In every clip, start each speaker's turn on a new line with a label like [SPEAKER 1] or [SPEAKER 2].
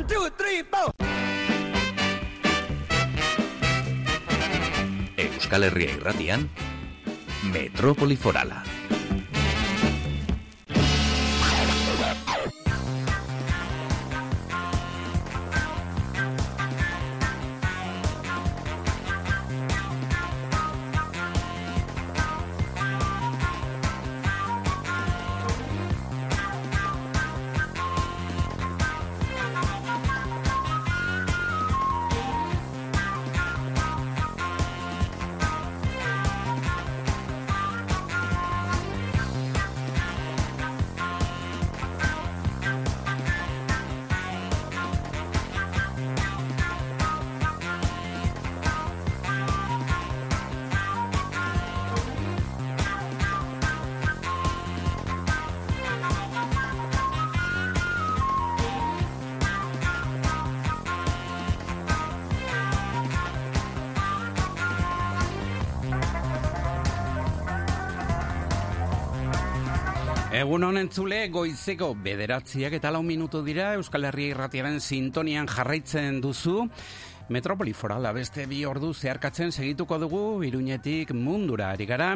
[SPEAKER 1] One, two, three, four.
[SPEAKER 2] Euskal Herria irratian, Metrópoli Forala.
[SPEAKER 3] Goizeko bederatziak eta lau minutu dira Euskal Herria irratiaren sintonian jarraitzen duzu. Metropoli forala beste bi ordu zeharkatzen segituko dugu iruñetik mundura ari gara.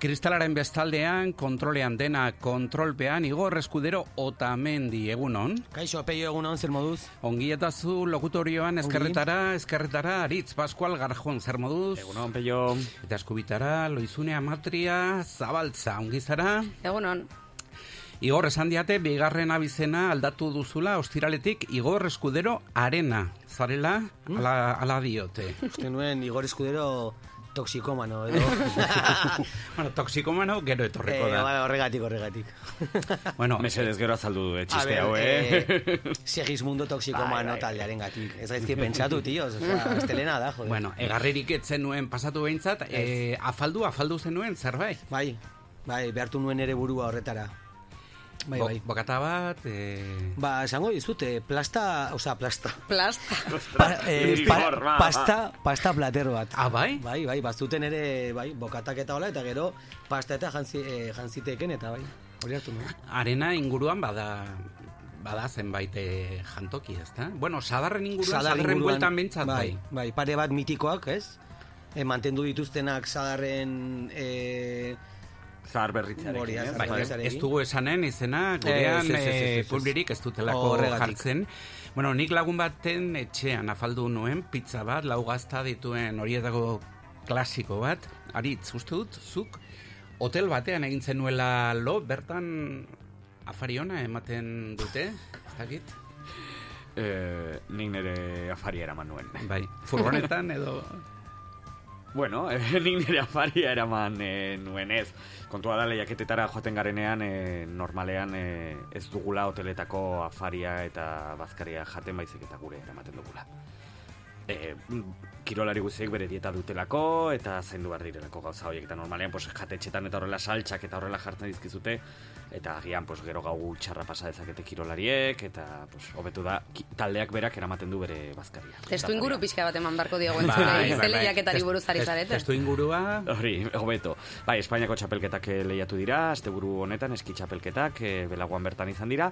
[SPEAKER 3] Kristalaren bestaldean, kontrolean dena kontrolpean, igor eskudero otamendi egunon.
[SPEAKER 4] Kaixo, peio egunon, zer moduz?
[SPEAKER 3] Ongi eta zu lokutorioan eskerretara, eskerretara, aritz, paskual garjon, zer moduz?
[SPEAKER 5] Egunon, peio.
[SPEAKER 3] Eta eskubitara, loizune amatria, zabaltza, ongi zara?
[SPEAKER 6] Egunon.
[SPEAKER 3] Igor, esan diate, bigarren abizena aldatu duzula, ostiraletik, Igor Eskudero arena. Zarela, ala, ala diote.
[SPEAKER 4] Uste nuen Igor Eskudero toxikomano, edo.
[SPEAKER 3] bueno, toxikomano gero etorriko
[SPEAKER 4] eh,
[SPEAKER 3] da.
[SPEAKER 4] bai, horregatik, horregatik.
[SPEAKER 3] bueno,
[SPEAKER 5] Mesedez gero azaldu du, eh, txiste hau, eh?
[SPEAKER 4] eh, Segismundo toxikomano
[SPEAKER 5] Bai, bai, bai.
[SPEAKER 4] taldearen gatik. Ez gaizki pentsatu, tíos. O sea, estelena da, joder.
[SPEAKER 3] bueno, egarririk etzen nuen pasatu behintzat, eh, afaldu, afaldu zenuen, zerbait?
[SPEAKER 4] Bai, bai, behartu nuen ere burua horretara. Bai,
[SPEAKER 3] Bo-
[SPEAKER 4] bai.
[SPEAKER 3] Bokata bat, eh,
[SPEAKER 4] Ba, esango dizut, eh, plasta, osea, plasta.
[SPEAKER 6] Plasta.
[SPEAKER 4] Pa, eh, pa, pasta, pasta plater bat.
[SPEAKER 3] ah, bai?
[SPEAKER 4] Bai, bai, bazuten ere, bai, bokatak eta hola, eta gero pasta eta jantzi, eh, jantziteken, eta bai, hori hartu nuen.
[SPEAKER 3] Arena inguruan bada bada zenbait eh, jantoki, ezta? Bueno, sadarren inguruan,
[SPEAKER 4] Sadar
[SPEAKER 3] sadarren
[SPEAKER 4] inguruan,
[SPEAKER 3] bueltan bai.
[SPEAKER 4] bai, bai, pare bat mitikoak, ez? E, mantendu dituztenak sadarren e,
[SPEAKER 5] Zahar eh?
[SPEAKER 4] zahar
[SPEAKER 3] Bai, ez dugu esanen izena, gurean
[SPEAKER 4] Ez, ez, ez, ez,
[SPEAKER 3] eh,
[SPEAKER 4] ez.
[SPEAKER 3] publirik ez dutelako jartzen. Bueno, nik lagun baten etxean afaldu nuen, pizza bat, lau gazta dituen horietako klasiko bat. Aritz, uste dut, zuk hotel batean egin zenuela lo, bertan afari ona ematen dute, ez dakit?
[SPEAKER 5] Eh, nik nire afaria eraman nuen.
[SPEAKER 3] Bai, furgonetan edo...
[SPEAKER 5] Bueno, eh, nik nire afaria eraman eh, nuen ez. Kontua da lehiaketetara joaten garenean, eh, normalean eh, ez dugula hoteletako afaria eta bazkaria jaten baizik eta gure eramaten dugula. E, kirolari guztiek bere dieta dutelako eta zaindu behar direlako gauza horiek eta normalean pues, jatetxetan eta horrela saltxak eta horrela jartzen dizkizute eta agian pues, gero gau txarra pasa dezakete kirolariek eta pues, hobetu da ki- taldeak berak eramaten du bere bazkaria.
[SPEAKER 6] Testu inguru pixka bat eman barko diogu
[SPEAKER 3] Bai,
[SPEAKER 6] entzulei.
[SPEAKER 3] bai,
[SPEAKER 6] Ze
[SPEAKER 3] bai.
[SPEAKER 6] lehiaketari
[SPEAKER 3] Test-
[SPEAKER 6] buruz ari zarete.
[SPEAKER 3] Testu ingurua...
[SPEAKER 5] Hori, hobeto. Bai, Espainiako txapelketak eh, lehiatu dira, asteburu honetan eski txapelketak, e, belaguan bertan izan dira.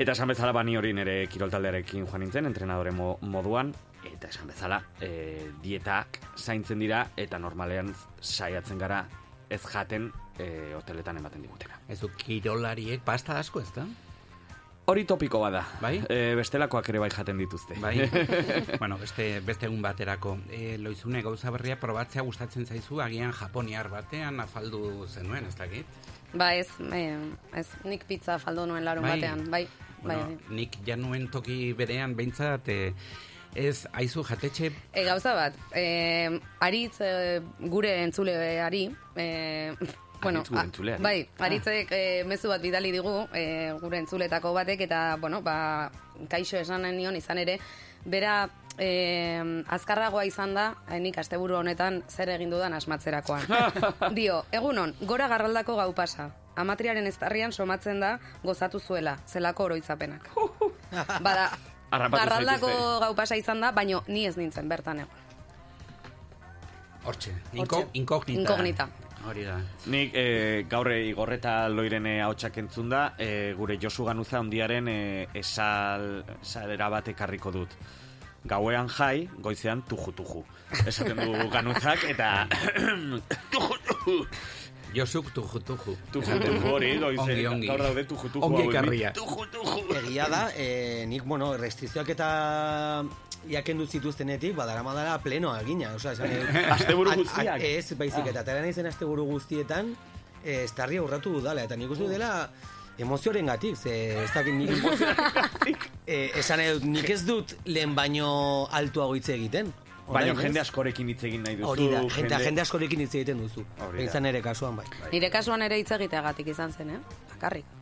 [SPEAKER 5] Eta esan bezala bani hori nire kiroltaldearekin joan nintzen, entrenadore mo moduan, eta esan bezala e, dietak zaintzen dira, eta normalean saiatzen gara ez jaten e, hoteletan ematen digutena.
[SPEAKER 3] Ez du, kirolariek pasta asko ez da?
[SPEAKER 5] Hori topiko bada.
[SPEAKER 3] Bai?
[SPEAKER 5] E, bestelakoak ere bai jaten dituzte.
[SPEAKER 3] Bai. bueno, beste, beste egun baterako. E, loizune gauza berria probatzea gustatzen zaizu, agian japoniar batean afaldu zenuen, ez dakit?
[SPEAKER 6] Ba ez, ez, nik pizza faldu nuen larun
[SPEAKER 3] Bai.
[SPEAKER 6] batean. Bai, bai,
[SPEAKER 3] Bueno,
[SPEAKER 6] bai.
[SPEAKER 3] nik januen toki berean behintzat, e, ez aizu jatetxe
[SPEAKER 6] E, gauza bat, e, aritz e, gure entzuleari, e, bueno,
[SPEAKER 5] Aritz gure
[SPEAKER 6] a-
[SPEAKER 5] entzuleari?
[SPEAKER 6] bai, aritzek e, mezu bat bidali digu e, gure entzuletako batek eta, bueno, ba, kaixo esanen nion izan ere, bera e, azkarragoa izan da, e, nik asteburu honetan zer egin dudan asmatzerakoan. Dio, egunon, gora garraldako gau pasa. Amatriaren estarrian somatzen da gozatu zuela, zelako oroitzapenak. Bada, garraldako gau pasa izan da, baino ni ez nintzen bertan egon.
[SPEAKER 3] hortxe, inko, inkognita.
[SPEAKER 6] Inkognita.
[SPEAKER 3] Hori da.
[SPEAKER 5] Nik e, gaur igorreta loirene haotxak entzun da, e, gure Josu Ganuza ondiaren e, esal, esalera bat ekarriko dut. Gauean jai, goizean tuju tuju. Esaten du Ganuzak eta.
[SPEAKER 3] Josuk tuju tuju.
[SPEAKER 5] Tuju tuju hori, goize.
[SPEAKER 3] Ongi, ongi.
[SPEAKER 5] Gaur daude tuju tuju.
[SPEAKER 3] Ongi ekarria.
[SPEAKER 5] Tuju tuju.
[SPEAKER 4] Egia da, eh, nik, bueno, restrizioak eta jakendu zituztenetik, badara madara plenoa egina. Osa, esan, eh,
[SPEAKER 5] Asteburu
[SPEAKER 4] a- a-
[SPEAKER 5] guztiak.
[SPEAKER 4] Ez, baizik, eta atera naizen asteburu guztietan, eh, estarri aurratu dudala, eta nik uste dela emozioaren gatik, ze ez dakit nik eh, esan nahi dut, nik ez dut lehen baino altuago hitz egiten.
[SPEAKER 5] Baina
[SPEAKER 4] ez?
[SPEAKER 5] jende askorekin hitz egin nahi duzu.
[SPEAKER 4] Hori da, jende, jende askorekin hitz egiten duzu. Izan ere kasuan bai.
[SPEAKER 6] Nire kasuan ere hitz egiteagatik izan zen, eh? Bakarrik.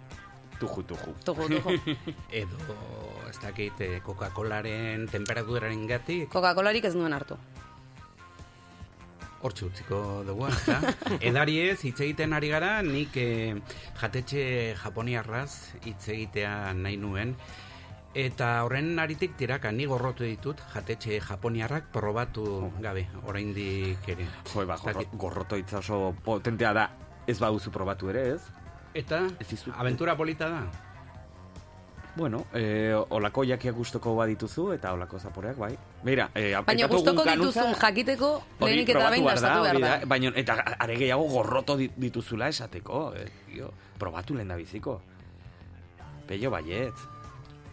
[SPEAKER 5] Tuju tuju.
[SPEAKER 6] Tugu, tugu.
[SPEAKER 3] Edo, ez dakit, eh, Coca-Colaren temperaturaren gatik,
[SPEAKER 6] Coca-Colarik ez nuen hartu.
[SPEAKER 3] hortxe utziko dugu, ezta? Edariez, hitz egiten ari gara, nik eh, jatetxe japoniarraz hitz egitea nahi nuen, eta horren aritik tiraka, ni gorrotu ditut jatetxe japoniarrak probatu gabe, oraindik ere.
[SPEAKER 5] Jo, ba, gorro, gorroto hitza oso potentea da. Ez baduzu probatu ere, ez?
[SPEAKER 3] Eta,
[SPEAKER 5] Ez dizut-
[SPEAKER 3] aventura polita da.
[SPEAKER 5] Bueno, eh, olako jakiak gustoko badituzu eta olako zaporeak, bai. Beira, eh,
[SPEAKER 6] Baina gustoko dituzun jakiteko lehenik eta
[SPEAKER 5] probatu
[SPEAKER 6] behin
[SPEAKER 5] behar
[SPEAKER 6] gastatu behar da.
[SPEAKER 5] Baina, eta are gehiago gorroto di- dituzula esateko. Eh, probatu lehen da biziko. Pello baiet.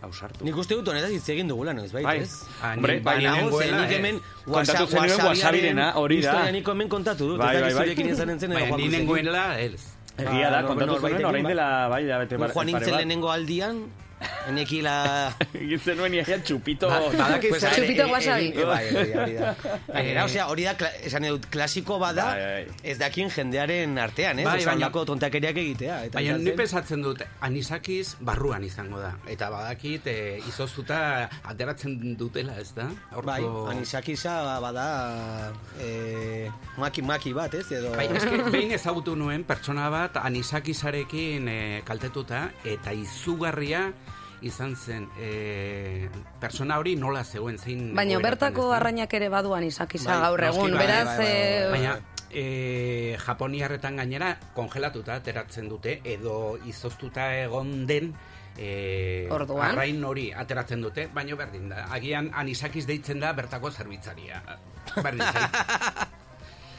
[SPEAKER 5] Ausartu.
[SPEAKER 4] Nik uste dut honetaz hitz egin dugula, noiz, bai,
[SPEAKER 5] Bai.
[SPEAKER 4] ez?
[SPEAKER 5] Hombre, bai,
[SPEAKER 3] nengoela,
[SPEAKER 4] ze nik
[SPEAKER 3] eh.
[SPEAKER 4] hemen
[SPEAKER 5] Kontatu zenuen wasabirena, hori da.
[SPEAKER 4] Historia nik hemen kontatu dut,
[SPEAKER 5] Bai,
[SPEAKER 4] ez
[SPEAKER 5] bai, bai.
[SPEAKER 4] zurekin izan entzen edo
[SPEAKER 3] Baina ni nengoela, ez.
[SPEAKER 5] Egia da,
[SPEAKER 4] Ba,
[SPEAKER 5] kontatu zenuen, orain
[SPEAKER 4] bai.
[SPEAKER 5] dela, bai, da, bete
[SPEAKER 4] Ni Juan nintzen
[SPEAKER 5] bat.
[SPEAKER 4] lehenengo aldian, enekila...
[SPEAKER 5] Egin zenuen iaia txupito.
[SPEAKER 3] Ba- badakizu-
[SPEAKER 4] Pues,
[SPEAKER 6] Chupito
[SPEAKER 4] eh, eh,
[SPEAKER 6] wasabi.
[SPEAKER 4] eh, Bai, hori da. Gainera,
[SPEAKER 3] Eh,
[SPEAKER 4] osea, hori da, esan dut, klasiko bada, ez dakin jendearen artean, ez?
[SPEAKER 3] Bai, baina-
[SPEAKER 4] tontakeriak egitea. Eta
[SPEAKER 3] Baina ni
[SPEAKER 4] zen-
[SPEAKER 3] pensatzen dut anisakiz barruan izango da. Eta badakit e, izoztuta ateratzen dutela, ez da?
[SPEAKER 4] Bai, anisakisa bada eh, maki-maki bat, ez? Edo...
[SPEAKER 3] Bai, eske, behin ezagutu nuen pertsona bat anisakizarekin e, kaltetuta eta izugarria izan zen e, pertsona hori nola zegoen zein
[SPEAKER 6] Baina bertako arrainak ere baduan izakisa
[SPEAKER 4] Bai,
[SPEAKER 6] gaur egun,
[SPEAKER 4] bai,
[SPEAKER 6] beraz...
[SPEAKER 4] bai, bai,
[SPEAKER 6] eh,
[SPEAKER 4] bai,
[SPEAKER 3] Baina e, japoniarretan gainera kongelatuta ateratzen dute edo izoztuta egon den e,
[SPEAKER 6] Orduan?
[SPEAKER 3] arrain hori ateratzen dute, baina berdin da. Agian anisakiz deitzen da bertako zerbitzaria. Berdin zait.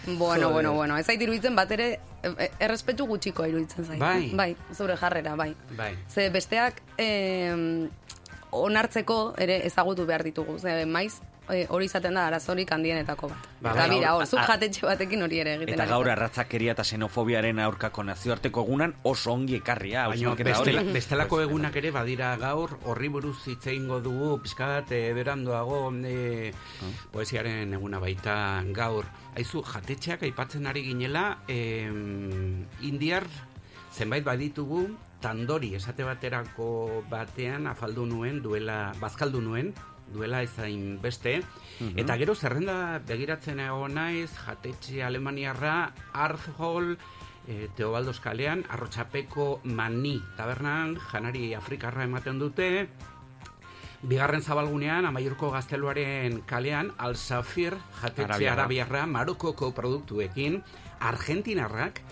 [SPEAKER 6] Bueno, bueno, bueno, ez zait iruditzen bat ere eh, errespetu gutxikoa iruditzen zait.
[SPEAKER 3] Bai.
[SPEAKER 6] Bai, zure jarrera, bai.
[SPEAKER 3] bai.
[SPEAKER 6] Ze besteak eh, onartzeko ere ezagutu behar ditugu. Ze maiz eh, hori izaten da arazorik handienetako bat.
[SPEAKER 3] Ba,
[SPEAKER 6] Eta bira,
[SPEAKER 5] gaur-
[SPEAKER 6] hor, zuk
[SPEAKER 5] a-
[SPEAKER 6] jatetxe batekin hori ere egiten.
[SPEAKER 5] Eta gaur arratzakeria eta xenofobiaren aurkako nazioarteko egunan oso ongi ekarria.
[SPEAKER 3] Baina
[SPEAKER 5] hausnarketa hori.
[SPEAKER 3] bestela, bestelako egunak ere badira gaur horri buruz hitz egingo dugu pixka bat e, berandoago e, poesiaren eguna baita gaur. Aizu, jatetxeak aipatzen ari ginela em, indiar zenbait baditugu tandori esate baterako batean afaldu nuen duela bazkaldu nuen duela ezain beste. Eta gero zerrenda begiratzen egon naiz jatetxe alemaniarra Arthol e, Teobaldos kalean arrotxapeko mani tabernan janari afrikarra ematen dute. Bigarren zabalgunean, amaiurko gazteluaren kalean, Al-Safir, jatetxe
[SPEAKER 5] arabiarra,
[SPEAKER 3] Marokoko produktuekin, Argentinarrak,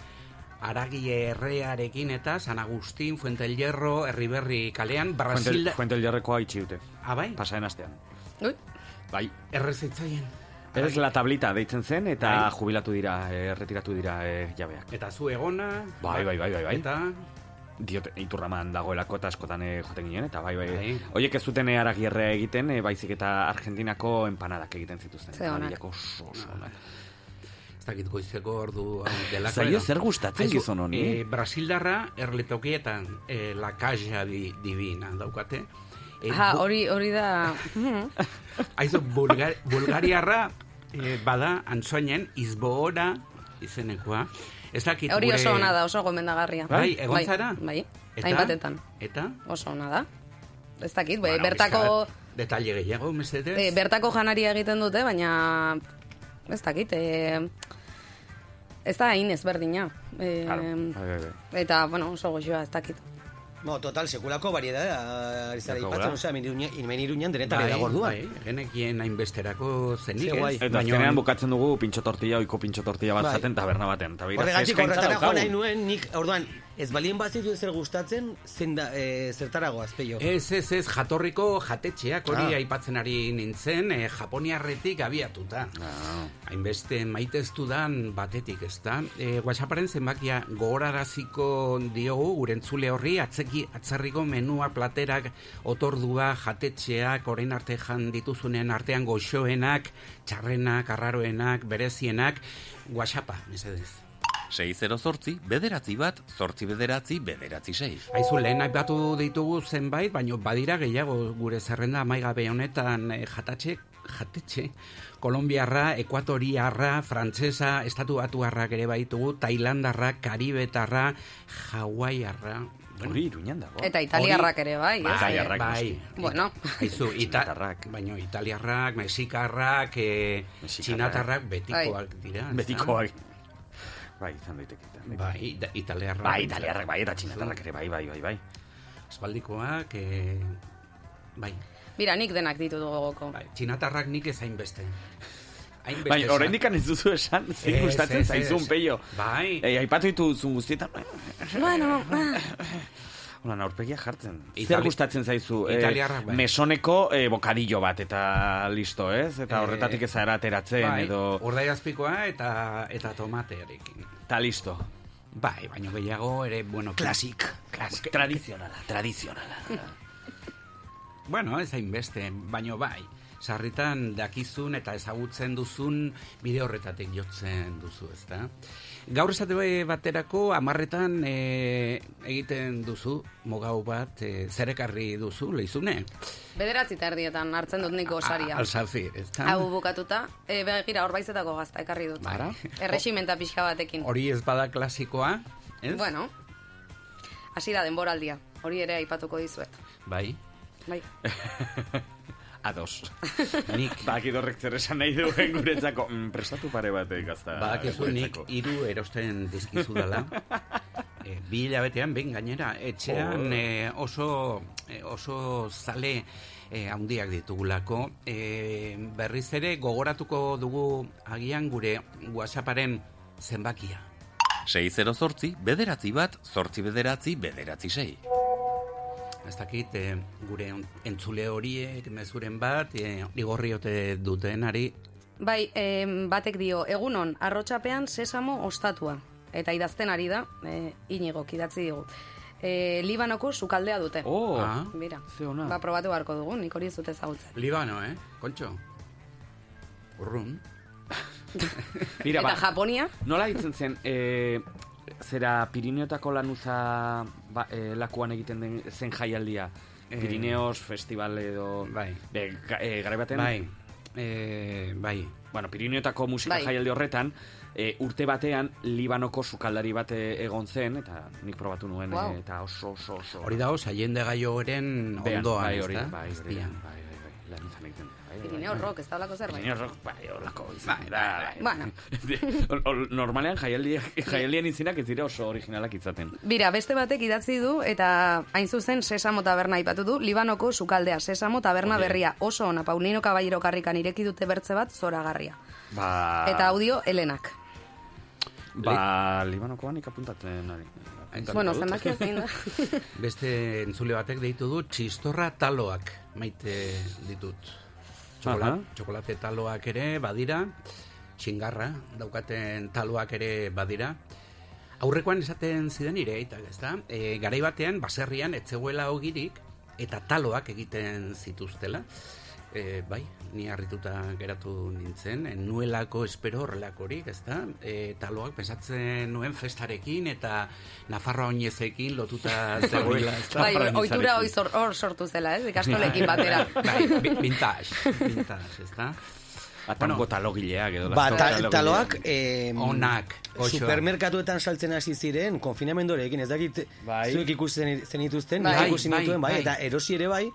[SPEAKER 3] aragi errearekin eta San Agustin, Fuente el Hierro, Herriberri kalean, Brasil...
[SPEAKER 5] Fuente el Jarrekoa itxi dute.
[SPEAKER 3] Ah, bai?
[SPEAKER 5] Pasaren astean.
[SPEAKER 6] Ui,
[SPEAKER 5] Bai.
[SPEAKER 3] Errezitzaien.
[SPEAKER 5] Ez la tablita deitzen zen eta
[SPEAKER 3] Bai.
[SPEAKER 5] jubilatu dira, eh, erretiratu dira eh, jabeak.
[SPEAKER 3] Eta zu egona...
[SPEAKER 5] Bai, bai, bai, bai, bai.
[SPEAKER 3] Eta...
[SPEAKER 5] Diote, iturraman dagoelako eta askotan eh, joten ginen, eta bai, bai.
[SPEAKER 3] Bai.
[SPEAKER 5] Oiek ez zuten eh, aragierrea egiten, eh, baizik eta Argentinako empanadak egiten zituzten.
[SPEAKER 6] Ze onak.
[SPEAKER 5] Marilako oso, oso onak.
[SPEAKER 3] Ez dakit goizeko ordu hau delako.
[SPEAKER 5] Zaio zer gustatzen gizon honi?
[SPEAKER 3] eh, Brasildarra erletokietan eh, la caja di, divina daukate. Eh,
[SPEAKER 6] ha, hori, hori da...
[SPEAKER 3] Aizu, Bulgar, Bulgariarra eh, bada antzoinen izboora izenekoa. Ez dakit
[SPEAKER 6] Hori oso ona da, oso gomendagarria.
[SPEAKER 3] Bai, egon
[SPEAKER 6] bai,
[SPEAKER 3] zara?
[SPEAKER 6] Bai,
[SPEAKER 3] Eta?
[SPEAKER 6] hainbatetan.
[SPEAKER 3] Eta?
[SPEAKER 6] Oso ona da. Ez dakit, bai,
[SPEAKER 3] Bueno,
[SPEAKER 6] bertako...
[SPEAKER 3] Detalle gehiago, mesedez?
[SPEAKER 6] E, bertako janaria egiten dute, baina ez dakit, e, ez da hain ezberdina. E,
[SPEAKER 5] Claro. Bai, bai, bai.
[SPEAKER 6] Eta, bueno, oso goxoa, ez dakit.
[SPEAKER 4] No, total, sekulako variedad ari zara
[SPEAKER 5] Daukagula.
[SPEAKER 4] ipatzen, osea, hemen iruñan denetan
[SPEAKER 3] Bai,
[SPEAKER 4] dago orduan.
[SPEAKER 3] bai, genekien hainbesterako zenik, ez?
[SPEAKER 5] Eta azkenean bukatzen dugu pintxo tortilla, oiko pintxo tortilla bat
[SPEAKER 4] Bai.
[SPEAKER 5] zaten taberna baten.
[SPEAKER 4] Horregatik horretara joan nahi nuen, nik, orduan, ez balien bazitu zer gustatzen, zen da, e, zertarago azpeio.
[SPEAKER 3] Ez, ez, ez, jatorriko jatetxeak hori
[SPEAKER 4] Ah.
[SPEAKER 3] aipatzen ari nintzen, eh, japoniarretik abiatuta.
[SPEAKER 5] Ah.
[SPEAKER 3] Hainbeste maiteztu dan batetik, ez da? E, WhatsApparen zenbakia gogoraraziko diogu, gure entzule horri, atzeki, atzerriko menua, platerak, otordua, jatetxeak, orain arte jan dituzunen artean goxoenak, txarrenak, arraroenak, berezienak, WhatsAppa, mesedez.
[SPEAKER 2] 6 zortzi, bederatzi bat, zortzi bederatzi, bederatzi sei.
[SPEAKER 3] Aizu, lehen aipatu ditugu zenbait, baino badira gehiago gure zerrenda maigabe honetan eh, jatatxe, jatetxe, kolombiarra, ekuatoriarra, frantsesa, estatu batuarrak ere baitugu, tailandarra, karibetarra, hawaiarra.
[SPEAKER 5] Hori iruñan dago.
[SPEAKER 6] Eta italiarrak ere, bai, ez?
[SPEAKER 5] Italiarrak
[SPEAKER 3] bai.
[SPEAKER 6] Bueno.
[SPEAKER 3] Aizu, ita,
[SPEAKER 5] Txinatarrak.
[SPEAKER 3] baino italiarrak, mexikarrak, eh,
[SPEAKER 5] Mexikarrak.
[SPEAKER 3] txinatarrak betikoak dira. ezta?
[SPEAKER 5] Betikoak. Bai, izan daiteke. izan daiteke.
[SPEAKER 3] Bai, ita- italiarrak.
[SPEAKER 5] Bai, italiarrak bai, eta txinatarrak ere, bai, bai, bai, bai.
[SPEAKER 3] Espaldikoak, eh, bai.
[SPEAKER 6] Mira, nik denak ditut gogoko.
[SPEAKER 3] Bai, txinatarrak nik ez hainbeste. Hainbeste
[SPEAKER 5] Bai, oraindik ez duzu esan, zein gustatzen zaizun peio.
[SPEAKER 3] Bai.
[SPEAKER 5] Eh, aipatu dituzun guztietan.
[SPEAKER 6] Bueno,
[SPEAKER 5] Hola, aurpegia jartzen. Zer
[SPEAKER 3] Itali-
[SPEAKER 5] gustatzen zaizu? Eh,
[SPEAKER 3] bai.
[SPEAKER 5] mesoneko eh, bokadillo bat eta listo, ez? Eta
[SPEAKER 3] Eh,
[SPEAKER 5] horretatik ez zara ateratzen
[SPEAKER 3] bai,
[SPEAKER 5] edo...
[SPEAKER 3] urdaiazpikoa eta eta tomatearekin.
[SPEAKER 5] Eta listo.
[SPEAKER 3] Bai, baino gehiago ere, bueno,
[SPEAKER 4] Klasik.
[SPEAKER 3] Klasik.
[SPEAKER 5] Tradizionala, tradizionala.
[SPEAKER 3] Bueno, ez hainbeste, baino bai. Sarritan dakizun eta ezagutzen duzun bide horretatik jotzen duzu, ezta? Gaur esate bai baterako amarretan e, egiten duzu, mogau bat, e, zerekarri duzu, leizune?
[SPEAKER 6] bederatzi tardietan hartzen dut niko osaria.
[SPEAKER 3] Alsafi, ezta?
[SPEAKER 6] Hau bukatuta, e, begira, hor baizetako gazta ekarri dut.
[SPEAKER 3] Bara.
[SPEAKER 6] Erregimenta pixka batekin.
[SPEAKER 3] Hori ez bada klasikoa, ez?
[SPEAKER 6] Bueno, hasi da denboraldia. Hori ere aipatuko dizuet.
[SPEAKER 3] Bai.
[SPEAKER 6] Bai.
[SPEAKER 5] Ados.
[SPEAKER 3] Nik
[SPEAKER 5] Bakit horrek zer esan nahi duen guretzako. Mm, prestatu pare bat gazta.
[SPEAKER 3] Badakizu nik
[SPEAKER 5] guretzako.
[SPEAKER 3] hiru erosten dizkizu dela. e, bi hilabetean behin gainera etxean
[SPEAKER 5] Oh.
[SPEAKER 3] e, oso e, oso zale e, handiak ditugulako. E, berriz ere gogoratuko dugu agian gure WhatsApparen zenbakia.
[SPEAKER 2] 6 zortzi, bederatzi bat, zortzi bederatzi, bederatzi sei.
[SPEAKER 3] Ez dakit, e, gure entzule horiek mezuren bat, e, igorriote dutenari,
[SPEAKER 6] Bai, em, batek dio, egunon, arrotxapean sesamo ostatua. Eta idazten ari da, e, inigo, idatzi digu. E, Libanoko sukaldea dute.
[SPEAKER 5] Oh,
[SPEAKER 3] Ah.
[SPEAKER 6] Mira,
[SPEAKER 5] ze ona.
[SPEAKER 6] ba, probatu beharko dugu, nik hori ez dute ezagutzen.
[SPEAKER 3] Libano, eh? Kontxo? Urrun.
[SPEAKER 5] Mira,
[SPEAKER 6] Eta
[SPEAKER 5] ba,
[SPEAKER 6] Japonia,
[SPEAKER 5] nola ditzen zen, e, zera Pirineotako lanuza ba, e, lakuan egiten den zen jaialdia?
[SPEAKER 3] Eh,
[SPEAKER 5] Pirineos festival edo...
[SPEAKER 3] bai.
[SPEAKER 5] Be, ga- e, garai baten,
[SPEAKER 3] Bai, e, bai.
[SPEAKER 5] bueno, Pirineotako musika
[SPEAKER 6] Bai.
[SPEAKER 5] jaialdi horretan, e, urte batean Libanoko sukaldari bat e, egon zen, eta nik probatu nuen,
[SPEAKER 6] Wow.
[SPEAKER 5] e, eta oso, oso, oso...
[SPEAKER 3] Hori dago, saiende gaioren ondoan,
[SPEAKER 5] bai, hori,
[SPEAKER 3] da?
[SPEAKER 5] bai, hori,
[SPEAKER 3] Azpian.
[SPEAKER 5] bai, bai, bai, lanuzan egiten. Bai, bai,
[SPEAKER 6] Pirineo
[SPEAKER 5] bai.
[SPEAKER 6] Rock, ez da olako zerbait.
[SPEAKER 5] Pirineo Rock, bai, holako izan
[SPEAKER 3] Bai,
[SPEAKER 5] da,
[SPEAKER 3] bai,
[SPEAKER 6] Bueno,
[SPEAKER 5] Normalean jaialdi, jaialdien izinak ez dira oso originalak izaten.
[SPEAKER 6] Bira, beste batek idatzi du eta hain zuzen Sesamo Taberna aipatu du, Libanoko sukaldea Sesamo Taberna
[SPEAKER 5] Oye.
[SPEAKER 6] berria oso ona Paulino Caballero karrikan ireki dute bertze bat zoragarria.
[SPEAKER 5] Ba,
[SPEAKER 6] Eta audio Helenak.
[SPEAKER 5] Ba, Libanokoan nik apuntatzen ari.
[SPEAKER 6] Bueno, zein da.
[SPEAKER 3] Beste entzule batek deitu du txistorra taloak maite ditut. Txokola,
[SPEAKER 5] Aha.
[SPEAKER 3] txokolate taloak ere badira, xingarra daukaten taloak ere badira. Aurrekoan esaten ziren ire, eta ez da, e, garai batean, baserrian, etzegoela ogirik, eta taloak egiten zituztela. E, bai, ni harrituta geratu nintzen, en nuelako espero horrelakorik, ez da? E, taloak pensatzen nuen festarekin eta Nafarroa oinezekin lotuta zegoela, ez da?
[SPEAKER 6] bai, ohitura hor sortu zela, ez? Ikastolekin batera.
[SPEAKER 3] Bai, vintage, vintage, ez da?
[SPEAKER 5] Atango talogileak edo.
[SPEAKER 4] Ba, ta, taloak... Eh,
[SPEAKER 3] Onak, goxoak.
[SPEAKER 4] Supermerkatuetan saltzen hasi ziren, konfinamendorekin, ez dakit
[SPEAKER 5] Bai.
[SPEAKER 4] zuek ikusten zenituzten,
[SPEAKER 6] Bai,
[SPEAKER 4] bai, ikusi
[SPEAKER 3] bai,
[SPEAKER 4] nituen, bai,
[SPEAKER 3] bai.
[SPEAKER 4] eta erosi ere bai,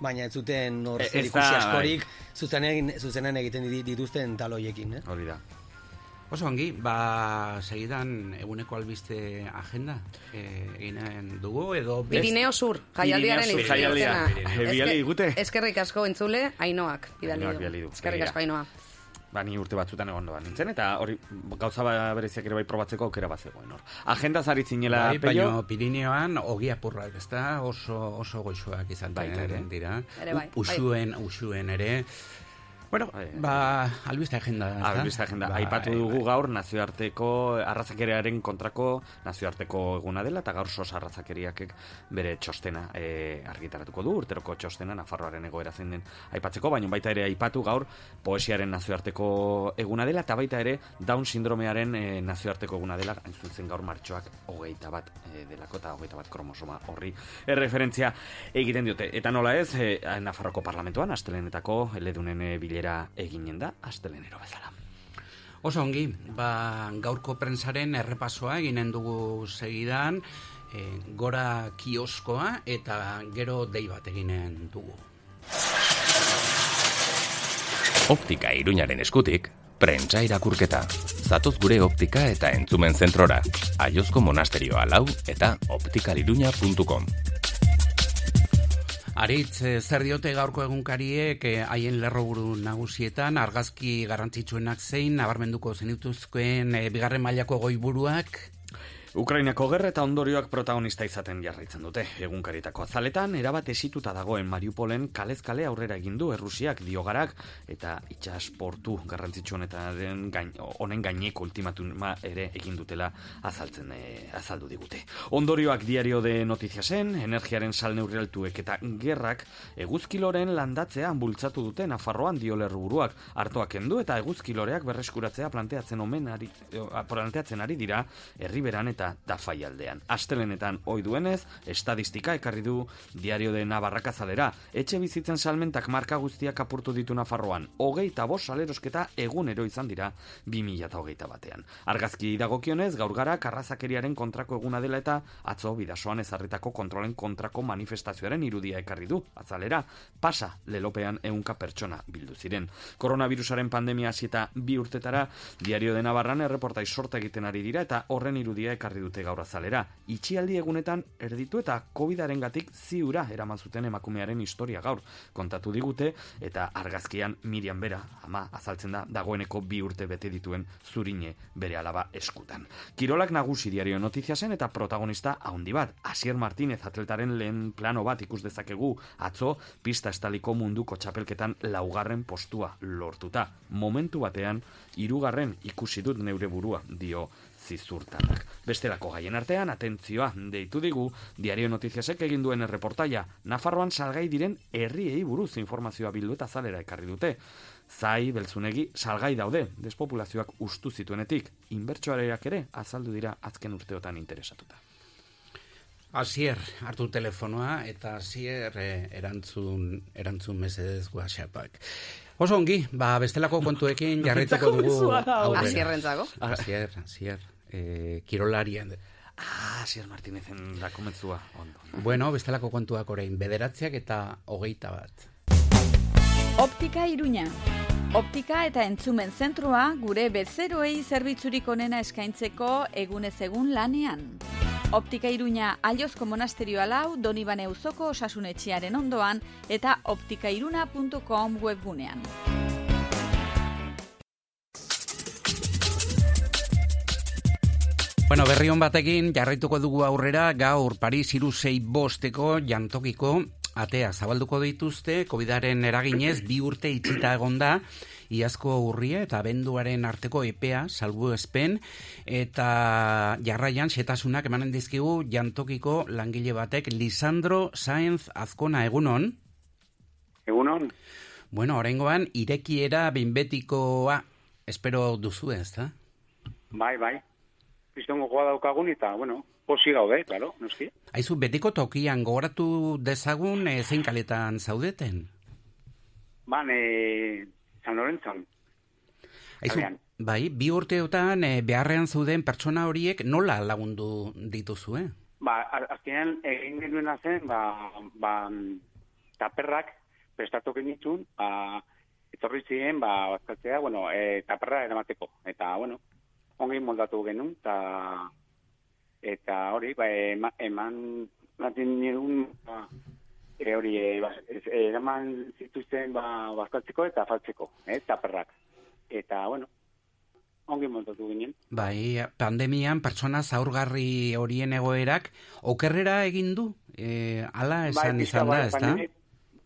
[SPEAKER 4] baina ez zuten hor
[SPEAKER 5] E-
[SPEAKER 4] ikusi
[SPEAKER 5] da,
[SPEAKER 4] askorik zuzenean, zuzenean egiten di- dituzten taloiekin, eh?
[SPEAKER 5] Hori da.
[SPEAKER 3] Oso ongi, ba, segidan eguneko albiste agenda e, eginen dugu, edo... best-
[SPEAKER 6] Pirineo Sur, jaialdiaren izena.
[SPEAKER 5] jaialdia. Digute?
[SPEAKER 6] Eskerrik asko entzule, Ainoak bidali
[SPEAKER 5] Ainoak
[SPEAKER 6] du.
[SPEAKER 5] bidali du,
[SPEAKER 6] Eskerrik asko Ainoa.
[SPEAKER 5] Ba, ni urte batzutan egon doan nintzen, eta hori gauza ba- bereziak ere bai probatzeko aukera bat zegoen hor. Agenda zaritzinela,
[SPEAKER 3] Bai,
[SPEAKER 5] Pello,
[SPEAKER 3] baina Pirineoan ogi apurrak, ezta? Oso, oso goixoak izan
[SPEAKER 5] Baita ere.
[SPEAKER 3] dira.
[SPEAKER 6] Ere bai,
[SPEAKER 3] U- Usuen, usuen ere. Bueno,
[SPEAKER 5] Bai, bai.
[SPEAKER 3] ba, albiste agenda. ezta?
[SPEAKER 5] Albiste agenda.
[SPEAKER 3] Bai,
[SPEAKER 5] Aipatu
[SPEAKER 3] bai.
[SPEAKER 5] dugu gaur nazioarteko arrazakerearen kontrako nazioarteko eguna dela eta gaur sos arrazakeriak bere txostena e, argitaratuko du urteroko txostena Nafarroaren egoera zein den aipatzeko, baina baita ere aipatu gaur poesiaren nazioarteko eguna dela eta baita ere Down sindromearen e, nazioarteko eguna dela, hain zuzen gaur martxoak hogeita bat e, delako eta hogeita bat kromosoma horri erreferentzia egiten diote. Eta nola ez, e, Nafarroko parlamentuan, astelenetako eledunen e, bilera eginen da, astelenero bezala.
[SPEAKER 3] Oso ongi, ba, gaurko prensaren errepasoa eginen dugu segidan, e, gora kioskoa eta gero dei bat eginen dugu.
[SPEAKER 2] Optika iruñaren eskutik, prentsa irakurketa. Zatoz gure optika eta entzumen zentrora. Aiozko monasterioa lau eta optikaliruña.com.
[SPEAKER 3] Aritz, eh, zer diote gaurko egunkariek eh, haien lerroburu nagusietan, argazki garrantzitsuenak zein, nabarmenduko zenituzkoen eh, bigarren mailako goiburuak,
[SPEAKER 5] Ukrainako gerra eta ondorioak protagonista izaten jarraitzen dute. Egunkaritako azaletan, erabat esituta dagoen Mariupolen kalez kale aurrera egin du Errusiak diogarak eta itxasportu garrantzitsu honetaren gain, honen gaineko ultimatuma ere egin dutela azaltzen eh, azaldu digute. Ondorioak diario de notiziasen, energiaren sal neurrialtuek eta gerrak eguzkiloren landatzea bultzatu dute Nafarroan diolerru buruak hartoak kendu eta eguzkiloreak berreskuratzea planteatzen omen ari, eh, planteatzen ari dira herriberan eta dafai aldean. Astelenetan ohi duenez, estadistika ekarri du diario de Navarraka zalera. Etxe bizitzen salmentak marka guztiak apurtu ditu Nafarroan. Hogeita bost salerosketa egunero izan dira 2008 batean. Argazki dagokionez, gaur gara karrazakeriaren kontrako eguna dela eta atzo bidasoan ezarritako kontrolen kontrako manifestazioaren irudia ekarri du. Azalera, pasa lelopean ehunka pertsona bildu ziren. Koronavirusaren pandemia hasi eta bi urtetara diario de Navarran erreportai sorta egiten ari dira eta horren irudia ekarri dute gaur azalera. Itxialdi egunetan erditu eta COVIDaren gatik ziura eraman zuten emakumearen historia gaur kontatu digute eta argazkian Miriam Bera ama azaltzen da dagoeneko bi urte bete dituen zurine bere alaba eskutan. Kirolak nagusi diario notiziasen eta protagonista haundi bat. Asier Martínez atletaren lehen plano bat ikus dezakegu atzo pista estaliko munduko txapelketan laugarren postua lortuta. Momentu batean hirugarren ikusi dut neure burua dio zizurtanak. Bestelako gaien artean, atentzioa, deitu digu, diario notiziasek egin duen erreportaia, Nafarroan salgai diren herriei buruz informazioa bildu eta zalera ekarri dute. Zai, beltzunegi, salgai daude, despopulazioak ustu zituenetik, inbertsoareak ere azaldu dira azken urteotan interesatuta.
[SPEAKER 3] Asier, hartu telefonoa eta Asier eh, erantzun, erantzun mesedez WhatsAppak. Oso ongi, ba, bestelako kontuekin jarraituko dugu.
[SPEAKER 6] Asierrentzako.
[SPEAKER 3] Asier, Asier, eh, kirolarian.
[SPEAKER 5] Ah, Asier Martinezen da komentzua, ondo.
[SPEAKER 3] Bueno, bestelako kontuak orain, bederatziak eta hogeita bat.
[SPEAKER 1] Optika Iruña. Optika eta entzumen zentroa gure bezeroei zerbitzurik onena eskaintzeko egunez egun lanean. Optika Iruña Aiozko Monasterioa lau Donibane Uzoko osasunetxearen ondoan eta optikairuna.com webgunean.
[SPEAKER 3] Bueno, berri hon batekin jarraituko dugu aurrera gaur Paris irusei bosteko jantokiko atea zabalduko dituzte, COVIDaren eraginez bi urte itxita egonda, iazko urria eta abenduaren arteko epea salbu espen, eta jarraian setasunak emanen dizkigu jantokiko langile batek Lisandro Saenz Azkona egunon.
[SPEAKER 7] Egunon,
[SPEAKER 3] Bueno, oraingoan irekiera behinbetikoa espero duzu ez, da?
[SPEAKER 7] bai, bai. Pistongo goa daukagun eta, bueno, posi gaude, claro, noski.
[SPEAKER 3] Aizu, betiko tokian gogoratu dezagun e, zein kaletan zaudeten?
[SPEAKER 7] Ban, e, San Lorenzon,
[SPEAKER 3] Aizu,
[SPEAKER 7] Kalean.
[SPEAKER 3] bai, bi urteotan e, beharrean zeuden pertsona horiek nola lagundu dituzu, eh?
[SPEAKER 7] ba, azkenean egin genuena zen, ba, ba, taperrak prestatu genitun, ba, etorri ziren, ba, bazkatzea, bueno, e, taperra eramateko. Eta, bueno, ongi moldatu genuen, eta eta hori, ba, ema, eman baten niregun, ba, e, hori, e, ba, ez- eraman zituzten ba, bazkaltzeko eta faltzeko, eh, taperrak. Eta, bueno, ongi moldatu ginen.
[SPEAKER 3] Bai, pandemian pertsona zaurgarri horien egoerak okerrera egin du? E, ala esan
[SPEAKER 7] pixka
[SPEAKER 3] izan da,
[SPEAKER 7] bat,
[SPEAKER 3] ezta?
[SPEAKER 7] pandemi-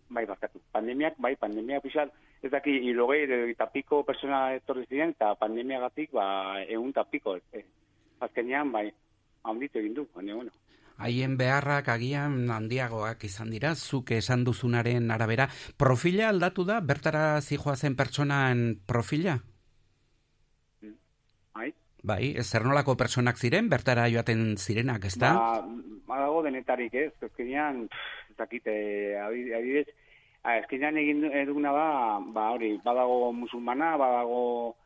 [SPEAKER 7] Bai, barkatu. Pandemiak, bai, pandemiak pixal, ez daki, hilogei eta piko persona etorri ziren, eta pandemiagatik, ba, egun eta piko. E, azkenean, bai, handitu egin du, baina, bueno.
[SPEAKER 3] Haien beharrak agian handiagoak izan dira, zuk esan duzunaren arabera. Profila aldatu da, bertara zijoazen pertsonan profila?
[SPEAKER 7] Bai,
[SPEAKER 3] Bai, ez zer nolako pertsonak ziren, bertara joaten zirenak, ezta?
[SPEAKER 7] Ba, badago denetarik ez, azkenean, pff, ez dakite, adi- adibidez, ah, azkenean egin du- duguna ba, hori, badago musulmana, badago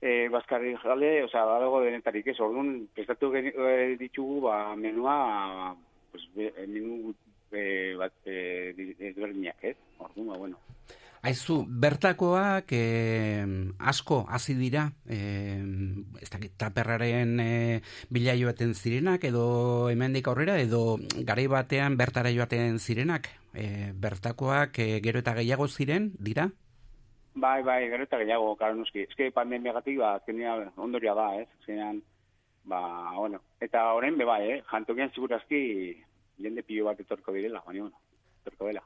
[SPEAKER 7] e, baskarri jale, osea, badago denetarik ez, orduan, prestatu geni- eh, ditugu, ba, menua, pues, be, menu e, bat, e, ez, orduan, ba, bueno.
[SPEAKER 3] Aizu, bertakoak eh, asko hasi dira, eh, ez dakit, taperraren eh, bila joaten zirenak, edo hemendik aurrera, edo garai batean bertara joaten zirenak, eh, bertakoak eh, gero eta gehiago ziren, dira?
[SPEAKER 7] Bai, bai, gero eta gehiago, karo noski. Ez que pandemiagatik, ba, azkenean ondoria da, ez? Azkenean, ba, bueno. Eta orain be bai, eh? Jantokian segurazki jende pilo bat etorko direla, baina, bueno, etorko dela.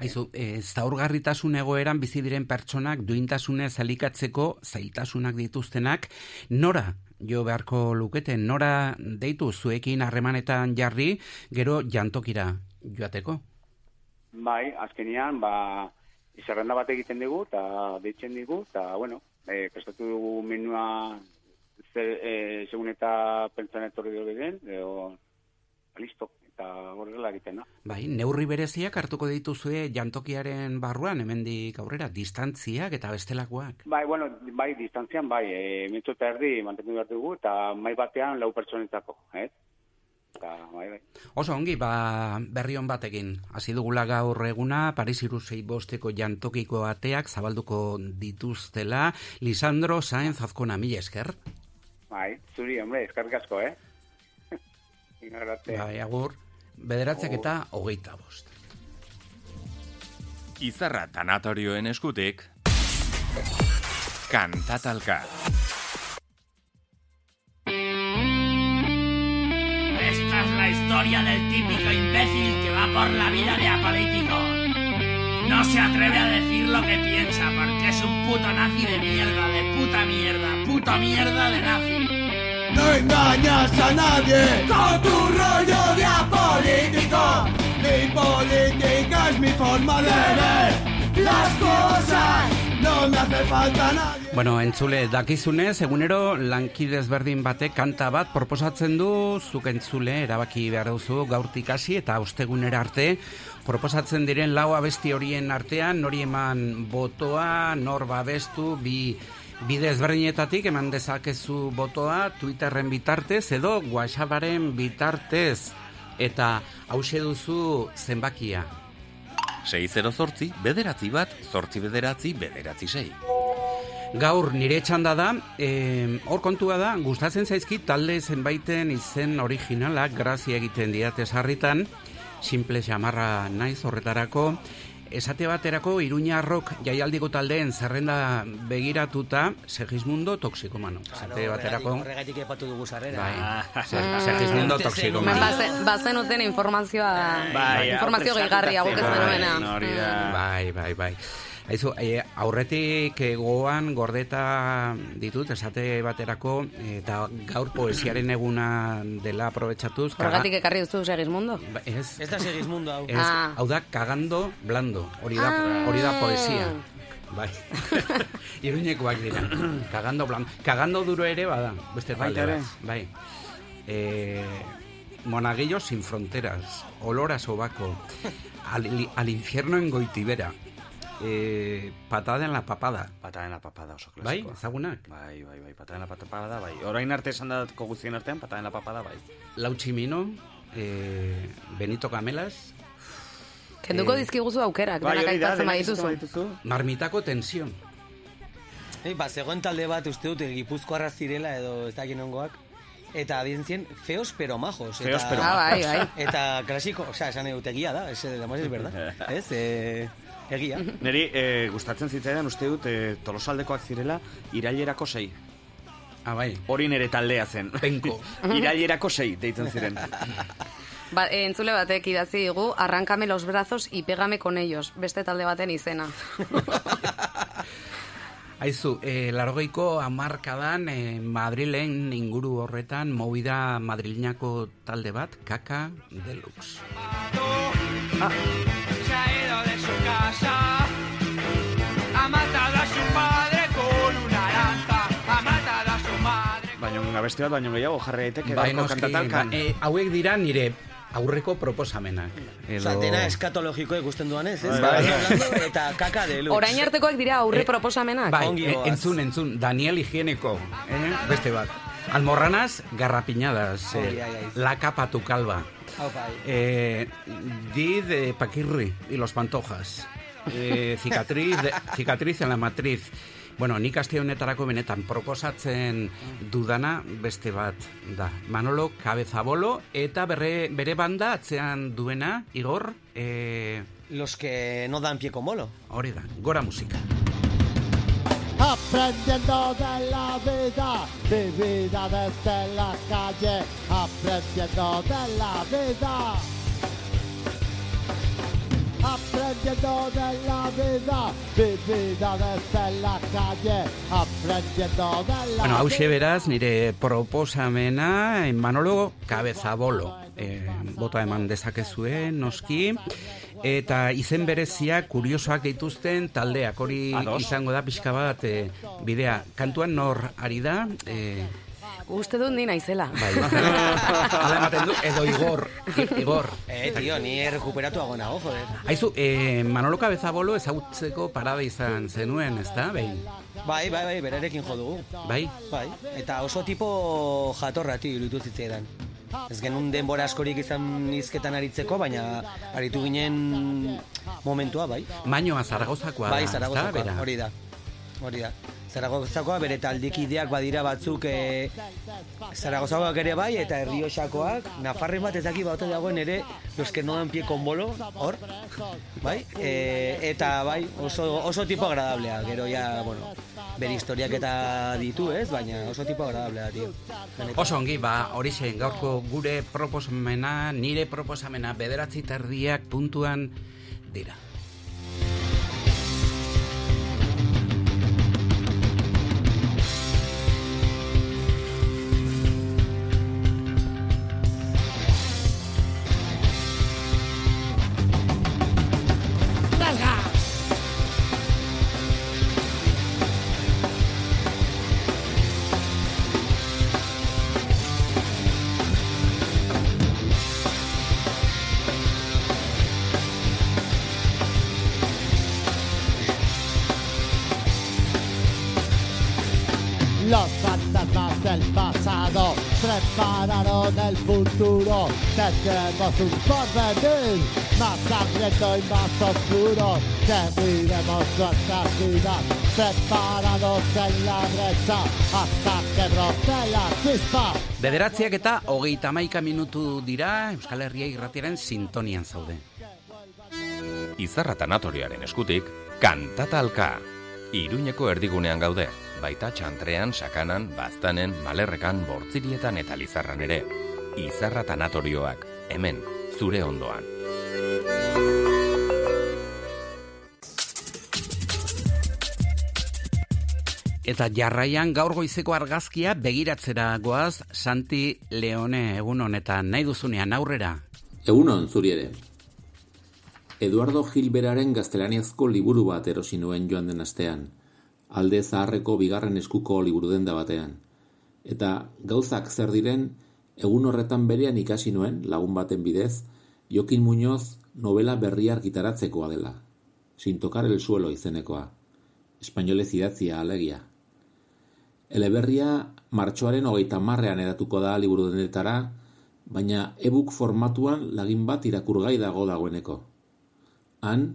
[SPEAKER 3] Aizu, eh, zaurgarritasun egoeran bizi diren pertsonak duintasunez alikatzeko zailtasunak dituztenak, nora jo beharko lukete, nora deitu zuekin harremanetan jarri, gero jantokira joateko?
[SPEAKER 7] Bai, azkenean, ba, zerrenda bat egiten dugu, eta deitzen dugu, eta, bueno, eh, prestatu dugu menua ze, eh, segun eta pentsan etorri dugu den, listo, eta horrela egiten da.
[SPEAKER 3] Bai, neurri bereziak hartuko dituzue jantokiaren barruan, hemendik aurrera, distantziak eta bestelakoak.
[SPEAKER 7] Bai, bueno, bai, distantzian, bai, e, metro eta erdi mantendu behar dugu, eta mai batean lau pertsonetako, eh? Eta, bai, bai.
[SPEAKER 3] Oso ongi, ba, berri on batekin. Hasi dugula gaur eguna, Paris irusei bosteko jantokiko ateak zabalduko dituztela. Lisandro Saenz Azkona, mila esker.
[SPEAKER 7] Bai, zuri, hombre, eskarrik asko, eh?
[SPEAKER 3] Bai, agur, bederatzek eta hogeita bost.
[SPEAKER 2] Izarra tanatorioen eskutik, kantatalka.
[SPEAKER 8] Esta es la historia del típico imbécil que va por la vida de apolítico. No se atreve a decir lo que piensa porque es un puto nazi de mierda, de puta mierda, puto mierda de nazi.
[SPEAKER 9] No engañas a nadie con tu rollo de apolítico. Mi política es mi forma de ver las cosas. No me falta nadie.
[SPEAKER 3] Bueno, entzule, dakizunez, egunero lankide ezberdin batek kanta bat proposatzen du, zuk entzule, erabaki behar duzu, gaurtik hasi eta ostegunera arte, proposatzen diren lau abesti horien artean, nori eman botoa, nor babestu, bi bide ezberdinetatik eman dezakezu botoa, Twitterren bitartez edo WhatsApparen bitartez, eta hause duzu zenbakia.
[SPEAKER 2] 608 bederatzi bat, zortzi bederatzi, bederatzi sei.
[SPEAKER 3] Gaur nire txanda da, eh, hor kontua da, gustatzen zaizkit talde zenbaiten izen originalak grazia egiten diate sarritan, simple xamarra naiz horretarako, esate baterako Iruñarrok jaialdiko taldeen zerrenda begiratuta Segismundo toxikomano. Esate baterako,
[SPEAKER 4] Horregatik epatu dugu sarrera.
[SPEAKER 3] bai, Se- Segismundo toxikomano.
[SPEAKER 6] bazen, bazen uten informazioa,
[SPEAKER 5] Bai,
[SPEAKER 6] informazio
[SPEAKER 5] aurrez
[SPEAKER 6] gehigarria guk ez.
[SPEAKER 5] Hori da.
[SPEAKER 3] Bai, bai, bai. Aizu, e, aurretik gogoan gordeta ditut, esate baterako, eta gaur poesiaren eguna dela aprobetsatuz. kaga-
[SPEAKER 6] Horregatik ekarri duzu Segismundo.
[SPEAKER 3] Ba, Ez,
[SPEAKER 4] Ez da Segismundo hau.
[SPEAKER 3] ez,
[SPEAKER 6] Ah.
[SPEAKER 3] hau da kagando blando, hori da,
[SPEAKER 6] Ah.
[SPEAKER 3] hori da poesia. Bai. Iruñekoak dira. Kagando blando. Kagando duro ere bada, beste talde bat. Bai. Eh, monaguillos sin fronteras. Olor a sobaco. Al, al infierno en Goitibera. Eh, patada en la papada.
[SPEAKER 5] Patada en la papada oso
[SPEAKER 3] Bai,
[SPEAKER 5] klasikoa.
[SPEAKER 3] ezagunak.
[SPEAKER 5] Bai, bai, bai, patada en la papada, bai. Orain arte esan datko guztien artean, patada en la papada, bai.
[SPEAKER 3] Lau Chimino, eh, Benito Camelas,
[SPEAKER 6] Kenduko
[SPEAKER 3] Eh,
[SPEAKER 6] dizkiguzu aukerak,
[SPEAKER 5] Bai,
[SPEAKER 6] denak
[SPEAKER 5] da,
[SPEAKER 6] aipatzen badituzu.
[SPEAKER 3] Marmitako tensión.
[SPEAKER 4] Ei, ba, zegoen talde bat uste dut gipuzkoarra zirela edo ez dakit nongoak. Eta adien zien, feos pero majos.
[SPEAKER 5] Feos
[SPEAKER 4] eta,
[SPEAKER 5] pero
[SPEAKER 6] Ah, bai, bai.
[SPEAKER 4] Eta klasiko, osea, esan dut egia da, ez, además es verdad. ez, eh, egia.
[SPEAKER 5] Neri eh, gustatzen zitzaidan uste dut eh, tolosaldekoak zirela irailerako sei.
[SPEAKER 3] Ah, bai.
[SPEAKER 5] Hori nere taldea zen.
[SPEAKER 3] Penko.
[SPEAKER 5] irailerako sei deitzen ziren.
[SPEAKER 6] Ba, entzule batek idatzi digu, arrankame los brazos y pégame con ellos, beste talde baten izena.
[SPEAKER 3] Aizu, e, largoiko amarkadan e, Madrilen inguru horretan movida madrileñako talde bat, Kaka Deluxe.
[SPEAKER 9] Se
[SPEAKER 5] abesti bat baino gehiago jarri daiteke
[SPEAKER 3] Bai,
[SPEAKER 5] gaurko
[SPEAKER 3] noski,
[SPEAKER 5] kantatalkan.
[SPEAKER 3] ba, e, hauek dira nire aurreko proposamenak.
[SPEAKER 4] Edo... Osa, dena eskatologikoa ikusten duan ez, ez?
[SPEAKER 5] Bai,
[SPEAKER 4] Bai, eta kaka de luz.
[SPEAKER 6] Orain artekoak dira aurre
[SPEAKER 3] Eh,
[SPEAKER 6] proposamenak.
[SPEAKER 3] Bai, e, entzun, entzun, Daniel Higieneko, eh? beste bat. Almorranas, garrapiñadas, eh, la capa tu calva.
[SPEAKER 4] Bai.
[SPEAKER 3] Eh, Di de Paquirri y los Pantojas. Eh, cicatriz, de- cicatriz en la matriz. Bueno, nik aste honetarako benetan proposatzen dudana beste bat da. Manolo Cabezabolo eta berre, bere banda atzean duena, Igor, eh,
[SPEAKER 4] Los que no dan pie con bolo.
[SPEAKER 3] hori da, gora musika.
[SPEAKER 10] Aprendiendo de la vida, mi vida desde la calle, aprendiendo de la vida. Aprendiendo de la vida, mi vida desde la calle, aprendiendo de la
[SPEAKER 3] Bueno, hause beraz, nire proposamena, eh, Manolo Cabezabolo. E, bota eman dezakezue, noski. Eta izen berezia kuriosoak dituzten taldeak, hori
[SPEAKER 5] Ados.
[SPEAKER 3] izango da pixka bat e, bidea. Kantuan nor ari da, e,
[SPEAKER 6] Uste dut ni naizela.
[SPEAKER 3] bai, hala ematen du, edo Igor, Igor.
[SPEAKER 4] Eh, tío, ni he recuperatu nago, joder.
[SPEAKER 3] Aizu, e, Manolo Cabezabolo ezagutzeko parada izan zenuen, ez da, behin?
[SPEAKER 4] Bai, bai, bai, berarekin jo dugu.
[SPEAKER 3] Bai?
[SPEAKER 4] Bai, eta oso tipo jatorrati iruditu zitzaidan. Ez genuen denbora askorik izan izketan aritzeko, baina aritu ginen momentua, bai.
[SPEAKER 3] Mainoa Zaragozakoa
[SPEAKER 4] Bai,
[SPEAKER 3] da,
[SPEAKER 4] Zaragozakoa, hori da. Hori da. Zaragozakoa bere taldekideak badira batzuk e, Zaragozakoak ere bai eta Errioxakoak Nafarren bat ez daki bat dagoen ere los que no dan pie con bolo hor bai e, eta bai oso, oso tipo agradablea gero ja bueno bere historiak eta ditu ez baina oso tipo agradablea Benetan.
[SPEAKER 3] Oso ongi, ba, hori zen, gaurko gure proposamena, nire proposamena, bederatzi tardiak puntuan dira.
[SPEAKER 10] Futuro. Tendremos un porvenir más sangriento y más oscuro. Seguiremos nuestras vidas preparados en la brecha hasta que brote la chispa.
[SPEAKER 3] Bederatziak eta hogeita maika minutu dira Euskal Herria irratiaren sintonian zaude.
[SPEAKER 2] Izarra tanatorioaren eskutik, kantatalka. Iruñeko erdigunean gaude, baita txantrean, sakanan, baztanen, malerrekan, bortzirietan eta lizarran ere. Izarra tanatorioak, hemen, zure ondoan.
[SPEAKER 3] Eta jarraian gaur goizeko argazkia begiratzera goaz Santi Leone egun honetan nahi duzunean aurrera.
[SPEAKER 11] Egunon zuri ere. Eduardo Gilberaren gaztelaniazko liburu bat erosi nuen joan den astean, alde zaharreko bigarren eskuko liburu denda batean. Eta gauzak zer diren, egun horretan berean ikasi nuen lagun baten bidez, Jokin Muñoz novela berria argitaratzekoa dela. Sin tocar el suelo izenekoa. Espainolez idatzia alegia. Eleberria martxoaren hogeita marrean edatuko da liburu dendetara, baina e-book formatuan lagin bat irakurgai dago dagoeneko. Han,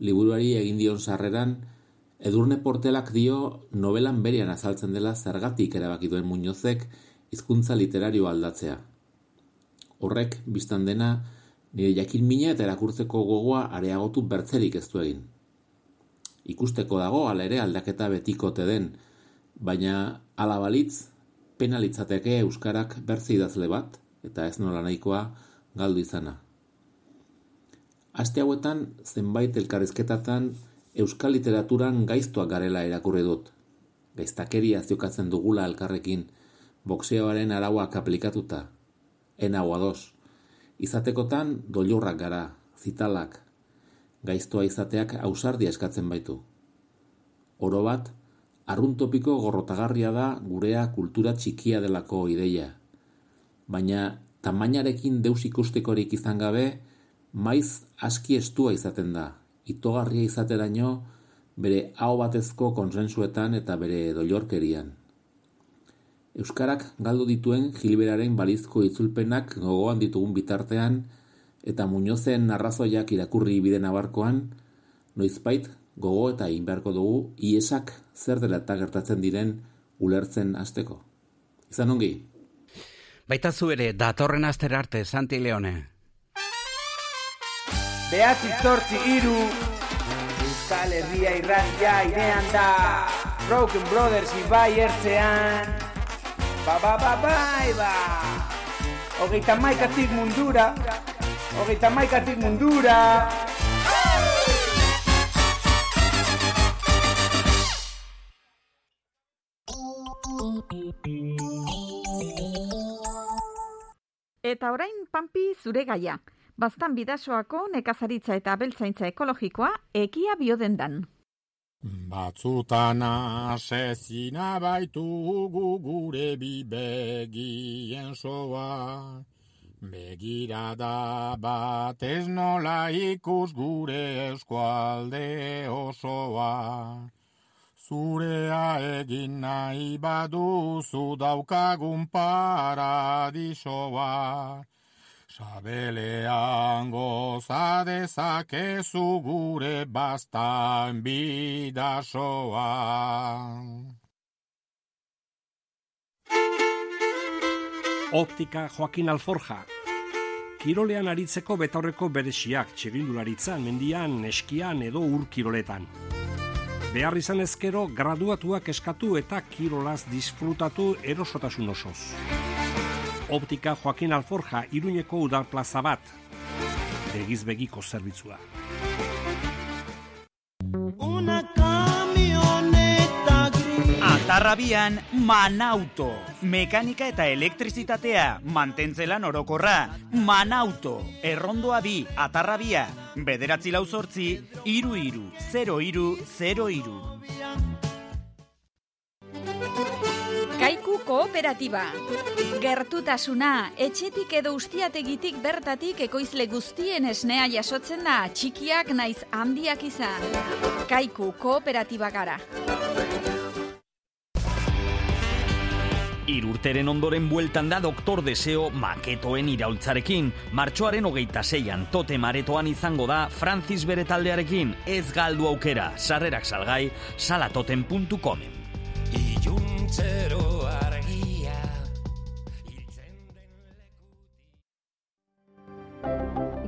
[SPEAKER 11] liburuari egin dion sarreran, Edurne Portelak dio novelan berian azaltzen dela zergatik erabaki duen Muñozek hizkuntza literario aldatzea. Horrek, biztan dena, nire jakin mina eta erakurtzeko gogoa areagotu bertzerik ez du egin. Ikusteko dago, ala ere aldaketa betikote den, baina ala balitz, penalitzateke euskarak bertze idazle bat, eta ez nola nahikoa galdu izana. Aste hauetan, zenbait elkarrizketatan euskal literaturan gaiztuak garela erakurri dut. Gaiztakeria ziokatzen dugula elkarrekin, boxeoaren arauak aplikatuta. Ena ados. Izatekotan, dolorrak gara, zitalak. Gaiztoa izateak ausardia eskatzen baitu. Oro bat, arrun topiko gorrotagarria da gurea kultura txikia delako ideia. Baina tamainarekin deus ikustekorik izan gabe, maiz aski estua izaten da, itogarria izateraino bere hau batezko konsensuetan eta bere doiorkerian. Euskarak galdu dituen Gilberaren balizko itzulpenak gogoan ditugun bitartean eta Muñozen narrazoiak irakurri bide nabarkoan, noizbait gogo eta egin beharko dugu iesak zer dela eta gertatzen diren ulertzen hasteko. Izan ongi?
[SPEAKER 3] Baita zu ere, datorren aster arte, Santi Leone.
[SPEAKER 12] Behatzi zortzi iru Euskal Herria irratia irean da Broken Brothers ibai ertzean Ba ba ba bai ba Hogeita maikatik mundura Hogeita maikatik mundura
[SPEAKER 1] Eta orain, Pampi, zure gaia. Baztan bidasoako nekazaritza eta beltzaintza ekologikoa ekia biodendan.
[SPEAKER 13] Batzutan asezina baitugu gure bibegien soa. Begirada bat ez nola ikus gure eskualde osoa. Zurea egin nahi baduzu daukagun paradisoa. Sabelean goza dezakezu gure bastan bidasoa.
[SPEAKER 14] Optika Joaquin Alforja. Kirolean aritzeko betaurreko beresiak txirindularitzan, mendian, eskian edo ur kiroletan. Behar izan ezkero, graduatuak eskatu eta kirolaz disfrutatu erosotasun osoz. Optika Joaquin Alforja Iruñeko udal plaza bat. Begiz begiko zerbitzua.
[SPEAKER 9] Una camioneta gris
[SPEAKER 15] Atarrabian Manauto. Mekanika eta elektrizitatea mantentzelan orokorra. Manauto. Errondoa bi Atarrabia. Bederatzi lau zortzi, iru iru, 0 iru, 0 iru.
[SPEAKER 1] Kooperatiba. Gertutasuna, etxetik edo ustiategitik bertatik ekoizle guztien esnea jasotzen da, txikiak naiz handiak izan. Kaiku kooperatiba gara.
[SPEAKER 15] Irurteren ondoren bueltan da Doktor Deseo maketoen iraultzarekin. Martxoaren hogeita zeian tote maretoan izango da Francis bere taldearekin. Ez galdu aukera, sarrerak salgai, salatoten.comen.
[SPEAKER 16] Iluntzero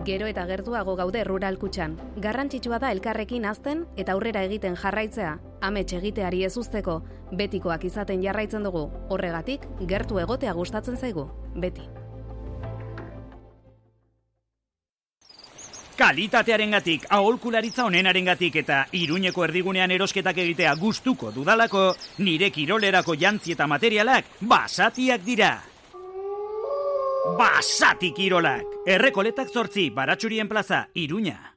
[SPEAKER 6] Gero eta gertuago gaude rural kutxan. Garrantzitsua da elkarrekin azten eta aurrera egiten jarraitzea, amets egiteari ez usteko, betikoak izaten jarraitzen dugu. Horregatik, gertu egotea gustatzen zaigu. Beti.
[SPEAKER 15] Kalitatearengatik, aholkularitza honenarengatik eta iruñeko erdigunean erosketak egitea gustuko dudalako, nire kirolerako jantzi eta materialak basatiak dira. Basati kirolak! Errekoletak zortzi, baratxurien plaza, iruña.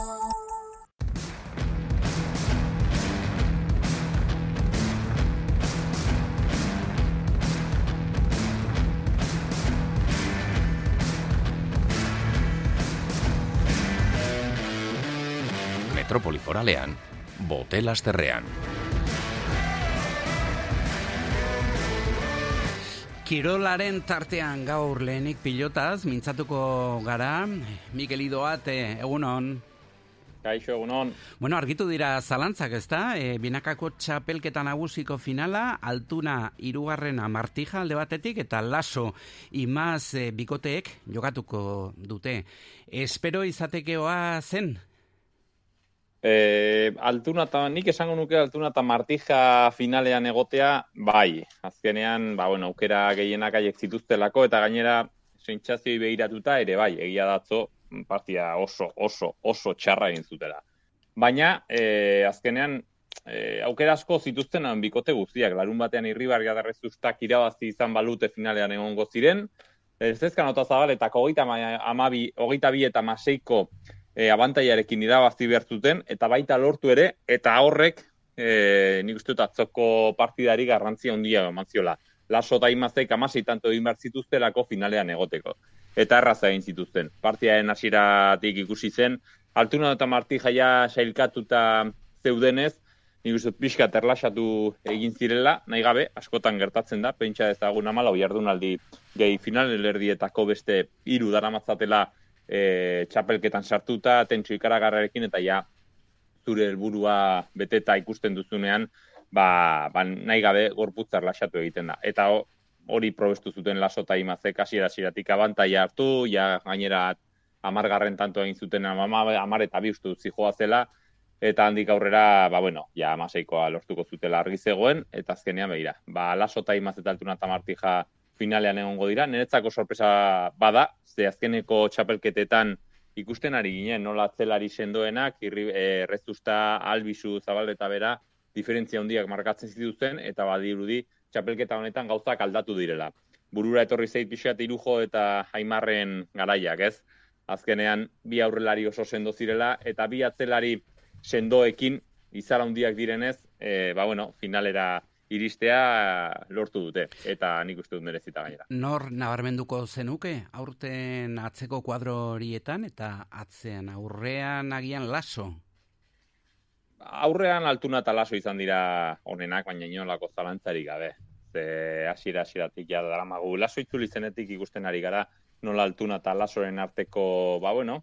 [SPEAKER 2] Metropoli Foralean, Bote Lasterrean.
[SPEAKER 3] Kirolaren tartean gaur lehenik pilotaz, mintzatuko gara, Mikel Idoate, egunon.
[SPEAKER 16] Kaixo, egunon.
[SPEAKER 3] Bueno, argitu dira zalantzak, ezta? E, binakako txapelketa nagusiko finala, altuna irugarrena martija alde batetik, eta laso imaz e, bikoteek jokatuko dute. Espero izatekeoa zen?
[SPEAKER 16] E, altuna eta, nik esango nuke altuna eta martija finalean egotea, bai. Azkenean, ba, bueno, aukera gehienak aiek zituztelako, eta gainera, sentxazioi behiratuta ere, bai, egia datzo, partia oso, oso, oso txarra egin zutela. Baina, e, azkenean, e, aukera asko zituzten bikote guztiak, larun batean irribar gadarrezustak irabazi izan balute finalean egongo ziren, ez ezkan ota zabal, eta hogeita, amabi, hogeita bi eta maseiko e, abantaiarekin irabazi behartuten, eta baita lortu ere, eta horrek, e, nik uste dut atzoko partidari garrantzia handia eman ziola. Laso eta imazek amasei tanto egin behar zituztelako finalean egoteko eta erraza egin zituzten. Partiaren hasieratik ikusi zen, altuna eta marti jaia sailkatuta zeudenez, nik uste pixka terlaxatu egin zirela, nahi gabe, askotan gertatzen da, pentsa ezagun amala, jardunaldi gehi final erdietako beste hiru dara matzatela e, txapelketan sartuta, tentsu ikaragarrarekin, eta ja, zure helburua beteta ikusten duzunean, ba, ba nahi gabe gorputzar laxatu egiten da. Eta hori probestu zuten laso eta imazek hasiera hasieratik abantaia hartu, ja gainera amargarren tanto egin zuten ama, amar eta bi ustu zijoa zela, eta handik aurrera, ba bueno, ja amaseikoa lortuko zutela argi zegoen, eta azkenean behira. Ba, laso eta imaz eta altuna eta martija finalean egongo dira, niretzako sorpresa bada, ze azkeneko txapelketetan ikusten ari ginen, nola atzelari sendoenak, irri, e, rezusta, albizu, zabalde eta bera, diferentzia handiak markatzen zituzten, eta badirudi, txapelketa honetan gauzak aldatu direla. Burura etorri zeit pixat irujo eta aimarren garaiak, ez? Azkenean, bi aurrelari oso sendo zirela, eta bi atzelari sendoekin, izara handiak direnez, e, ba bueno, finalera iristea lortu dute, eta nik uste dut merezita gainera.
[SPEAKER 3] Nor nabarmenduko zenuke, aurten atzeko kuadro horietan, eta atzean aurrean agian laso?
[SPEAKER 16] aurrean altuna eta laso izan dira honenak, baina inolako zalantzarik gabe. Ze hasiera hasieratik ja daramagu laso itzuli zenetik ikusten ari gara nola altuna eta lasoren arteko, ba bueno,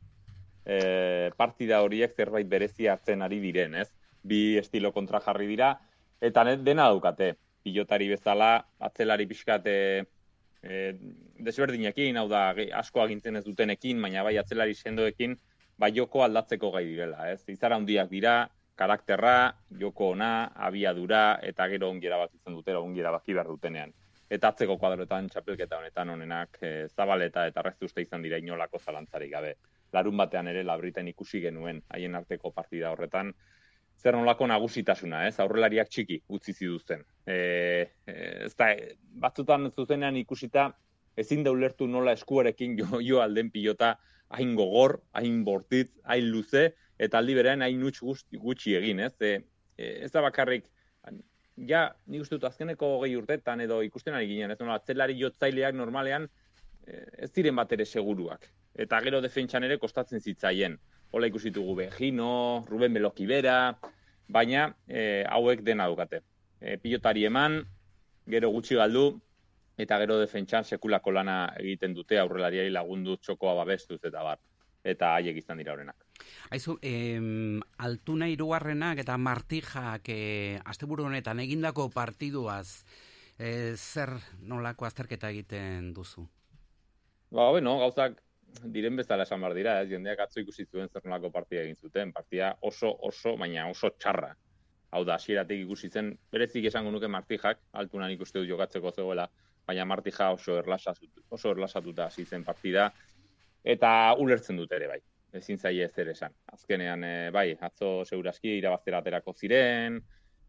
[SPEAKER 16] e, partida horiek zerbait berezi hartzen ari diren, ez? Bi estilo kontra jarri dira, eta net dena daukate. Pilotari bezala, atzelari pixkate e, desberdinekin, hau da, asko agintzen ez dutenekin, baina bai atzelari sendoekin, bai joko aldatzeko gai direla, ez? Izara handiak dira, karakterra, joko ona, abiadura, eta gero ongiera bat izan dutera, ongiera baki behar dutenean. Eta atzeko kuadroetan, txapelketa honetan honenak, e, zabaleta eta reztuste izan dira inolako zalantzarik gabe. Larun batean ere, labriten ikusi genuen, haien arteko partida horretan, zer nolako nagusitasuna, ez? Aurrelariak txiki utzi ziduzten. E, e, ez da, batzutan zuzenean ikusita, ezin da ulertu nola eskuarekin jo, jo alden pilota hain gogor, hain bortitz, hain luze, eta aldi berean hain nutx gutxi egin, ez? E, ez da bakarrik, ja, nik uste dut azkeneko gehi urtetan edo ikusten ari ginen, ez? atzelari jotzaileak normalean e, ez diren bat ere seguruak. Eta gero defentsan ere kostatzen zitzaien. Hola ikusitugu Begino, Ruben Belokibera, baina e, hauek dena dukate. E, pilotari eman, gero gutxi galdu, eta gero defentsan sekulako lana egiten dute aurrelariai lagundu txokoa babestuz eta bar. Eta haiek izan dira horrenak.
[SPEAKER 3] Aizu, eh, altuna irugarrenak eta martijak eh, asteburu honetan egindako partiduaz, eh, zer nolako azterketa egiten duzu?
[SPEAKER 16] Ba, bueno, gauzak diren bezala esan bar dira, ez jendeak atzo ikusi zuen zer nolako partia egin zuten, partia oso, oso, baina oso txarra. Hau da, hasieratik ikusi zen, berezik esango nuke martijak, altunan ikuste du jokatzeko zegoela, baina martija oso erlasatuta, oso erlasatuta hasi zen partida, eta ulertzen dut ere bai ezin zaie zer esan. Azkenean, e, bai, atzo segurazki irabaztera aterako ziren,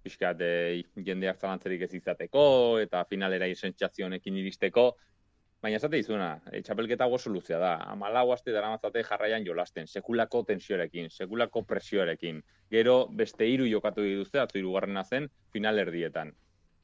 [SPEAKER 16] pixkat e, jendeak zalantzerik ez izateko, eta finalera honekin iristeko, baina esate izuna, e, txapelketa gozo luzea da, amalau aste dara mazate jarraian jolasten, sekulako tensioarekin, sekulako presioarekin, gero beste hiru jokatu dituzte, atzo irugarrena zen, final erdietan.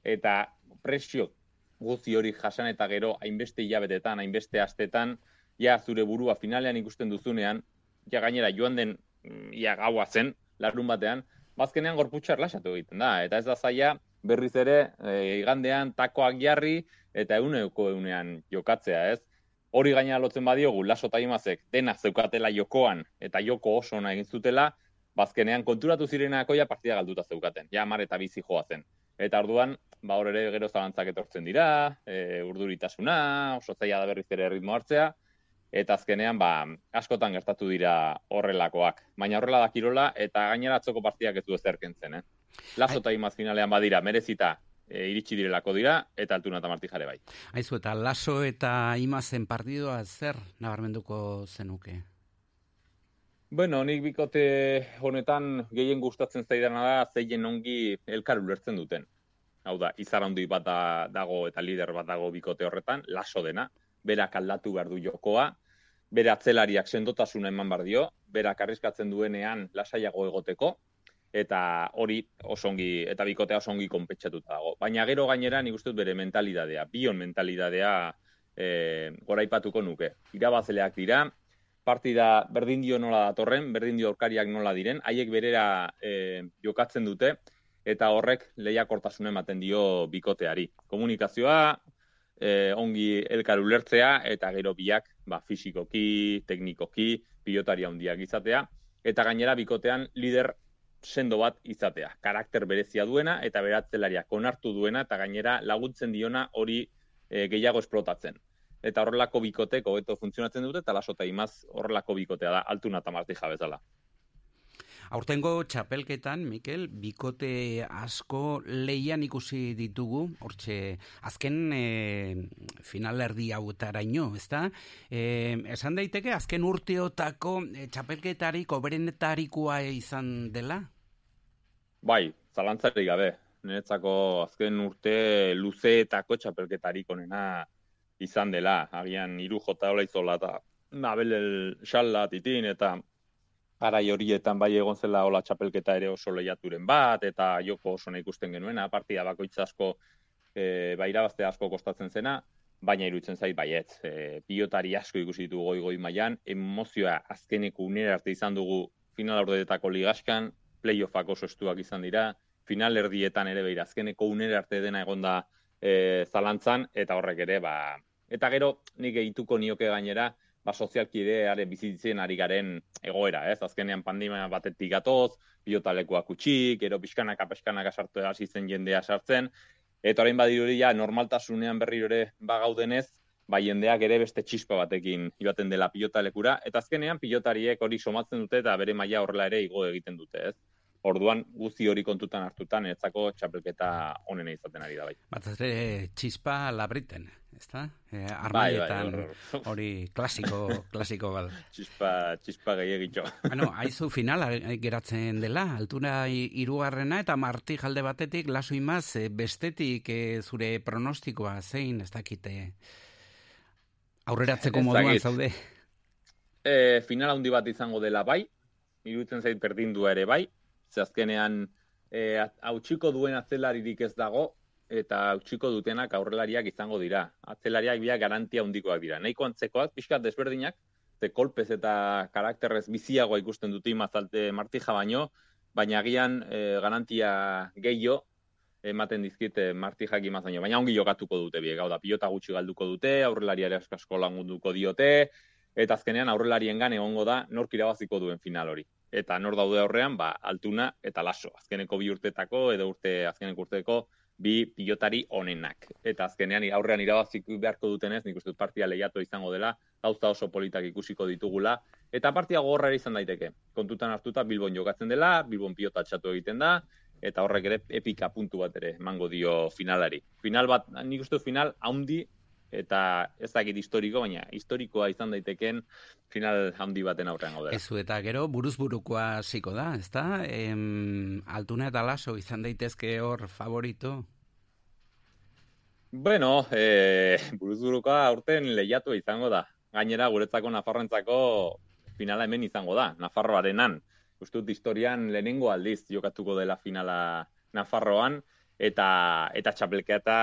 [SPEAKER 16] Eta presio guzi hori jasan eta gero hainbeste hilabetetan, hainbeste astetan, ja zure burua finalean ikusten duzunean, ja gainera joan den mm, ia gaua zen, larun batean, bazkenean gorputxa erlaxatu egiten da. Eta ez da zaila berriz ere e, igandean takoak jarri eta euneko eunean jokatzea, ez? Hori gaina lotzen badiogu, laso eta imazek dena zeukatela jokoan eta joko oso ona egin zutela, bazkenean konturatu zirenako ja partida galduta zeukaten, ja mar eta bizi joa zen. Eta orduan, ba hor ere gero zalantzak etortzen dira, e, urduritasuna, oso zaila da berriz ere ritmo hartzea, eta azkenean ba, askotan gertatu dira horrelakoak. Baina horrela da kirola eta gainera atzoko partidak ez du ezerkentzen, eh? Lazo eta imaz finalean badira, merezita e, iritsi direlako dira, eta altuna eta marti jare bai.
[SPEAKER 3] Aizu, eta laso eta imazen partidoa zer nabarmenduko zenuke?
[SPEAKER 16] Bueno, nik bikote honetan gehien gustatzen zaidana da zeien ongi elkar ulertzen duten. Hau da, izar handi bat da- dago eta lider bat dago bikote horretan, laso dena, berak aldatu behar du jokoa, bere atzelariak sendotasuna eman behar dio, berak arriskatzen duenean lasaiago egoteko, eta hori osongi, eta bikotea osongi konpetsatuta dago. Baina gero gainera nik uste dut bere mentalidadea, bion mentalidadea e, goraipatuko nuke. Irabazleak dira, partida berdin dio nola datorren, berdin dio aurkariak nola diren, haiek berera e, jokatzen dute, eta horrek lehiakortasuna ematen dio bikoteari. Komunikazioa, e, ongi elkar ulertzea, eta gero biak, ba, fisikoki, teknikoki, pilotari handiak izatea, eta gainera bikotean lider sendo bat izatea. Karakter berezia duena, eta beratzelariak onartu duena, eta gainera laguntzen diona hori e, gehiago esplotatzen. Eta horrelako bikotek hobeto funtzionatzen dute, eta lasota imaz horrelako bikotea da, altuna eta martija bezala.
[SPEAKER 3] Aurtengo txapelketan, Mikel, bikote asko leian ikusi ditugu, hortxe, azken e, finalerdi hautaraino, ezta? E, esan daiteke, azken urteotako e, txapelketarik oberenetarikoa izan dela?
[SPEAKER 16] Bai, zalantzarik gabe. Niretzako azken urte luzeetako txapelketarik onena izan dela. Agian hiru jota hola izola eta Mabel el xalla titin eta garai horietan bai egon zela hola txapelketa ere oso lehiaturen bat eta joko oso ikusten genuena, partida bakoitza asko e, bai irabazte asko kostatzen zena, baina iruditzen zait baietz. E, pilotari asko ikusi ditugu goi goi mailan, emozioa azkeneko unera arte izan dugu final ordetako ligaskan, playoffak oso estuak izan dira, final erdietan ere behir azkeneko unera arte dena egonda e, zalantzan, eta horrek ere, ba, eta gero nik egituko nioke gainera, ba, sozialki ere are bizitzen ari garen egoera, ez? Azkenean pandemia batetik gatoz, pilotalekuak utxik, gero pixkanaka pixkanaka sartu hasi zen jendea sartzen, eta orain badirudi ja normaltasunean berriro ere bagaudenez, ba jendeak ere beste txispa batekin joaten dela pilotalekura, eta azkenean pilotariek hori somatzen dute eta bere maila horrela ere igo egiten dute, ez? Orduan guzti hori kontutan hartutan etzako txapelketa onena izaten ari da bai.
[SPEAKER 3] Bat ere txispa labriten, ezta? E, armaietan
[SPEAKER 16] Bai, bai,
[SPEAKER 3] hori klasiko, klasiko bat.
[SPEAKER 16] Txispa, txispa gehiagitxo.
[SPEAKER 3] Bueno, haizu finala geratzen dela, altura i- hirugarrena eta marti jalde batetik laso imaz e, bestetik e, zure pronostikoa zein ez dakite aurreratzeko moduan zaude.
[SPEAKER 16] e, final handi bat izango dela bai, iruditzen zait berdindua ere bai, ze azkenean e, hautsiko duen atzelaririk ez dago, eta hautsiko dutenak aurrelariak izango dira. Atzelariak biak garantia handikoak dira. Nahiko antzekoak, pixkat desberdinak, ze kolpez eta karakterrez biziagoa ikusten dute imazalte martija baino, baina agian e, garantia gehiago ematen dizkite martijak imazaino, baina ongi jokatuko dute biek, hau da, pilota gutxi galduko dute, aurrelariare asko lagunduko diote, eta azkenean aurrelarien egongo da nork irabaziko duen final hori. Eta nor daude aurrean, ba, altuna eta laso. Azkeneko bi urtetako edo urte azkeneko urteko bi pilotari onenak. Eta azkenean aurrean irabazik beharko dutenez, nik uste dut partia lehiatu izango dela, gauza oso politak ikusiko ditugula, eta partia gogorra izan daiteke. Kontutan hartuta Bilbon jokatzen dela, Bilbon pilota txatu egiten da, eta horrek ere epika puntu bat ere emango dio finalari. Final bat, nik uste final haundi eta ez dakit historiko, baina historikoa izan daiteken final handi baten aurrean gaudela.
[SPEAKER 3] Ezu eta gero buruz burukoa hasiko da, ezta? Em, altuna eta laso izan daitezke hor favorito.
[SPEAKER 16] Bueno, e, buruzburukoa aurten lehiatu izango da. Gainera, guretzako Nafarroentzako finala hemen izango da, Nafarroarenan. Uste dut historian lehenengo aldiz jokatuko dela finala Nafarroan, eta eta txapelketa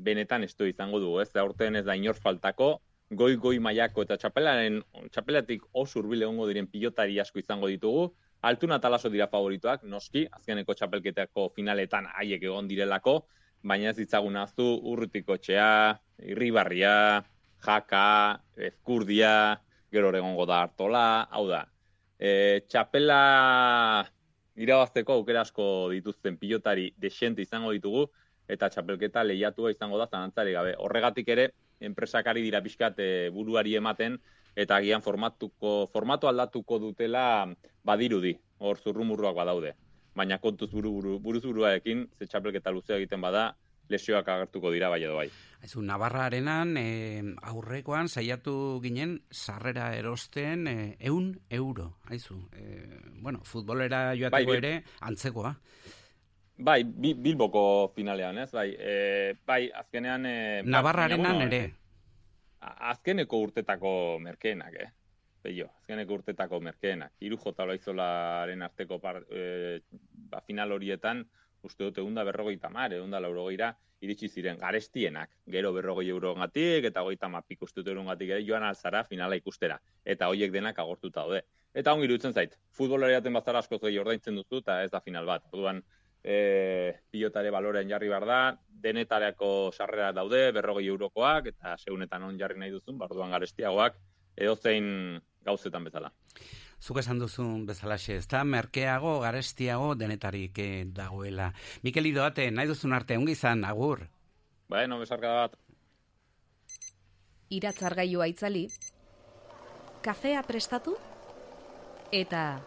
[SPEAKER 16] benetan estu izango du, ez? Aurten ez da inor faltako, goi-goi mailako eta txapelaren txapelatik oso hurbil egongo diren pilotari asko izango ditugu, Altuna talaso dira favorituak, noski, azkeneko txapelketako finaletan haiek egon direlako, baina ez ditzagun aztu urrutiko txea, irribarria, jaka, ezkurdia, gero egongo da hartola, hau da. E, txapela irabazteko aukera asko dituzten pilotari desente izango ditugu, eta txapelketa lehiatua izango da zanantzari gabe. Horregatik ere, enpresakari dira pixkat e, buruari ematen, eta agian formatuko, formatu aldatuko dutela badirudi, hor zurrumurruak badaude. Baina kontuz buru, buru, buruz buruarekin, ze txapelketa luzea egiten bada, lesioak agertuko dira bai edo bai.
[SPEAKER 3] Aizu, Navarra arenan e, aurrekoan saiatu ginen sarrera erosten e, eun euro. Aizu, e, bueno, futbolera joateko bai, ere antzekoa.
[SPEAKER 16] Bai, bilboko finalean, ez? Bai, e, bai azkenean... E,
[SPEAKER 3] Navarra arenan ere
[SPEAKER 16] azkeneko urtetako merkeenak, eh? Beio, azkeneko urtetako merkeenak. Iru jota loaizolaren arteko par, e, ba, final horietan, uste dute egun da berrogei tamar, egun da laurogeira, iritsi ziren garestienak. Gero berrogei euro gatik, eta goita mapik uste dute gatik ere, joan alzara finala ikustera. Eta hoiek denak agortuta daude. Eta ongi irutzen zait, futbolariaten bazara askoz gehi ordaintzen duzu, eta ez da final bat. Orduan, e, pilotare balorean jarri behar da, denetareako sarrera daude, berrogei eurokoak, eta segunetan on jarri nahi duzun, barduan garestiagoak, edozein gauzetan bezala.
[SPEAKER 3] Zuk esan duzun bezalaxe, ez da, merkeago, garestiago, denetarik eh, dagoela. Mikel Idoate, nahi duzun arte, ongi izan, agur?
[SPEAKER 16] Bueno, besarka bat.
[SPEAKER 6] Iratzargailua itzali, kafea prestatu, eta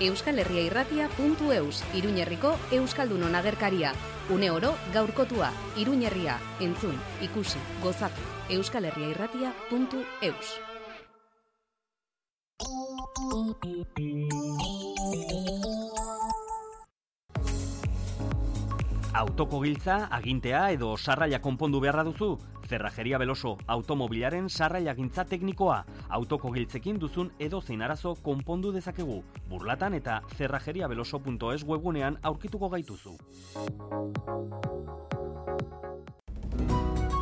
[SPEAKER 6] Euskal Herria Irratia puntu eus, Iruñerriko Euskaldunon agerkaria. Une oro, gaurkotua, Iruñerria, entzun, ikusi, gozatu, Euskal Herria
[SPEAKER 5] Autoko giltza, agintea edo sarraia konpondu beharra duzu? Zerrajeria Beloso, automobilaren sarraia gintza teknikoa. Autoko giltzekin duzun edo zein arazo konpondu dezakegu. Burlatan eta zerrajeriabeloso.es webunean aurkituko gaituzu.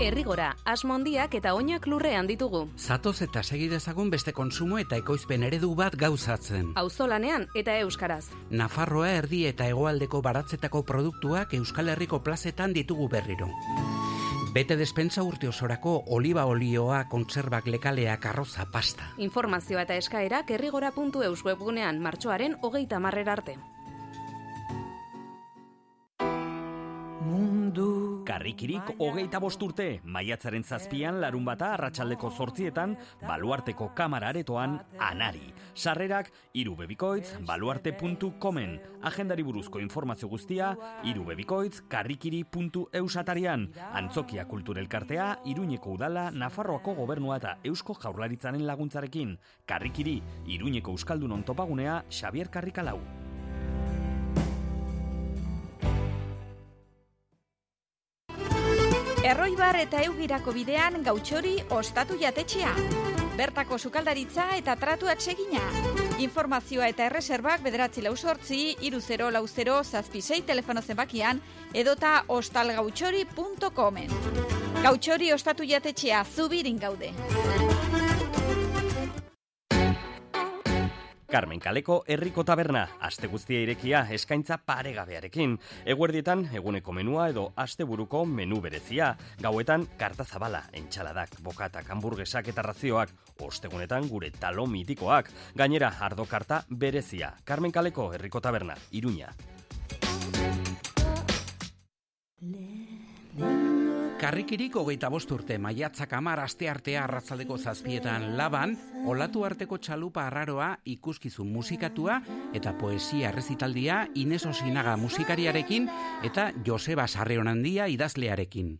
[SPEAKER 6] Errigora, asmondiak eta oinak lurrean ditugu.
[SPEAKER 3] Zatoz eta segidezagun beste konsumo eta ekoizpen eredu bat gauzatzen.
[SPEAKER 6] Auzolanean eta euskaraz.
[SPEAKER 3] Nafarroa erdi eta hegoaldeko baratzetako produktuak Euskal Herriko plazetan ditugu berriro. Bete despensa urte osorako oliba olioa, kontserbak lekalea, karroza, pasta.
[SPEAKER 6] Informazioa eta eskaerak errigora.eus webgunean martxoaren hogeita marrer arte.
[SPEAKER 5] Karrikirik hogeita bosturte, maiatzaren zazpian larun bata arratsaldeko zortzietan, baluarteko kamara aretoan, anari. Sarrerak, irubebikoitz, baluarte.comen. Agendari buruzko informazio guztia, irubebikoitz, karrikiri.eusatarian. Antzokia kulturelkartea, iruñeko udala, Nafarroako gobernua eta eusko jaurlaritzaren laguntzarekin. Karrikiri, iruñeko euskaldunon topagunea, Xavier Karrikalau.
[SPEAKER 1] Erroibar eta eugirako bidean gautxori ostatu jatetxea. Bertako sukaldaritza eta tratu atsegina. Informazioa eta erreserbak bederatzi lau sortzi, iru zero lau zero zazpisei telefono zenbakian, edota ostalgautxori.comen. Gautxori ostatu jatetxea zubirin gaude.
[SPEAKER 5] Carmen Kaleko herriko taberna, aste guztia irekia eskaintza paregabearekin. Eguerdietan eguneko menua edo asteburuko menu berezia. Gauetan karta zabala, entxaladak, bokatak, hamburguesak eta razioak. Ostegunetan gure talo mitikoak. Gainera, ardo karta berezia. Carmen Kaleko herriko taberna, iruña.
[SPEAKER 3] Karrikirik hogeita bost urte maiatzak amar aste artea arratzaldeko zazpietan laban, olatu arteko txalupa arraroa ikuskizun musikatua eta poesia rezitaldia Ines Osinaga musikariarekin eta Joseba Sarreonandia idazlearekin.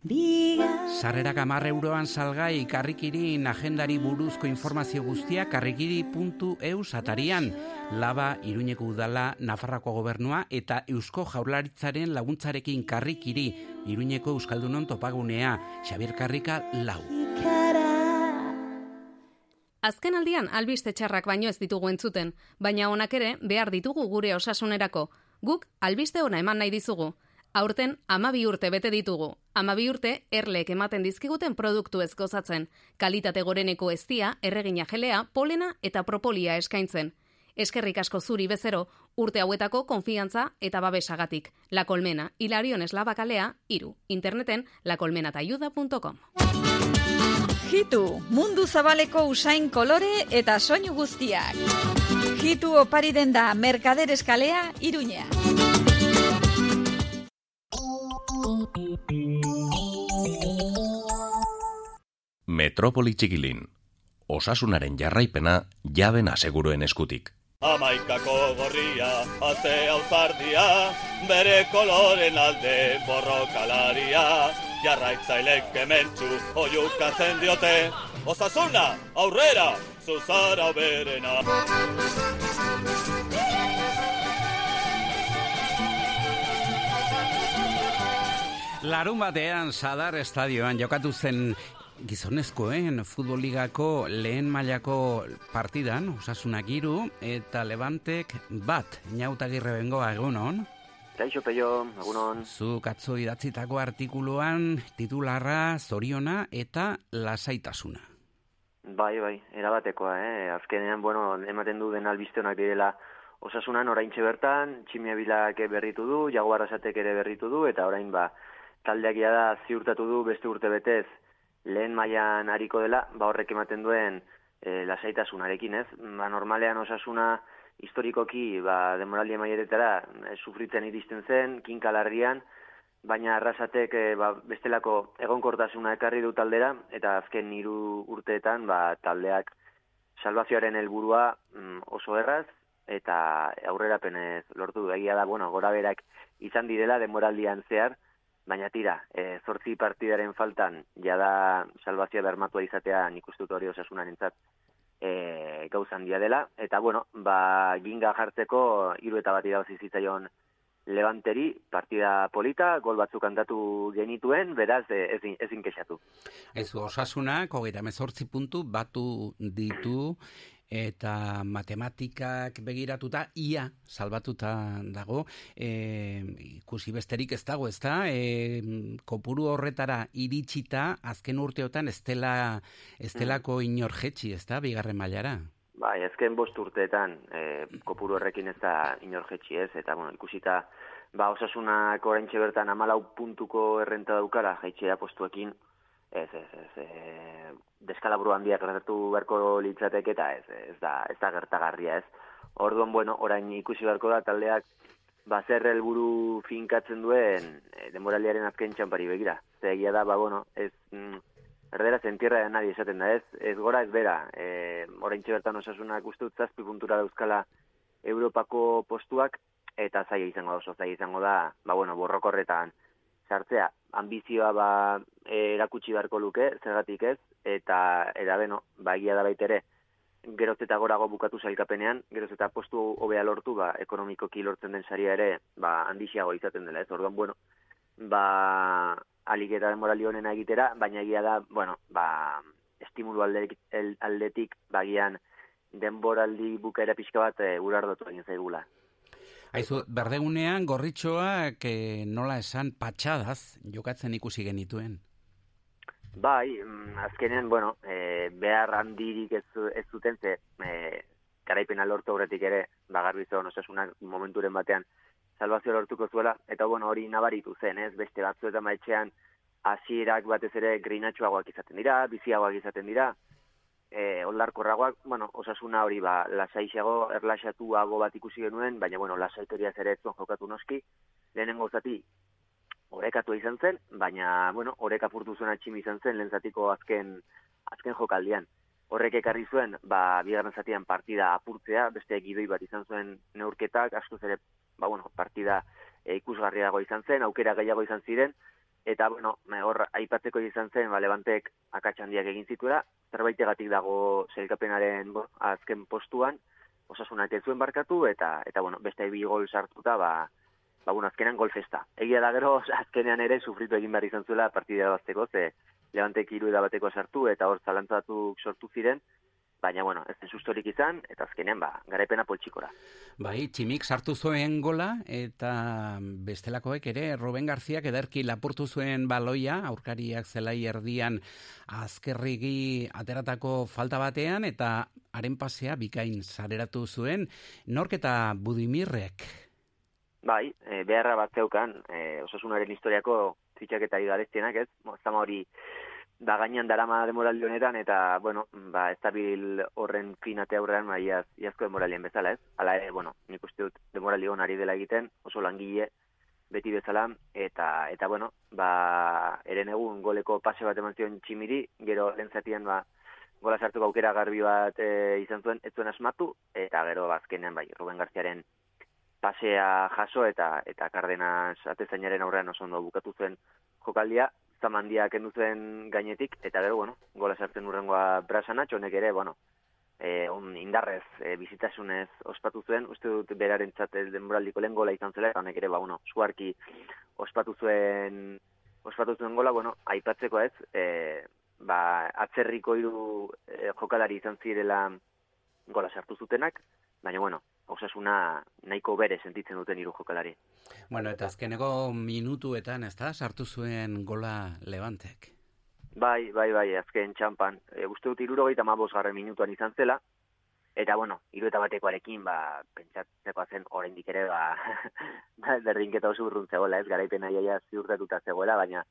[SPEAKER 3] Sarrerak amar euroan salgai karrikirin agendari buruzko informazio guztia karrikiri.eus atarian, laba Iruñeko udala Nafarrako gobernua eta Eusko Jaurlaritzaren laguntzarekin karrikiri Iruñeko Euskaldunon topagunea, Xabier Karrika lau.
[SPEAKER 6] Azken aldian albiste txarrak baino ez ditugu entzuten, baina honak ere behar ditugu gure osasunerako. Guk albiste ona eman nahi dizugu. Aurten amabi urte bete ditugu. Amabi urte erlek ematen dizkiguten produktu ez gozatzen. Kalitate goreneko eztia, erregina jelea, polena eta propolia eskaintzen. Eskerrik asko zuri bezero, urte hauetako konfiantza eta babesagatik. La Colmena, Hilarion Eslabakalea, iru. Interneten lacolmenatayuda.com.
[SPEAKER 1] Hitu, mundu zabaleko usain kolore eta soinu guztiak. Hitu opari den da Merkader Eskalea, Iruña.
[SPEAKER 2] Metropoli txikilin. Osasunaren jarraipena jaben aseguruen eskutik.
[SPEAKER 17] Amaikako gorria, haze auzardia, bere koloren alde borrokalaria, jarraitzailek kementsu oiukatzen diote, osasuna, aurrera, zuzara berena.
[SPEAKER 3] Larun batean Sadar Estadioan jokatu zen gizonezkoen futboligako lehen mailako partidan, osasunak iru, eta Levantek bat, inautagirre bengoa egunon.
[SPEAKER 18] Kaixo peio, egunon.
[SPEAKER 3] Zuk atzo idatzitako artikuluan titularra zoriona eta lasaitasuna.
[SPEAKER 18] Bai, bai, erabatekoa, eh? Azkenean, bueno, ematen du den albizteonak direla osasunan oraintxe bertan, tximia bilak berritu du, jaguarrasatek ere berritu du, eta orain ba, taldeak da ziurtatu du beste urte betez lehen mailan hariko dela, ba horrek ematen duen e, lasaitasunarekin, ez? Ba, normalean osasuna historikoki ba, demoraldi maieretara e, sufritzen iristen zen, kinkalarrian, baina arrasatek e, ba, bestelako egonkortasuna ekarri du taldera, eta azken hiru urteetan ba, taldeak salvazioaren helburua mm, oso erraz, eta aurrerapenez lortu egia da, bueno, gora berak izan direla demoraldian zehar, Baina tira, e, zortzi partidaren faltan, jada salvazioa bermatua izatea nik uste hori osasunan entzat e, gauzan dia dela. Eta bueno, ba, ginga jartzeko hiru eta bat irabazi zitzaion levanteri, partida polita, gol batzuk kantatu genituen, beraz e, ezin, ezin kexatu.
[SPEAKER 3] Ez osasunak, hogeita mezortzi puntu, batu ditu, eta matematikak begiratuta ia salbatuta dago. E, ikusi besterik ez dago ez da e, kopuru horretara iritsita azken urteotan ez dela ez delako mm. inor jetxi ez da bigarren mailara?
[SPEAKER 18] Bai, ezken bost urteetan e, kopuru horrekin ez da inor jetxi ez eta bueno, ikusita ba, osasunak oraintxe bertan amalau puntuko errenta daukara jaitxea postuekin ez, ez, ez, e, deskalaburu handiak gertatu beharko litzateke eta ez, ez da, ez da gertagarria ez. Orduan, bueno, orain ikusi beharko da taldeak bazer helburu finkatzen duen e, demoraliaren azken txampari begira. Zegia da, ba, bueno, ez, mm, erdera zentierra da nadie esaten da ez, ez gora ez bera. E, orain bertan osasunak uste dut zazpi puntura dauzkala Europako postuak, eta zaila izango da oso, zaila izango da, ba, bueno, borrokorretan sartzea ambizioa ba erakutsi beharko luke, zergatik ez, eta era beno, ba egia da baitere geroz eta gorago bukatu sailkapenean, geroz eta postu hobea lortu, ba ekonomikoki lortzen den saria ere, ba handixiago izaten dela, ez? Orduan, bueno, ba aliketa den morali honena egitera, baina egia da, bueno, ba estimulu aldetik, aldetik bagian denboraldi bukaera pixka bat e, urardotu egin zaigula.
[SPEAKER 3] Aizu, berdegunean gorritxoak eh, nola esan patxadaz jokatzen ikusi genituen?
[SPEAKER 18] Bai, mm, azkenean, bueno, e, behar handirik ez, ez zuten ze, e, garaipena lortu horretik ere, bagarbi zon osasunak momenturen batean salvazio lortuko zuela, eta bueno, hori nabaritu zen, ez, beste batzu eta maitxean hasierak batez ere grinatxoagoak izaten dira, biziagoak izaten dira, e, oldarkorragoak, bueno, osasuna hori ba, lasaixago, erlaxatuago bat ikusi genuen, baina, bueno, lasaitoria ere zuen jokatu noski, lehenengo zati, orekatu izan zen, baina, bueno, oreka purtu zuen atximi izan zen, lehen zatiko azken, azken jokaldian. Horrek ekarri zuen, ba, bigarren zatian partida apurtzea, beste gidoi bat izan zuen neurketak, asko ere, ba, bueno, partida e, ikusgarriago izan zen, aukera gehiago izan ziren, eta, bueno, hor, aipatzeko izan zen, ba, levantek akatxandiak egin zituela, zerbaitegatik dago zelkapenaren bo, azken postuan, osasunak ez zuen barkatu, eta, eta bueno, beste bi gol sartuta, ba, ba, bueno, azkenean gol festa. Egia da gero, azkenean ere, sufritu egin behar izan zuela partidea bazteko, ze levantek iru bateko sartu, eta hor zalantzatu sortu ziren, baina, bueno, ez sustorik izan, eta azkenean, ba, garaipena poltsikora.
[SPEAKER 3] Bai, tximik sartu zuen gola, eta bestelakoek ere, Ruben Garziak ederki lapurtu zuen baloia, aurkariak zelai erdian azkerrigi ateratako falta batean, eta haren pasea bikain sareratu zuen, nork eta budimirrek?
[SPEAKER 18] Bai, e, beharra bat zeukan, e, osasunaren historiako fitxaketa gareztienak, ez? Zama hori, da gainean darama demoraldi honetan, eta, bueno, ba, ez bil horren finate aurrean, ba, iaz, iazko demoralien bezala, ez? Hala ere, bueno, nik uste dut demoraldi ari dela egiten, oso langile, beti bezala, eta, eta bueno, ba, eren egun goleko pase bat eman zion tximiri, gero lehen ba, gola sartu aukera garbi bat e, izan zuen, ez zuen asmatu, eta gero bazkenean, bai, Ruben Garziaren pasea jaso eta eta Cardenas atezainaren aurrean oso ondo bukatu zuen jokaldia, zamandia kendu zen gainetik, eta gero, bueno, gola sartzen urrengoa brasana, txonek ere, bueno, e, on indarrez, e, bizitasunez ospatu zuen, uste dut beraren txate denboraldiko lehen gola izan zela, eta honek ere, ba, bueno, suarki ospatu zuen, ospatu zuen gola, bueno, aipatzeko ez, e, ba, atzerriko hiru e, jokalari izan zirela gola sartu zutenak, baina, bueno, osasuna nahiko bere sentitzen duten hiru jokalari.
[SPEAKER 3] Bueno, eta azkeneko minutuetan, ez da, sartu zuen gola Levantek?
[SPEAKER 18] Bai, bai, bai, azken txampan. E, uste dut iruro gaita garren minutuan izan zela, eta bueno, iru eta batekoarekin, ba, pentsatzeko zen oraindik ere, ba, berdinketa oso urrun zegoela, ez, garaipen aiaia ziurtatuta zegoela, baina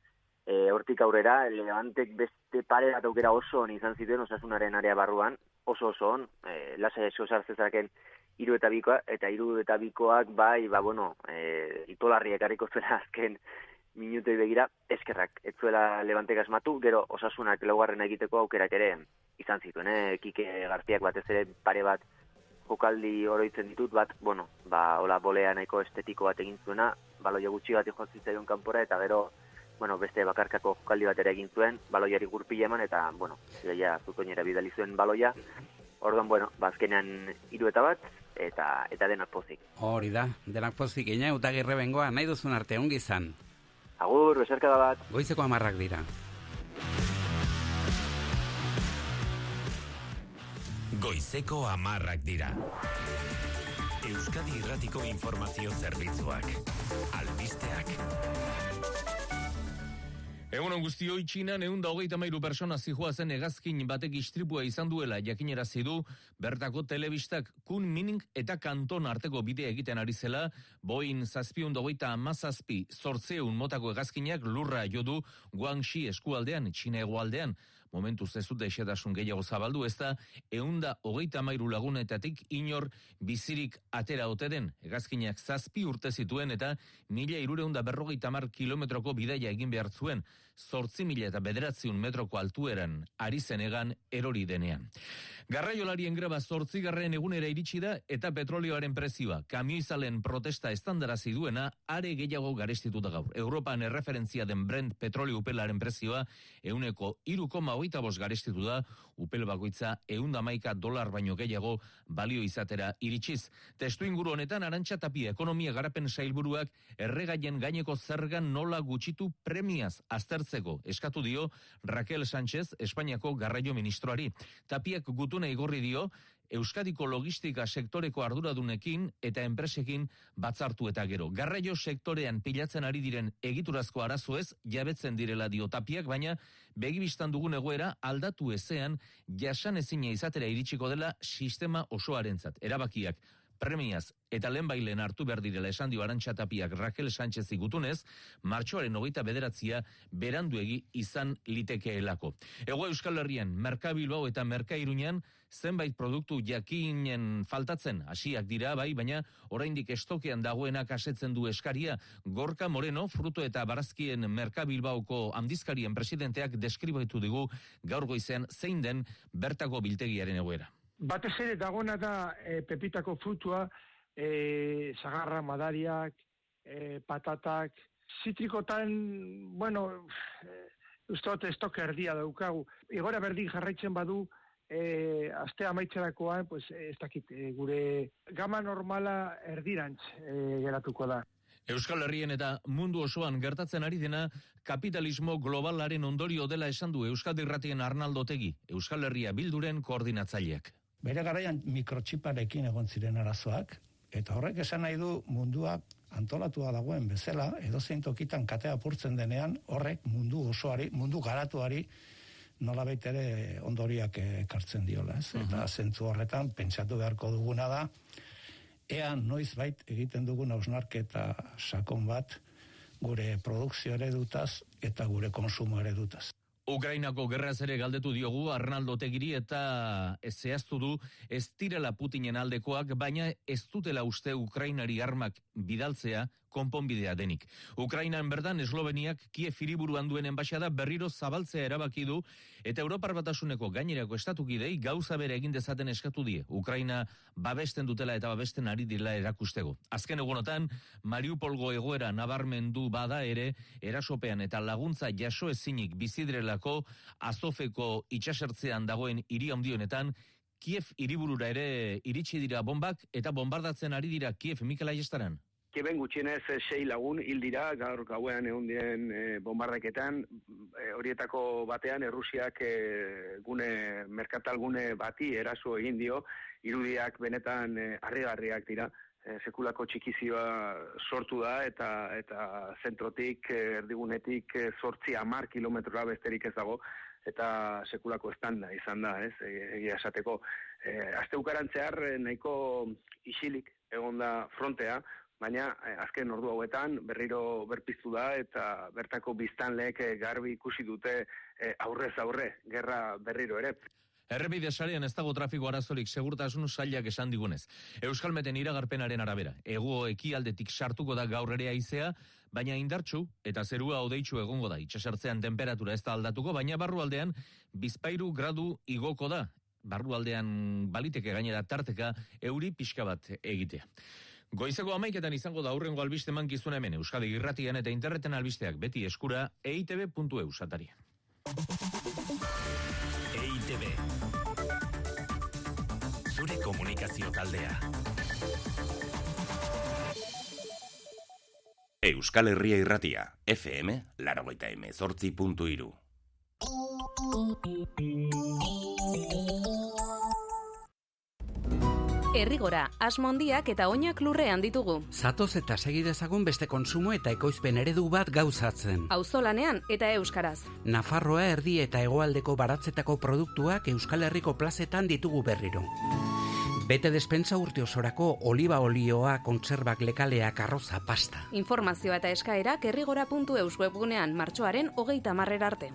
[SPEAKER 18] e, hortik aurrera, Levantek beste pare bat aukera oso izan zituen osasunaren area barruan, oso oso on, e, lasa esko sartzezaken hiru eta bikoa, eta hiru eta bikoak bai, ba, bueno, e, itolarri ekarriko zuela azken minutoi begira, eskerrak, ez zuela levante asmatu, gero osasunak laugarren egiteko aukerak ere izan zituen, eh? kike gartiak batez ere pare bat jokaldi oroitzen ditut, bat, bueno, ba, hola bolea nahiko estetiko bat egin zuena, baloia gutxi bat jozitzaion kanpora, eta gero, bueno, beste bakarkako jokaldi bat ere egin zuen, baloiari gurpile eman, eta, bueno, ja, zutoinera bidali zuen baloia, Orduan, bueno, bazkenean hiru eta bat, eta eta denak pozik.
[SPEAKER 3] Hori da, denak pozik, ina, eta gerre bengoa, nahi duzun arte, ongi zan.
[SPEAKER 18] Agur, beserka da bat.
[SPEAKER 3] Goizeko amarrak dira.
[SPEAKER 2] Goizeko amarrak dira. Euskadi Irratiko Informazio Zerbitzuak. Albisteak.
[SPEAKER 19] Egun guzti hoi txinan egun da hogeita mairu persona zen egazkin batek istripua izan duela jakinera zidu, bertako telebistak kun mining eta kanton arteko bidea egiten ari zela, boin zazpiun hogeita amazazpi sortzeun motako egazkinak lurra jodu Guangxi eskualdean, txina egoaldean, momentu ez dute esetasun gehiago zabaldu, ez da, eunda hogeita mairu lagunetatik inor bizirik atera ote den, egazkinak zazpi urte zituen eta mila irureunda berrogeita mar kilometroko bidaia egin behar zuen, sortzi mila eta bederatziun metroko altueran, ari zenegan erori denean. Garraiolarien greba sortzi garren egunera iritsi da eta petrolioaren prezioa, kamioizalen protesta estandarazi duena, are gehiago garestituta gaur. Europan erreferentzia den Brent petrolio upelaren prezioa, euneko hogeita bos garestitu da, upel bakoitza eunda maika dolar baino gehiago balio izatera iritsiz. Testu inguru honetan, arantxa tapia ekonomia garapen sailburuak erregaien gaineko zergan nola gutxitu premiaz aztertzeko. Eskatu dio Raquel Sánchez, Espainiako garraio ministroari. Tapiak gutuna igorri dio, Euskadiko logistika sektoreko arduradunekin eta enpresekin batzartu eta gero. Garraio sektorean pilatzen ari diren egiturazko arazoez jabetzen direla diotapiak, baina begibistan dugun egoera aldatu ezean jasan ezina izatera iritsiko dela sistema osoarentzat. Erabakiak premiaz eta lehenbailen hartu behar direla esan dio arantxatapiak Raquel Sánchez igutunez, martxoaren hogeita bederatzia beranduegi izan litekeelako. Ego Euskal Herrian, Merkabilbao eta Merkairunean, zenbait produktu jakinen faltatzen hasiak dira bai, baina oraindik estokean dagoenak asetzen du eskaria, Gorka Moreno, fruto eta barazkien Merkabilbaoko handizkarien presidenteak deskribaitu digu gaur goizean zein den bertako biltegiaren egoera.
[SPEAKER 20] Batez ere dagona da e, pepitako frutua, e, zagarra, madariak, e, patatak, zitrikotan, bueno, e, uste estok erdia daukagu. Igora berdin jarraitzen badu, e, aste amaitzerakoan, pues, ez dakit, e, gure gama normala erdirantz e, geratuko da.
[SPEAKER 19] Euskal Herrien eta mundu osoan gertatzen ari dena kapitalismo globalaren ondorio dela esan du Euskadi Irratien Arnaldotegi, Euskal Herria Bilduren koordinatzaileak.
[SPEAKER 21] Bere garaian mikrotxiparekin egon ziren arazoak, eta horrek esan nahi du mundua antolatua dagoen bezala, edo tokitan katea apurtzen denean, horrek mundu osoari, mundu garatuari, nola ere ondoriak ekartzen diola, ez? Eta zentzu horretan, pentsatu beharko duguna da, ea noiz bait egiten dugun ausnarketa sakon bat, gure produkzio dutaz eta gure konsumo dutaz.
[SPEAKER 19] Ukrainako gerraz ere galdetu diogu Arnaldo Tegiri eta zehaztu du ez direla Putinen aldekoak, baina ez dutela uste Ukrainari armak bidaltzea konponbidea denik. Ukrainan berdan Esloveniak Kiev hiriburuan duen enbaixada berriro zabaltzea erabaki du eta Europar Batasuneko gainerako estatukidei gauza bere egin dezaten eskatu die. Ukraina babesten dutela eta babesten ari dira erakustego. Azken egunotan Mariupolgo egoera nabarmendu bada ere erasopean eta laguntza jaso ezinik bizidrelako azofeko itxasertzean dagoen hiri handionetan Kiev hiriburura ere iritsi dira bombak eta bombardatzen ari dira Kiev Mikel Aiestaran.
[SPEAKER 22] Keben gutxienez eh, sei lagun hil dira gaur gauean egon diren e, bombardaketan e, horietako batean Errusiak e, gune merkatal gune bati eraso egin dio. Irudiak benetan e, harrigarriak dira. E, sekulako txikizioa sortu da eta eta zentrotik erdigunetik zortzi amar kilometrora besterik ez dago. Eta sekulako estanda izan da, ez, egia esateko. E, Azte ukarantzear nahiko isilik egon da frontea, baina eh, azken ordu hauetan berriro berpiztu da eta bertako biztanleek eh, garbi ikusi dute eh, aurrez aurre gerra berriro ere.
[SPEAKER 19] Errepide sarean ez dago trafiko arazorik segurtasun sailak esan digunez. Euskalmeten iragarpenaren arabera, ego ekialdetik sartuko da gaur ere aizea, baina indartxu eta zerua odeitzu egongo da. Itxasartzean temperatura ez da aldatuko, baina barrualdean bizpairu gradu igoko da. Barrualdean baliteke gainera tarteka euri pixka bat egitea. Goizeko amaiketan izango da aurrengo albiste mankizuna hemen Euskadi irratian eta interneten albisteak beti eskura eitb.eu satari.
[SPEAKER 2] EITB Zure komunikazio taldea Euskal Herria irratia, FM, laragoita emezortzi puntu iru.
[SPEAKER 6] Errigora, asmondiak eta oinak lurrean ditugu.
[SPEAKER 3] Zatoz eta segi dezagun beste konsumo eta ekoizpen eredu bat gauzatzen.
[SPEAKER 6] Auzolanean eta euskaraz.
[SPEAKER 3] Nafarroa erdi eta hegoaldeko baratzetako produktuak Euskal Herriko plazetan ditugu berriro. Bete despensa urte osorako oliba olioa, kontserbak lekalea, karroza, pasta.
[SPEAKER 6] Informazioa eta eskaerak errigora.eus webgunean martxoaren hogeita marrer arte.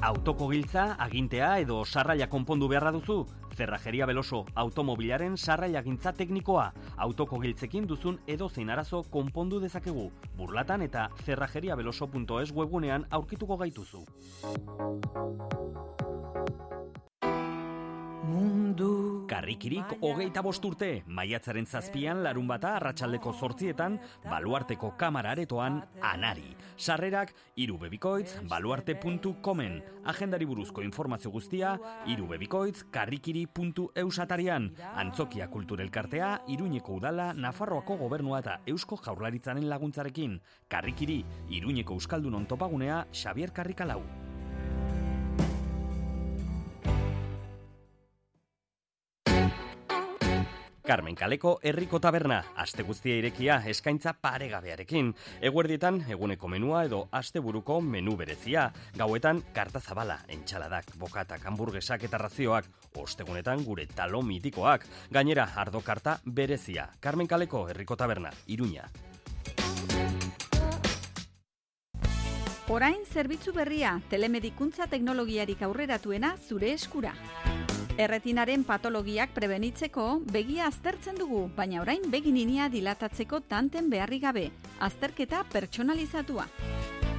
[SPEAKER 5] Autoko giltza, agintea edo sarraia konpondu beharra duzu? Zerrajeria Beloso automobilaren sarraia gintza teknikoa. Autoko giltzekin duzun edo zein arazo konpondu dezakegu. Burlatan eta zerrajeriabeloso.es webunean aurkituko gaituzu. Mundu Karrikirik hogeita bosturte, maiatzaren zazpian larun bata arratsaldeko zortzietan, baluarteko kamara aretoan anari. Sarrerak, irubebikoitz, baluarte.comen. Agendari buruzko informazio guztia, irubebikoitz, karrikiri.eusatarian. Antzokia kulturelkartea, iruñeko udala, Nafarroako gobernua eta eusko jaurlaritzaren laguntzarekin. Karrikiri, iruñeko euskaldun ontopagunea, Xavier Karrikalau. Carmen Kaleko herriko taberna, aste guztia irekia eskaintza paregabearekin. Eguerdietan eguneko menua edo asteburuko menu berezia. Gauetan karta zabala, entxaladak, bokatak, hamburguesak eta razioak. Ostegunetan gure talo mitikoak. Gainera, ardo karta berezia. Carmen Kaleko herriko taberna, iruña.
[SPEAKER 1] Orain zerbitzu berria, telemedikuntza teknologiarik aurreratuena zure eskura. Erretinaren patologiak prebenitzeko begia aztertzen dugu, baina orain begininia dilatatzeko tanten beharri gabe, azterketa pertsonalizatua.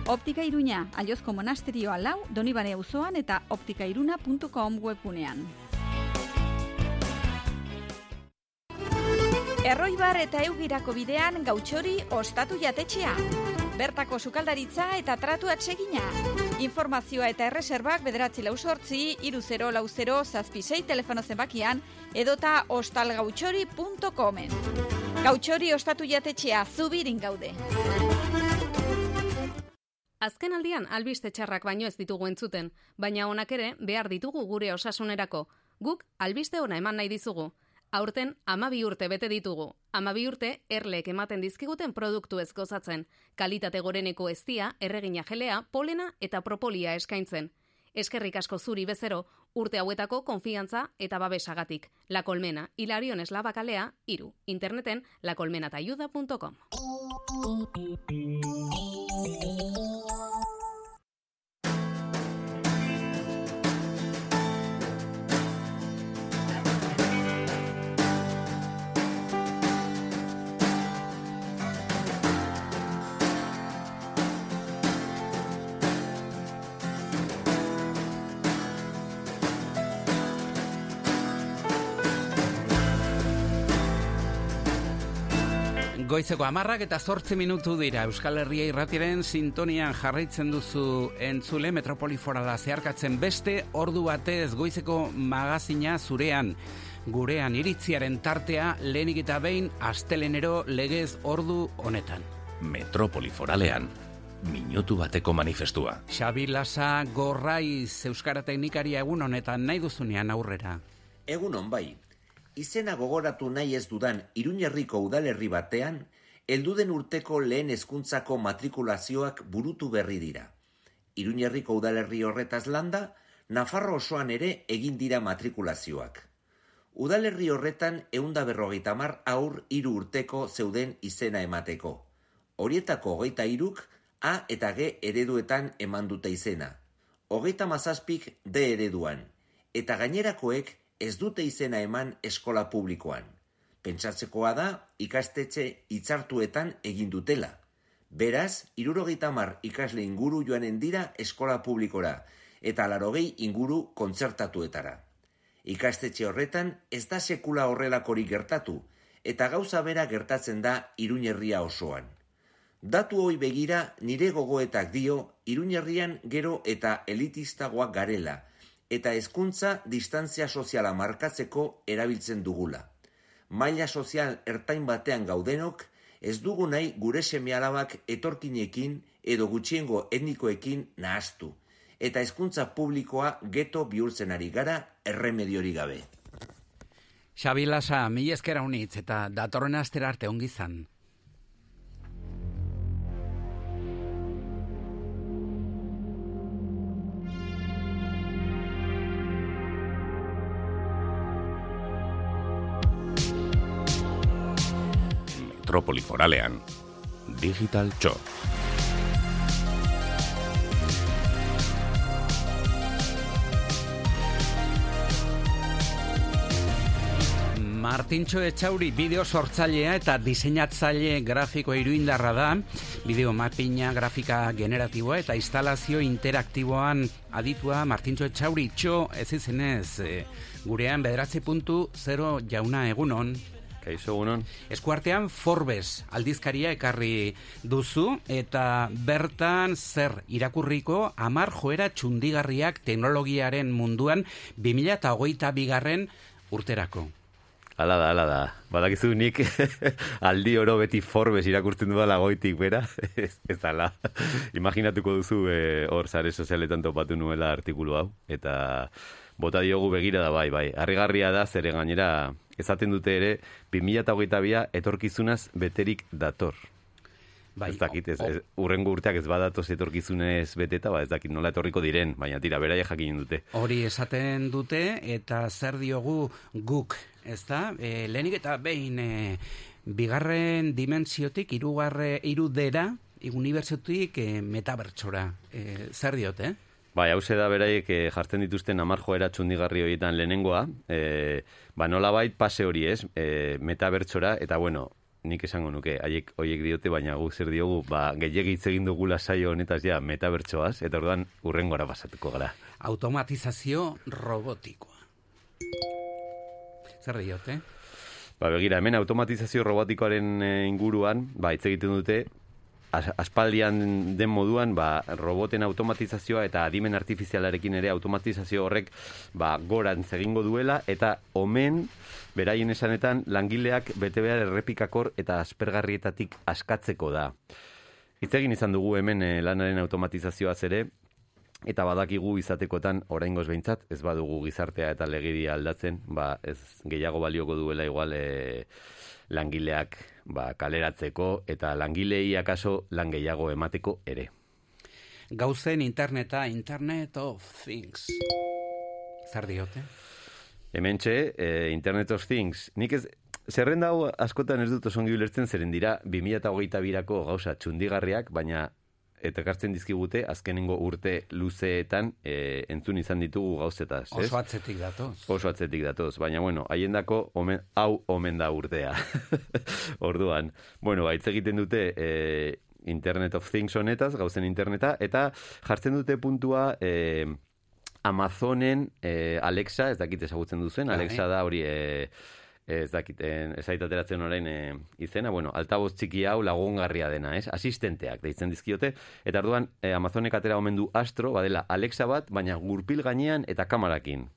[SPEAKER 1] Optika Iruña, Aiozko Monasterioa lau, Donibane auzoan eta optikairuna.com webunean. Erroibar eta eugirako bidean gautxori ostatu jatetxea. Bertako sukaldaritza eta tratu atsegina. Informazioa eta erreserbak bederatzi lau sortzi, iru zero lau zero zazpisei telefono zenbakian, edota ostalgautxori.comen. Gautxori ostatu jatetxea zubirin gaude.
[SPEAKER 6] Azken aldian albiste txarrak baino ez ditugu entzuten, baina honak ere behar ditugu gure osasunerako. Guk albiste ona eman nahi dizugu. Aurten amabi urte bete ditugu. Amabi urte erlek ematen dizkiguten produktu ez gozatzen. Kalitate goreneko eztia, erregina gelea, polena eta propolia eskaintzen. Eskerrik asko zuri bezero, urte hauetako konfiantza eta babesagatik. La Colmena, Hilarion Eslabakalea, iru. Interneten lacolmenatayuda.com.
[SPEAKER 3] Goizeko amarrak eta zortzi minutu dira Euskal Herria irratiren sintonian jarraitzen duzu entzule Metropoli Forala zeharkatzen beste ordu batez goizeko magazina zurean gurean iritziaren tartea lehenik eta behin astelenero legez ordu honetan.
[SPEAKER 2] Metropoli Foralean, minutu bateko manifestua.
[SPEAKER 3] Xabi Lasa Gorraiz Euskara Teknikaria egun honetan nahi duzunean aurrera.
[SPEAKER 23] Egun on bai, izena gogoratu nahi ez dudan Iruñerriko udalerri batean, helduden urteko lehen hezkuntzako matrikulazioak burutu berri dira. Iruñerriko udalerri horretaz landa, Nafarro osoan ere egin dira matrikulazioak. Udalerri horretan eunda berrogeita mar aur hiru urteko zeuden izena emateko. Horietako hogeita iruk A eta G ereduetan eman dute izena. Hogeita mazazpik D ereduan. Eta gainerakoek ez dute izena eman eskola publikoan. Pentsatzekoa da ikastetxe hitzartuetan egin dutela. Beraz, irurogeita mar ikasle inguru joanen dira eskola publikora, eta larogei inguru kontzertatuetara. Ikastetxe horretan ez da sekula horrelakorik gertatu, eta gauza bera gertatzen da iruñerria osoan. Datu hoi begira nire gogoetak dio iruñerrian gero eta elitistagoak garela, eta hezkuntza distantzia soziala markatzeko erabiltzen dugula. Maila sozial ertain batean gaudenok, ez dugu nahi gure semialabak etorkinekin edo gutxiengo etnikoekin nahastu, eta hezkuntza publikoa geto bihurtzen ari gara erremediori gabe.
[SPEAKER 3] Xabi Lasa, mi eskera unitz eta datorren astera arte ongizan.
[SPEAKER 2] Metropoli Foralean, Digital Txo.
[SPEAKER 3] Martintxo Etxauri bideo sortzailea eta diseinatzaile grafiko iruindarra da, bideo mapina, grafika generatiboa eta instalazio interaktiboan aditua Martintxo Etxauri txo ez izenez e, gurean bederatzi puntu zero jauna egunon.
[SPEAKER 24] Kaixo egunon.
[SPEAKER 3] Eskuartean Forbes aldizkaria ekarri duzu eta bertan zer irakurriko amar joera txundigarriak teknologiaren munduan 2008 bigarren urterako.
[SPEAKER 24] Hala da, hala da. Badakizu nik aldi oro beti Forbes irakurtzen du dala goitik, bera? ez, ez ala. Imaginatuko duzu eh, hor zare sozialetan topatu nuela artikulu hau. Eta bota diogu begira da bai, bai. Arrigarria da, zere gainera esaten dute ere, 2008a etorkizunaz beterik dator.
[SPEAKER 3] Bai,
[SPEAKER 24] ez dakit, ez, ez, urrengo urteak ez badatoz etorkizunez beteta, ba, ez dakit nola etorriko diren, baina tira, beraia jakin dute.
[SPEAKER 3] Hori esaten dute, eta zer diogu guk, ez da? E, lehenik eta behin, e, bigarren dimensiotik, irugarre, irudera, unibertsiotik e, metabertsora. E, zer diote, eh?
[SPEAKER 24] Bai, hau da beraiek e, jartzen dituzten amar joera txundigarri horietan lehenengoa, e, ba nola bait pase hori ez, e, metabertsora, eta bueno, nik esango nuke, haiek hoiek diote, baina guk zer diogu, ba, gehiagitz egin dugula saio honetaz ja, metabertsoaz, eta orduan urrengora pasatuko gara.
[SPEAKER 3] Automatizazio robotikoa. Zer diote?
[SPEAKER 24] Ba, begira, hemen automatizazio robotikoaren inguruan, ba, hitz egiten dute, aspaldian den moduan, ba, roboten automatizazioa eta adimen artifizialarekin ere automatizazio horrek ba, gorantz egingo duela, eta omen, beraien esanetan, langileak bete behar errepikakor eta aspergarrietatik askatzeko da. Hitz egin izan dugu hemen eh, lanaren automatizazioaz ere, eta badakigu izatekotan oraingoz behintzat, ez badugu gizartea eta legidia aldatzen, ba, ez gehiago balioko duela igual e, langileak ba, kaleratzeko eta langilei akaso lan gehiago emateko ere.
[SPEAKER 3] Gauzen interneta, Internet of Things. Zer diote?
[SPEAKER 24] Hementxe, e, Internet of Things, nik ez, zerrenda hau askotan ez dut osongi ulertzen zeren dira 2008 birako gauza txundigarriak, baina eta ekartzen dizkigute azkenengo urte luzeetan e, entzun izan ditugu gauzetaz, ez?
[SPEAKER 3] Oso atzetik datoz.
[SPEAKER 24] Oso atzetik datoz, baina bueno, haiendako omen, hau omen da urtea. Orduan, bueno, baitz egiten dute e, Internet of Things honetaz, gauzen interneta, eta jartzen dute puntua e, Amazonen e, Alexa, ez dakit ezagutzen duzuen,
[SPEAKER 3] Bai.
[SPEAKER 24] Alexa da hori e, ez dakit, eh, ez zait ateratzen orain e, izena, bueno, altaboz txiki hau lagungarria dena, ez? Asistenteak deitzen dizkiote, eta orduan e, Amazonek atera omen du Astro, badela Alexa bat, baina gurpil gainean eta kamarakin.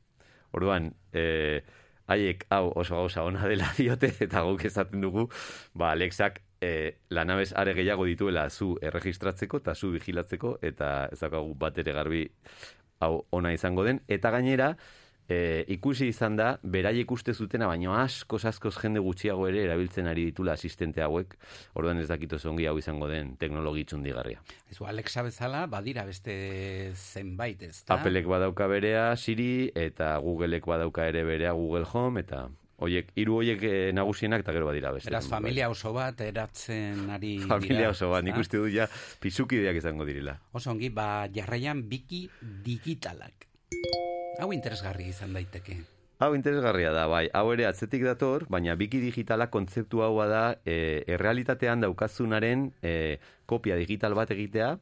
[SPEAKER 24] Orduan, e, haiek hau oso gauza ona dela diote, eta guk esaten dugu, ba, Alexak e, lanabez are gehiago dituela zu erregistratzeko eta zu vigilatzeko, eta ez daukagu bat ere garbi hau ona izango den, eta gainera, e, ikusi izan da, beraiek uste zutena, baino askoz askoz jende gutxiago ere erabiltzen ari ditula asistente hauek, orduan ez dakit oso ongi hau izango den teknologi txundigarria.
[SPEAKER 3] Ez Alexa bezala, badira beste zenbait, ez da?
[SPEAKER 24] Applek badauka berea Siri, eta Googleek badauka ere berea Google Home, eta Oiek, hiru hoiek eh, nagusienak eta gero badira beste.
[SPEAKER 3] Beraz, familia oso bat eratzen ari
[SPEAKER 24] Familia
[SPEAKER 3] dira,
[SPEAKER 24] oso bat, nik uste du ja pizukideak izango direla.
[SPEAKER 3] Oso ongi, ba, jarraian biki digitalak. Hau interesgarri izan daiteke.
[SPEAKER 24] Hau interesgarria da, bai. Hau ere atzetik dator, baina biki digitala kontzeptu hau da e, errealitatean daukazunaren e, kopia digital bat egitea,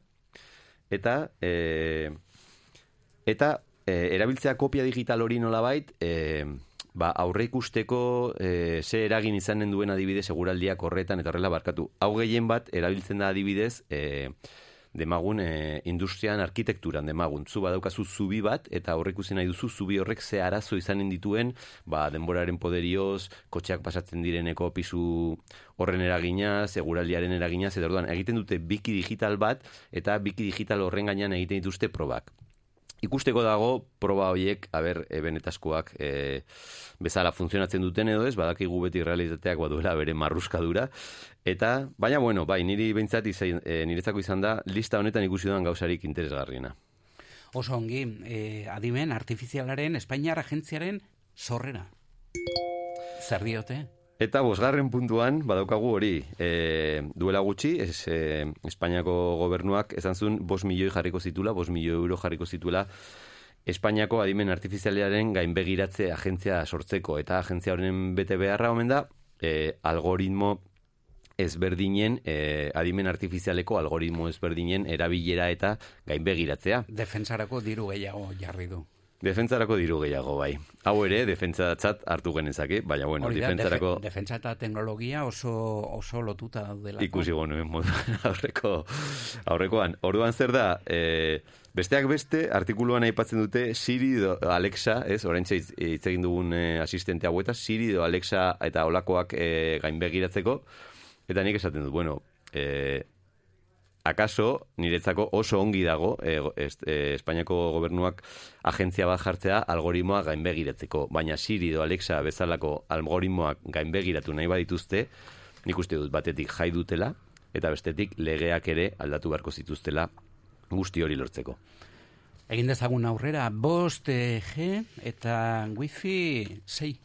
[SPEAKER 24] eta e, eta e, erabiltzea kopia digital hori nolabait, e, ba, aurre ikusteko e, ze eragin izanen duen adibidez seguraldiak horretan eta horrela barkatu. Hau gehien bat erabiltzen da adibidez e, demagun e, industrian arkitekturan demagun. Zu badaukazu zubi bat eta horrek ikusi nahi duzu zubi horrek ze arazo izanen dituen, ba, denboraren poderioz, kotxeak pasatzen direneko pisu horren eragina, seguraldiaren eragina, eta orduan egiten dute biki digital bat eta biki digital horren gainean egiten dituzte probak. Ikusteko dago proba horiek, aber, e, benetaskoak e, bezala funtzionatzen duten edo ez, badakigu beti realitateak baduela bere marruskadura. Eta, baina bueno, bai, niri behintzat izan, e, niretzako izan da, lista honetan ikusi dudan gauzarik interesgarriena.
[SPEAKER 3] Oso ongi, eh, adimen artifizialaren Espainiar agentziaren sorrera. Zer diote?
[SPEAKER 24] Eta bosgarren puntuan, badaukagu hori, e, duela gutxi, es, e, Espainiako gobernuak esan zuen bos milioi jarriko zitula, bos milioi euro jarriko zituela, Espainiako adimen artifizialaren gainbegiratze agentzia sortzeko, eta agentzia horren bete beharra omen da, e, algoritmo ezberdinen, e, adimen artifizialeko algoritmo ezberdinen erabilera eta gainbegiratzea.
[SPEAKER 3] Defensarako diru gehiago jarri du.
[SPEAKER 24] Defentsarako diru gehiago, bai. Hau ere, defentsatzat hartu genezake, baina bueno,
[SPEAKER 3] Hori da,
[SPEAKER 24] defentsarako...
[SPEAKER 3] defe- defentsa eta teknologia oso, oso lotuta daudela.
[SPEAKER 24] ikusi gonuen moduan aurreko aurrekoan. Orduan zer da, e, besteak beste, artikuluan aipatzen dute Siri edo Alexa, ez, oraintxe hitz egin dugun e, asistente hauetaz, Siri edo Alexa eta olakoak e, gainbegiratzeko, eta nik esaten dut, bueno, e, akaso niretzako oso ongi dago e, e, Espainiako gobernuak agentzia bat jartzea algoritmoa gainbegiratzeko, baina Siri edo Alexa bezalako algoritmoak gainbegiratu nahi badituzte, nik uste dut batetik jai dutela, eta bestetik legeak ere aldatu beharko zituztela guzti hori lortzeko.
[SPEAKER 3] Egin dezagun aurrera, bost G eta wifi 6.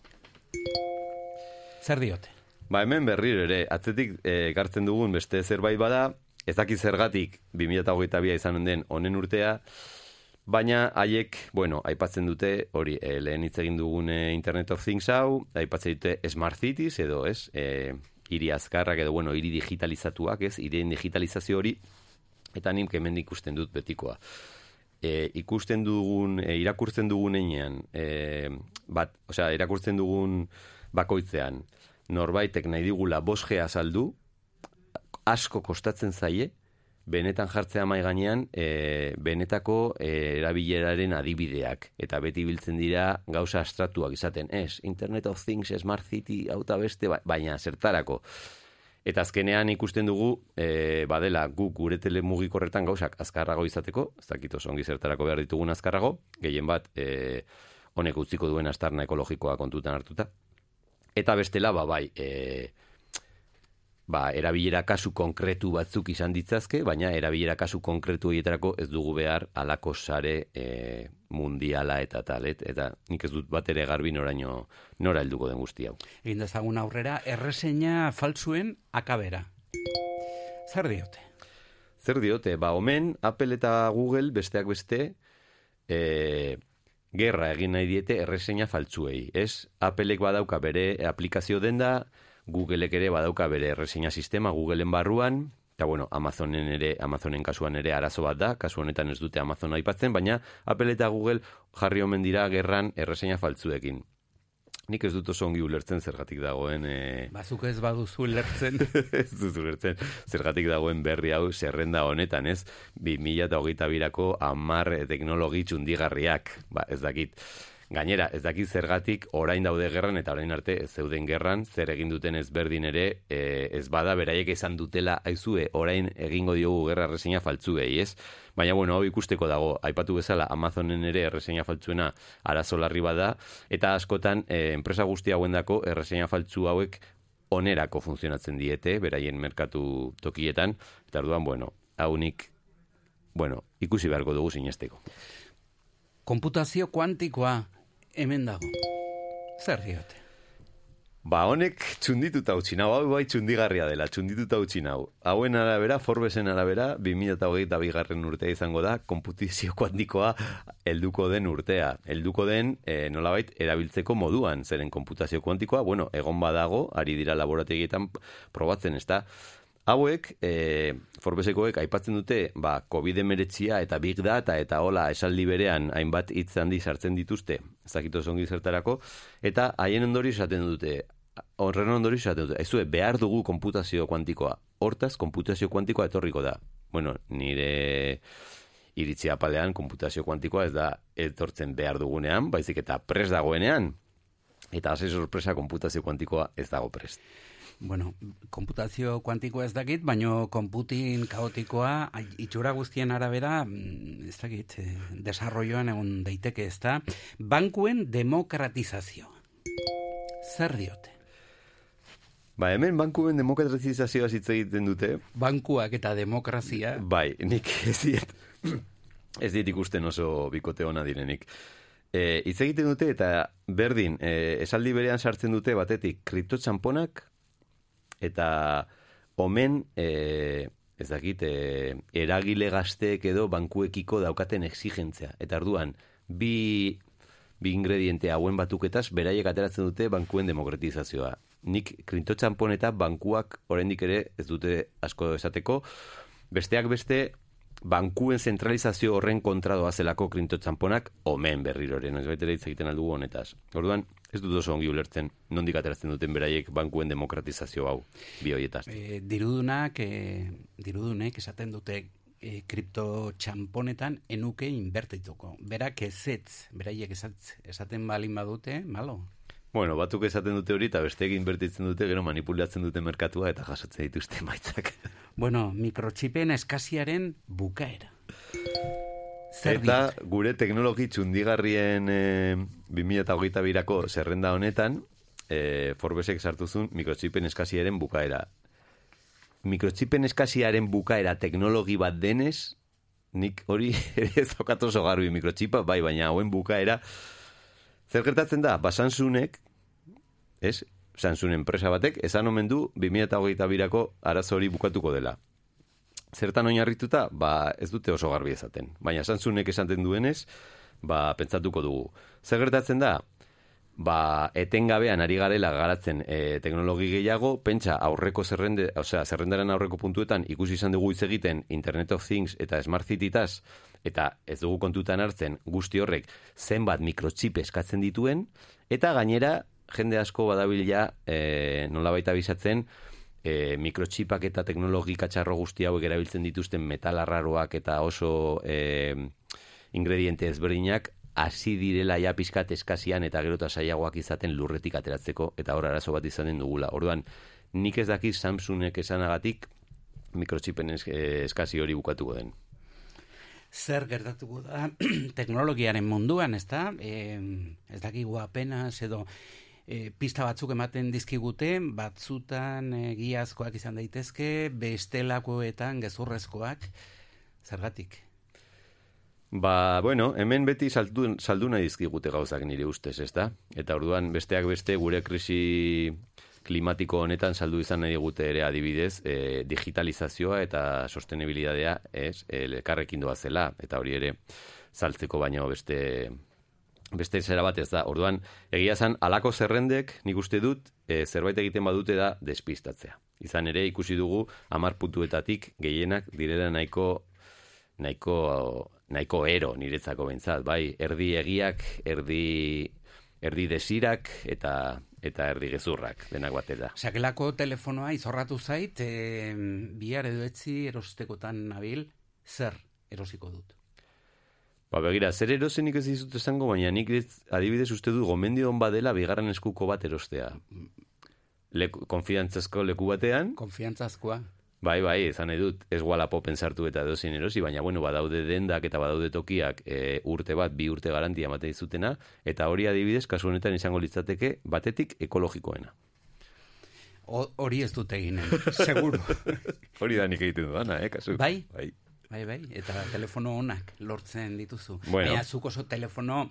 [SPEAKER 3] Zer diote?
[SPEAKER 24] Ba hemen berriro ere, atzetik eh, ekartzen dugun beste zerbait bada, ez dakit zergatik 2022 izan den honen urtea, baina haiek, bueno, aipatzen dute, hori, eh, lehen hitz egin dugun eh, Internet of Things hau, aipatzen dute Smart Cities edo, ez, eh, hiri azkarrak edo, bueno, hiri digitalizatuak, ez, hirien digitalizazio hori, eta nik hemen ikusten dut betikoa. E, ikusten dugun, e, irakurtzen dugun einean, e, bat, osea, irakurtzen dugun bakoitzean, norbaitek nahi digula 5G azaldu, asko kostatzen zaie, benetan jartzea mai gainean e, benetako e, erabileraren adibideak. Eta beti biltzen dira gauza astratuak izaten. Ez Internet of Things Smart City auta beste ba, baina zertarako. Eta azkenean ikusten dugu e, badela guk gure telemugikorretan gauzak azkarrago izateko. Ez dakit oso ongi zertarako behar ditugun azkarrago. Gehien bat e, honek utziko duen astarna ekologikoa kontutan hartuta. Eta bestela ba bai e, ba, erabilera kasu konkretu batzuk izan ditzazke, baina erabilera kasu konkretu egiterako ez dugu behar alako sare e, mundiala eta talet, eta nik ez dut bat ere garbi noraino nora helduko den guzti hau.
[SPEAKER 3] Egin dezagun aurrera, erreseina faltzuen akabera. Zer diote?
[SPEAKER 24] Zer diote? Ba, omen, Apple eta Google besteak beste, e, gerra egin nahi diete erreseina faltzuei. Ez, Appleek badauka bere aplikazio denda, Googleek ere badauka bere erreseina sistema Googleen barruan, eta bueno, Amazonen ere, Amazonen kasuan ere arazo bat da, kasu honetan ez dute Amazon aipatzen, baina Apple eta Google jarri omen dira gerran erreseina faltzuekin. Nik ez dut oso ongi ulertzen zergatik dagoen... E...
[SPEAKER 3] Bazuk ez baduzu ulertzen.
[SPEAKER 24] ez dut ulertzen zergatik dagoen berri hau zerrenda honetan, ez? 2008 birako amar teknologi txundigarriak, ba, ez dakit. Gainera, ez dakit zergatik orain daude gerran eta orain arte ez zeuden gerran, zer egin duten ezberdin ere, e, ez bada beraiek esan dutela aizue, orain egingo diogu gerra erreseina faltzuei, ez? Baina, bueno, hau ikusteko dago, aipatu bezala, Amazonen ere erreseina faltzuena arazo larri bada, eta askotan, e, enpresa guzti hauendako erreseina faltzu hauek onerako funtzionatzen diete, beraien merkatu tokietan, eta orduan, bueno, hau nik, bueno, ikusi beharko dugu sinesteko.
[SPEAKER 3] Komputazio kuantikoa hemen dago. Zer diote?
[SPEAKER 24] Ba, honek txundituta utzi nau, hau bai txundigarria dela, txundituta utzi nau. Hauen arabera, Forbesen arabera, 2008 bigarren urtea izango da, komputizio kuantikoa helduko den urtea. Helduko den, e, nolabait, erabiltzeko moduan, zeren komputazio kuantikoa, bueno, egon badago, ari dira laborategietan probatzen, ez da, Hauek, e, Forbesekoek aipatzen dute, ba, COVID emeretzia eta Big Data eta hola esaldi berean hainbat hitz handi sartzen dituzte, ezakito zongi zertarako, eta haien ondori esaten dute, horren ondori esaten dute, ez behar dugu komputazio kuantikoa, hortaz, komputazio kuantikoa etorriko da. Bueno, nire iritzia palean, komputazio kuantikoa ez da etortzen behar dugunean, baizik eta pres dagoenean, eta hasi sorpresa komputazio kuantikoa ez dago prest
[SPEAKER 3] bueno, komputazio kuantikoa ez dakit, baino konputin kaotikoa itxura guztien arabera, mm, ez dakit, eh, desarroioan egon daiteke ez da, bankuen demokratizazio. Zer diote?
[SPEAKER 24] Ba, hemen bankuen demokratizazioa hitz egiten dute.
[SPEAKER 3] Bankuak eta demokrazia.
[SPEAKER 24] Bai, nik ez diet, ez diet ikusten oso bikote ona direnik. E, hitz egiten dute eta berdin, e, esaldi berean sartzen dute batetik kriptotxamponak eta omen e, ez dakit e, eragile gazteek edo bankuekiko daukaten exigentzia. Eta arduan bi bi ingrediente hauen batuketaz beraiek ateratzen dute bankuen demokratizazioa. Nik krinto txamponeta bankuak oraindik ere ez dute asko esateko. Besteak beste bankuen zentralizazio horren kontra doa zelako krinto txamponak omen berriroren, ez baita egiten aldugu honetaz. Orduan, ez dut oso ongi ulertzen, nondik ateratzen duten beraiek bankuen demokratizazio hau, bi hoietaz.
[SPEAKER 3] E, dirudunak, e, dirudunek esaten dute e, kripto txamponetan enuke inbertituko. Berak ezetz, beraiek esaten balin badute, malo?
[SPEAKER 24] Bueno, batuk esaten dute hori eta beste egin bertitzen dute, gero manipulatzen dute merkatua eta jasotzen dituzte maitzak.
[SPEAKER 3] Bueno, mikrotxipen eskasiaren bukaera.
[SPEAKER 24] Zer eta gure teknologi txundigarrien e, 2008 birako zerrenda honetan, e, Forbesek sartuzun mikrotxipen eskasiaren bukaera. Mikrotxipen eskasiaren bukaera teknologi bat denez, nik hori ez daukat oso garbi mikrotxipa, bai, baina hauen bukaera, zer gertatzen da, ba, Samsungek, ez, Samsung enpresa batek, esan omen du 2008 birako arazo hori bukatuko dela. Zertan oinarrituta, ba, ez dute oso garbi ezaten. Baina Samsungek esaten duenez, ba, pentsatuko dugu. Zer gertatzen da, ba, etengabean ari garela garatzen e, teknologi gehiago, pentsa aurreko zerrende, osea, zerrendaren aurreko puntuetan ikusi izan dugu hitz egiten Internet of Things eta Smart Citytaz, eta ez dugu kontutan hartzen guzti horrek zenbat mikrochip eskatzen dituen, eta gainera jende asko badabila e, nola baita bizatzen e, mikrotxipak eta teknologika txarro guzti hauek erabiltzen dituzten metal arraroak eta oso e, ingrediente ezberdinak hasi direla ja pizkat eskazian eta gero eta saiagoak izaten lurretik ateratzeko eta hor arazo bat izanen dugula. Orduan, nik ez dakit Samsungek esanagatik mikrotxipen eskasi hori bukatuko den.
[SPEAKER 3] Zer gertatuko da teknologiaren munduan, ez da? E, ez dakigu apenas edo e, pista batzuk ematen dizkigute, batzutan e, giazkoak izan daitezke, bestelakoetan gezurrezkoak, zergatik?
[SPEAKER 24] Ba, bueno, hemen beti saldu, saldu nahi dizkigute gauzak nire ustez, ez da? Eta orduan besteak beste gure krisi klimatiko honetan saldu izan nahi digute ere adibidez, e, digitalizazioa eta sostenibilidadea, ez, elkarrekin doa zela, eta hori ere saltzeko baino beste beste zera bat ez da. Orduan, egia zan, alako zerrendek, nik uste dut, e, zerbait egiten badute da despistatzea. Izan ere, ikusi dugu, amar putuetatik gehienak direla nahiko nahiko nahiko ero niretzako behintzat, bai, erdi egiak, erdi, erdi desirak eta eta erdi gezurrak denak batera.
[SPEAKER 3] Sakelako telefonoa izorratu zait, e, bihar edo etzi erostekotan nabil, zer erosiko dut?
[SPEAKER 24] Ba, begira, zer erosenik ez dizut esango, baina nik adibidez uste du gomendio hon badela bigarren eskuko bat erostea. Leku, konfiantzazko leku batean.
[SPEAKER 3] Konfiantzazkoa.
[SPEAKER 24] Bai, bai, ezan edut, ez gualapo pensartu eta dozin erosi, baina, bueno, badaude dendak eta badaude tokiak e, urte bat, bi urte garantia ematen dizutena, eta hori adibidez, kasu honetan izango litzateke, batetik ekologikoena.
[SPEAKER 3] Hori ez dut egin, seguro.
[SPEAKER 24] hori da nik egiten duana, eh, kasu.
[SPEAKER 3] Bai? Bai. Bai, bai, eta telefono onak lortzen dituzu.
[SPEAKER 24] Bueno.
[SPEAKER 3] Baina zuk oso telefono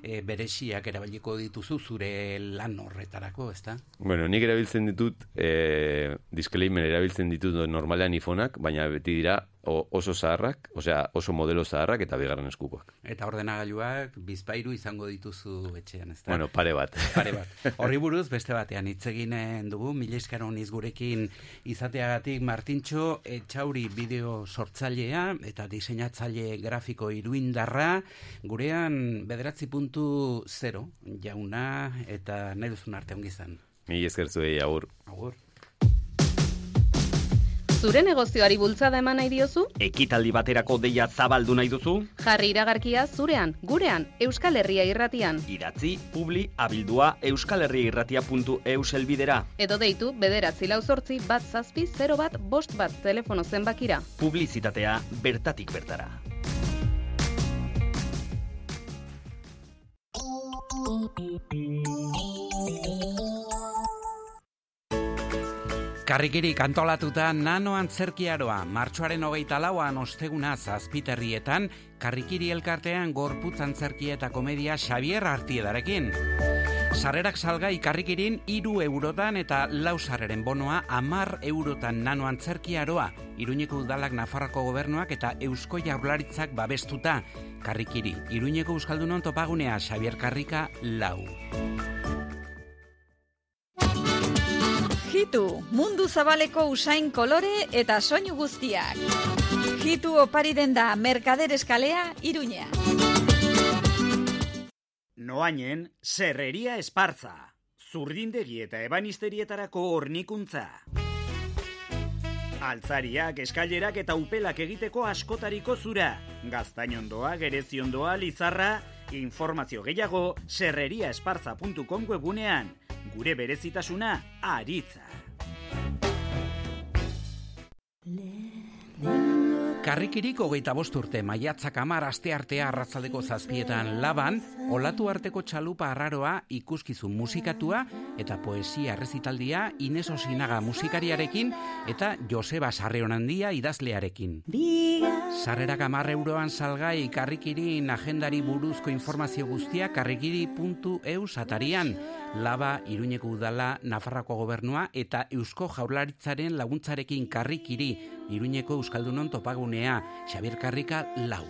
[SPEAKER 3] e, berexiak erabiliko dituzu zure lan horretarako, ezta?
[SPEAKER 24] Bueno, nik erabiltzen ditut, e, disclaimer erabiltzen ditut normalean iPhoneak, baina beti dira oso zaharrak, osea oso modelo zaharrak eta bigarren eskukoak.
[SPEAKER 3] Eta ordenagailuak bizpairu izango dituzu etxean, ezta?
[SPEAKER 24] Bueno, pare bat.
[SPEAKER 3] Pare bat. Horri buruz beste batean hitz eginen dugu, mila esker gurekin izateagatik Martintxo Etxauri bideo sortzailea eta diseinatzaile grafiko iruindarra, gurean bederatzi puntu zero, jauna eta nahi duzun arte ongizan.
[SPEAKER 24] Mila esker zuei, agur.
[SPEAKER 3] Agur.
[SPEAKER 6] Zure negozioari bultzada eman nahi diozu?
[SPEAKER 25] Ekitaldi baterako deia zabaldu nahi duzu?
[SPEAKER 6] Jarri iragarkia zurean, gurean, Euskal Herria irratian.
[SPEAKER 25] Idatzi, publi, abildua, euskalherriairratia.eus elbidera.
[SPEAKER 6] Edo deitu, bederatzi lau sortzi, bat zazpi, 0 bat, bost bat, telefono zenbakira.
[SPEAKER 25] Publizitatea, bertatik bertara.
[SPEAKER 3] Karrikiri kantolatuta nano antzerkiaroa, martxoaren hogeita lauan osteguna zazpiterrietan, karrikiri elkartean gorputz antzerkia eta komedia Xavier Artiedarekin. Sarrerak salgai karrikirin iru eurotan eta lau sarreren bonoa amar eurotan nano antzerkiaroa, Iruñeko udalak Nafarroko gobernuak eta Eusko Jaurlaritzak babestuta. Karrikiri, Iruñeko Euskaldunon topagunea Xavier Karrika lau.
[SPEAKER 1] Hitu, mundu zabaleko usain kolore eta soinu guztiak. Hitu opari den da Merkader Eskalea, Iruña.
[SPEAKER 15] Noainen, serreria espartza. Zurdindegi eta ebanisterietarako hornikuntza. Altzariak, eskailerak eta upelak egiteko askotariko zura. Gaztainondoa, gereziondoa, lizarra, informazio gehiago serreriaespartza.com webunean. Gure berezitasuna, aritza.
[SPEAKER 3] Karrikiriko hogeita bost urte maiatzak amar aste artea arratzaldeko zazpietan laban, olatu arteko txalupa arraroa ikuskizun musikatua eta poesia errezitaldia Ines Osinaga musikariarekin eta Joseba Sarreonandia idazlearekin. Sarrerak amar euroan salgai karrikirin agendari buruzko informazio guztia karrikiri.eu satarian, laba Iruñeko udala Nafarrako gobernua eta Eusko Jaurlaritzaren laguntzarekin karrikiri Iruñeko Euskaldunon topagunea, Xabier Karrika lau.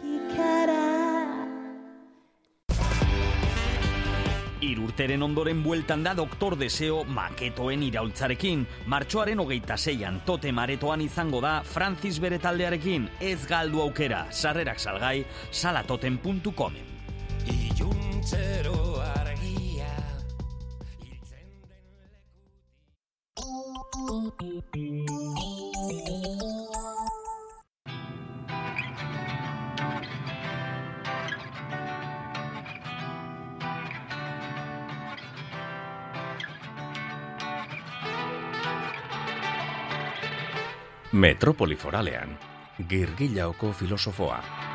[SPEAKER 25] Irurteren ondoren bueltan da Doktor Deseo maketoen iraultzarekin. Martxoaren hogeita zeian tote maretoan izango da Francis bere taldearekin. Ez galdu aukera, sarrerak salgai, salatoten.com. Iluntzero
[SPEAKER 2] Metropoli foralean, girgilaoko filosofoa.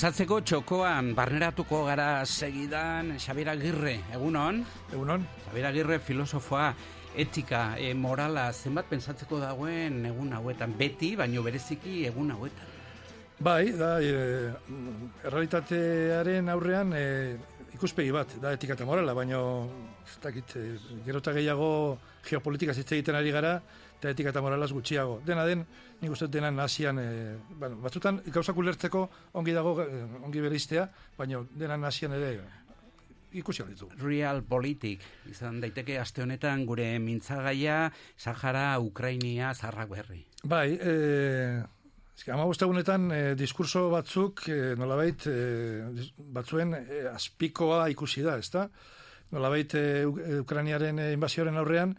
[SPEAKER 3] Pensatzeko txokoan barneratuko gara segidan Xabier Agirre, egunon?
[SPEAKER 26] Egunon.
[SPEAKER 3] Xabier Agirre filosofoa, etika, e, morala, zenbat pensatzeko dagoen egun hauetan, beti, baino bereziki egun hauetan.
[SPEAKER 26] Bai, da, e, errealitatearen aurrean e, ikuspegi bat, da etika eta morala, baino ez dakit, e, gero eta gehiago geopolitika hitz egiten ari gara, eta etika eta moralaz gutxiago. Dena den, nik uste dut dena nazian, e, bueno, batzutan gauzak ulertzeko ongi dago, e, ongi bereiztea, baino dena nazian ere ikusi ditu.
[SPEAKER 3] Real politik, izan daiteke aste honetan gure mintzagaia, Sahara, Ukrainia, Zarrak berri.
[SPEAKER 26] Bai, e, ama egunetan e, diskurso batzuk e, nolabait e, batzuen e, azpikoa ikusi da, ezta? Nolabait e, Uk- e, Ukrainiaren aurrean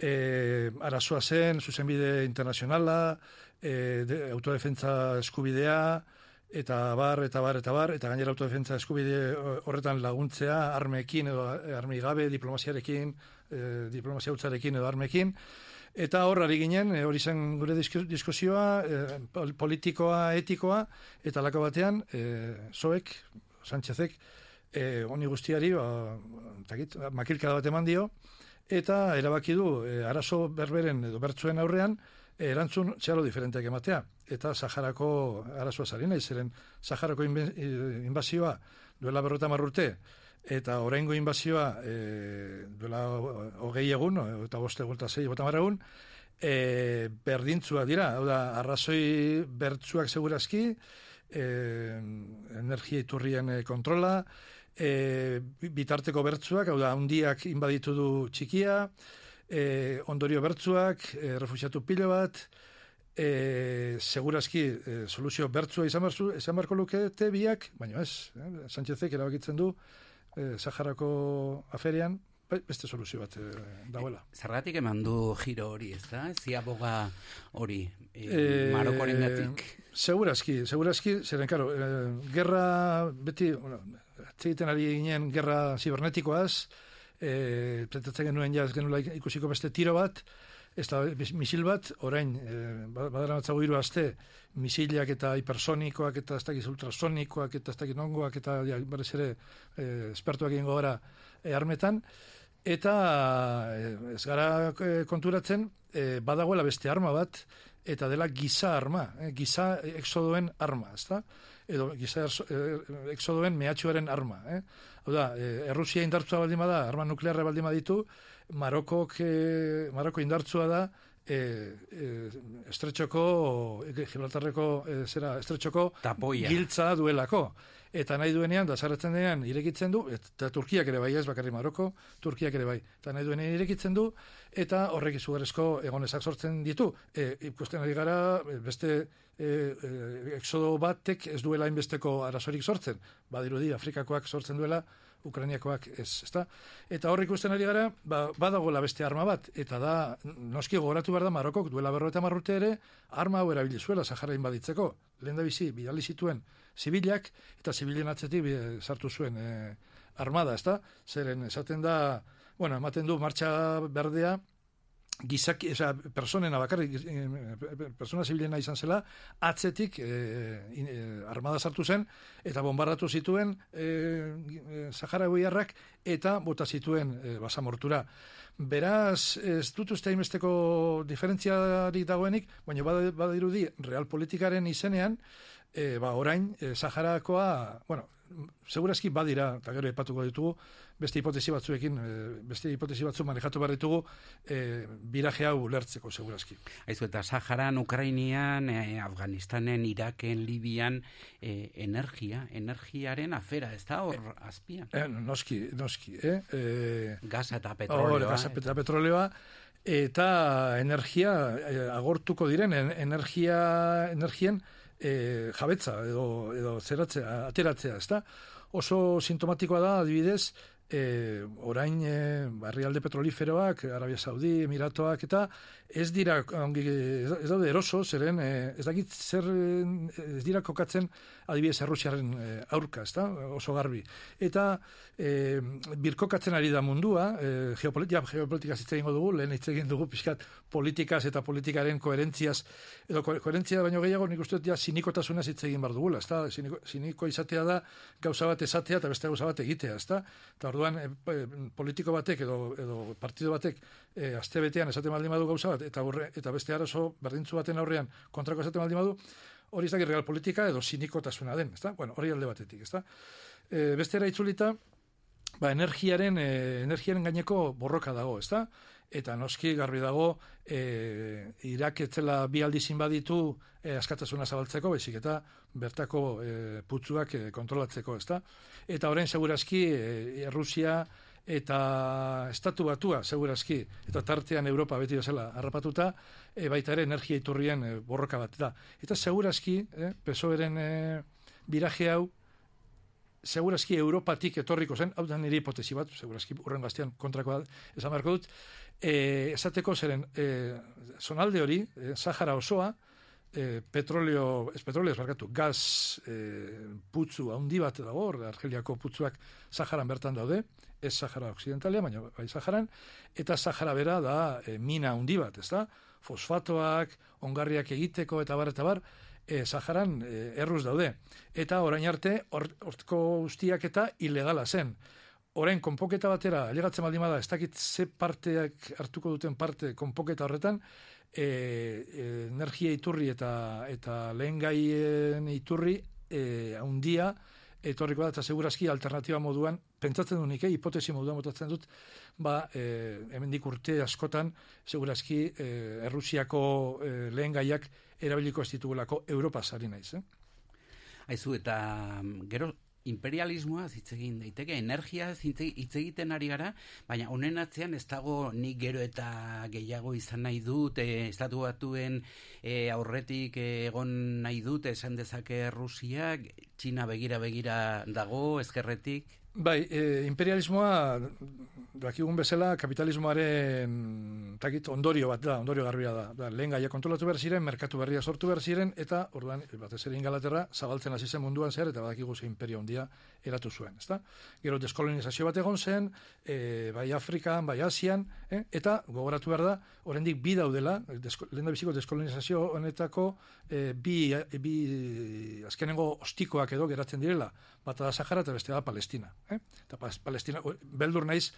[SPEAKER 26] e, arazoa zen, zuzenbide internazionala, e, de, autodefentza eskubidea, eta bar, eta bar, eta bar, eta gainera autodefentza eskubide horretan laguntzea, armeekin edo armei gabe, diplomaziarekin, e, diplomazia utzarekin edo armeekin, Eta hor ari ginen, hori zen gure diskusioa, e, pol- politikoa, etikoa, eta lako batean, e, zoek, Sánchezek, e, honi guztiari, ba, takit, makilkada bat eman dio, eta erabaki du, e, arazo berberen edo bertzuen aurrean, e, erantzun txalo diferenteak ematea. Eta Saharako arazoa zari nahi, zeren Saharako eh, inbazioa duela berrota marrurte, eta oraingo inbazioa e, duela hogei egun, eta boste egun eta zei bota egun, e, berdintzua dira, hau da, arrazoi bertzuak segurazki, e, energia iturrien e, kontrola, e, bi- bitarteko bertzuak, hau da, handiak inbaditu du txikia, e, ondorio bertzuak, e, refusiatu pilo bat, e, segurazki e, soluzio bertzua izan, barzu, izan barko lukete biak, baina ez, eh, Sánchezek erabakitzen du, e, Saharako aferian, bai, beste soluzio bat e, dagoela.
[SPEAKER 3] Zergatik eman du giro hori, ez da? Ziaboga hori, e, Marokoren gatik.
[SPEAKER 26] Segurazki, segurazki, zeren, karo, eh, gerra, beti, bueno, egiten ari ginen gerra zibernetikoaz, eh, pretzatzen genuen ja ez genula ikusiko beste tiro bat, ez da misil bat, orain, eh, badara matzago hiru aste, misilak eta hipersonikoak eta ez dakiz ultrasonikoak eta ez dakiz nongoak eta ja, berez ere eh, espertuak egingo gara eh, armetan, eta eh, ez gara eh, konturatzen, eh, badagoela beste arma bat, eta dela giza arma, eh, giza exodoen arma, ezta? Edo giza eh, exodoen mehatxuaren arma, eh? Hau da, eh, Errusia indartzua baldin bada, arma nuklearra baldin baditu, Marokok, eh, Maroko indartzua da, eh, eh, estretxoko, eh, Gibraltarreko, eh, zera, estretxoko
[SPEAKER 3] Tapoia.
[SPEAKER 26] giltza duelako. Eta nahi duenean, da denean, irekitzen du, eta Turkiak ere bai, ez bakarri Maroko, Turkiak ere bai. Eta nahi duenean irekitzen du, eta horrek izugarrizko egonezak sortzen ditu. E, ikusten ari gara, e, beste e, e, exodo batek ez duela inbesteko arazorik sortzen. Badirudi, Afrikakoak sortzen duela, Ukrainiakoak ez, ezta? Eta hor ikusten ari gara, ba, badagoela beste arma bat, eta da, noski gogoratu behar da Marokok duela berro eta marrute ere, arma hau erabili zuela Sahara inbaditzeko. lehen bizi, bidali zituen zibilak, eta zibilen atzetik bi- sartu zuen e, armada, ezta? Zeren, esaten da, bueno, ematen du martxa berdea, gizaki, eza, personena bakarrik, eh, persona zibilena izan zela, atzetik eh, in- eh, armada sartu zen, eta bombardatu zituen eh, eh, Sahara Boiarrak, eta bota zituen eh, basamortura. Beraz, ez dut uste hainbesteko diferentziarik dagoenik, baina badirudi real politikaren izenean, e, ba, orain, e, Saharakoa, bueno, segurazki badira, eta gero epatuko ditugu, beste hipotesi batzuekin, e, beste hipotesi batzu manejatu behar ditugu, e, biraje hau ulertzeko, segurazki.
[SPEAKER 3] Aizu, eta Saharan, Ukrainian, eh, Afganistanen, Iraken, Libian, eh, energia, energiaren afera, ez da hor azpian?
[SPEAKER 26] Eh, noski, noski, eh? E,
[SPEAKER 3] Gaza eta
[SPEAKER 26] Hor,
[SPEAKER 3] petrolioa.
[SPEAKER 26] gasa
[SPEAKER 3] eh?
[SPEAKER 26] eta petroleoa, eta energia eh, agortuko diren, en- energia, energien eh, jabetza edo, edo zeratzea, ateratzea, ezta? Oso sintomatikoa da, adibidez, eh, orain eh, barrialde petroliferoak, Arabia Saudi, Emiratoak, eta ez dira, ongi, ez daude eroso, zeren, eh, ez dakit zer, ez dira kokatzen adibidez Errusiaren eh, aurka, ezta? Oso garbi. Eta eh, birkokatzen ari da mundua, eh, geopolitika, geopolitika hitz egingo dugu, lehen hitz egin dugu pixkat politikaz eta politikaren koherentziaz, edo ko- koherentzia baino gehiago nik uste dut ja sinikotasunaz hitz egin bar dugula, ezta? Siniko, siniko izatea da gauza bat esatea eta beste gauza bat egitea, ezta? Eta orduan eh, politiko batek edo edo partido batek eh, astebetean esaten baldin badu gauza bat eta aurre, eta beste arazo berdintzu baten aurrean kontrako esaten baldin badu, hori ez real politika edo sinikotasuna den, ezta? Bueno, hori alde batetik, ezta? E, bestera itzulita, ba, energiaren, e, energiaren gaineko borroka dago, ezta? Eta noski garbi dago, e, Irak etzela bi aldizin baditu e, askatasuna zabaltzeko, baizik eta bertako e, putzuak e, kontrolatzeko, ezta? Eta orain segurazki e, Rusia eta estatu batua segurazki eta tartean Europa beti bezala harrapatuta e, baita ere energia iturrien e, borroka bat da. Eta segurazki, eh, PSOE-ren e, biraje hau segurazki Europatik etorriko zen, hau da nire hipotesi bat, segurazki urren gaztean kontrakoa esan beharko dut, e, esateko zeren e, zonalde hori, e, Sahara osoa, e, petroleo, ez petroleo, ez barkatu, gaz e, putzu handi bat dago, hor, Argeliako putzuak Saharan bertan daude, ez Sahara Occidentalia, baina bai Saharan, eta Sahara bera da e, mina handi bat, ez da? Fosfatoak, ongarriak egiteko eta bar eta bar, e, Saharan e, erruz daude. Eta orain arte, hor- hortko guztiak eta ilegala zen. Orain, konpoketa batera, alegatzen baldin bada, ez dakit ze parteak hartuko duten parte konpoketa horretan, e, e, energia iturri eta eta lehen gaien iturri e, haundia, etorriko da, eta segurazki alternatiba moduan, pentsatzen dut nik, eh, hipotesi moduan botatzen dut, ba, e, hemendik urte askotan, segurazki e, Errusiako e, lehen gaiak erabiliko ez ditugulako Europa sari naiz, eh?
[SPEAKER 3] Aizu, eta gero imperialismoa hitz egin daiteke, energia hitz hitz egiten ari gara, baina honen atzean ez dago nik gero eta gehiago izan nahi dut, e, estatu batuen e, aurretik e, egon nahi dut, esan dezake Rusiak, Txina begira begira dago, ezkerretik,
[SPEAKER 26] Bai, e, imperialismoa dakigun bezala kapitalismoaren takit ondorio bat da, ondorio garbia da. da lehen gaia kontrolatu behar ziren, merkatu berria sortu behar ziren, eta orduan, batez ere ingalaterra, zabaltzen hasi zen munduan zer, eta badakigu ze imperio handia eratu zuen, ezta? Gero deskolonizazio bat egon zen, e, bai Afrikan, bai Asian, eh? eta gogoratu behar da, oraindik bi daudela, desko, lehen da biziko deskolonizazio honetako e, bi, bi azkenengo ostikoak edo geratzen direla, bata da Sahara eta bestea da Palestina. Eh? Eta Palestina, beldur naiz,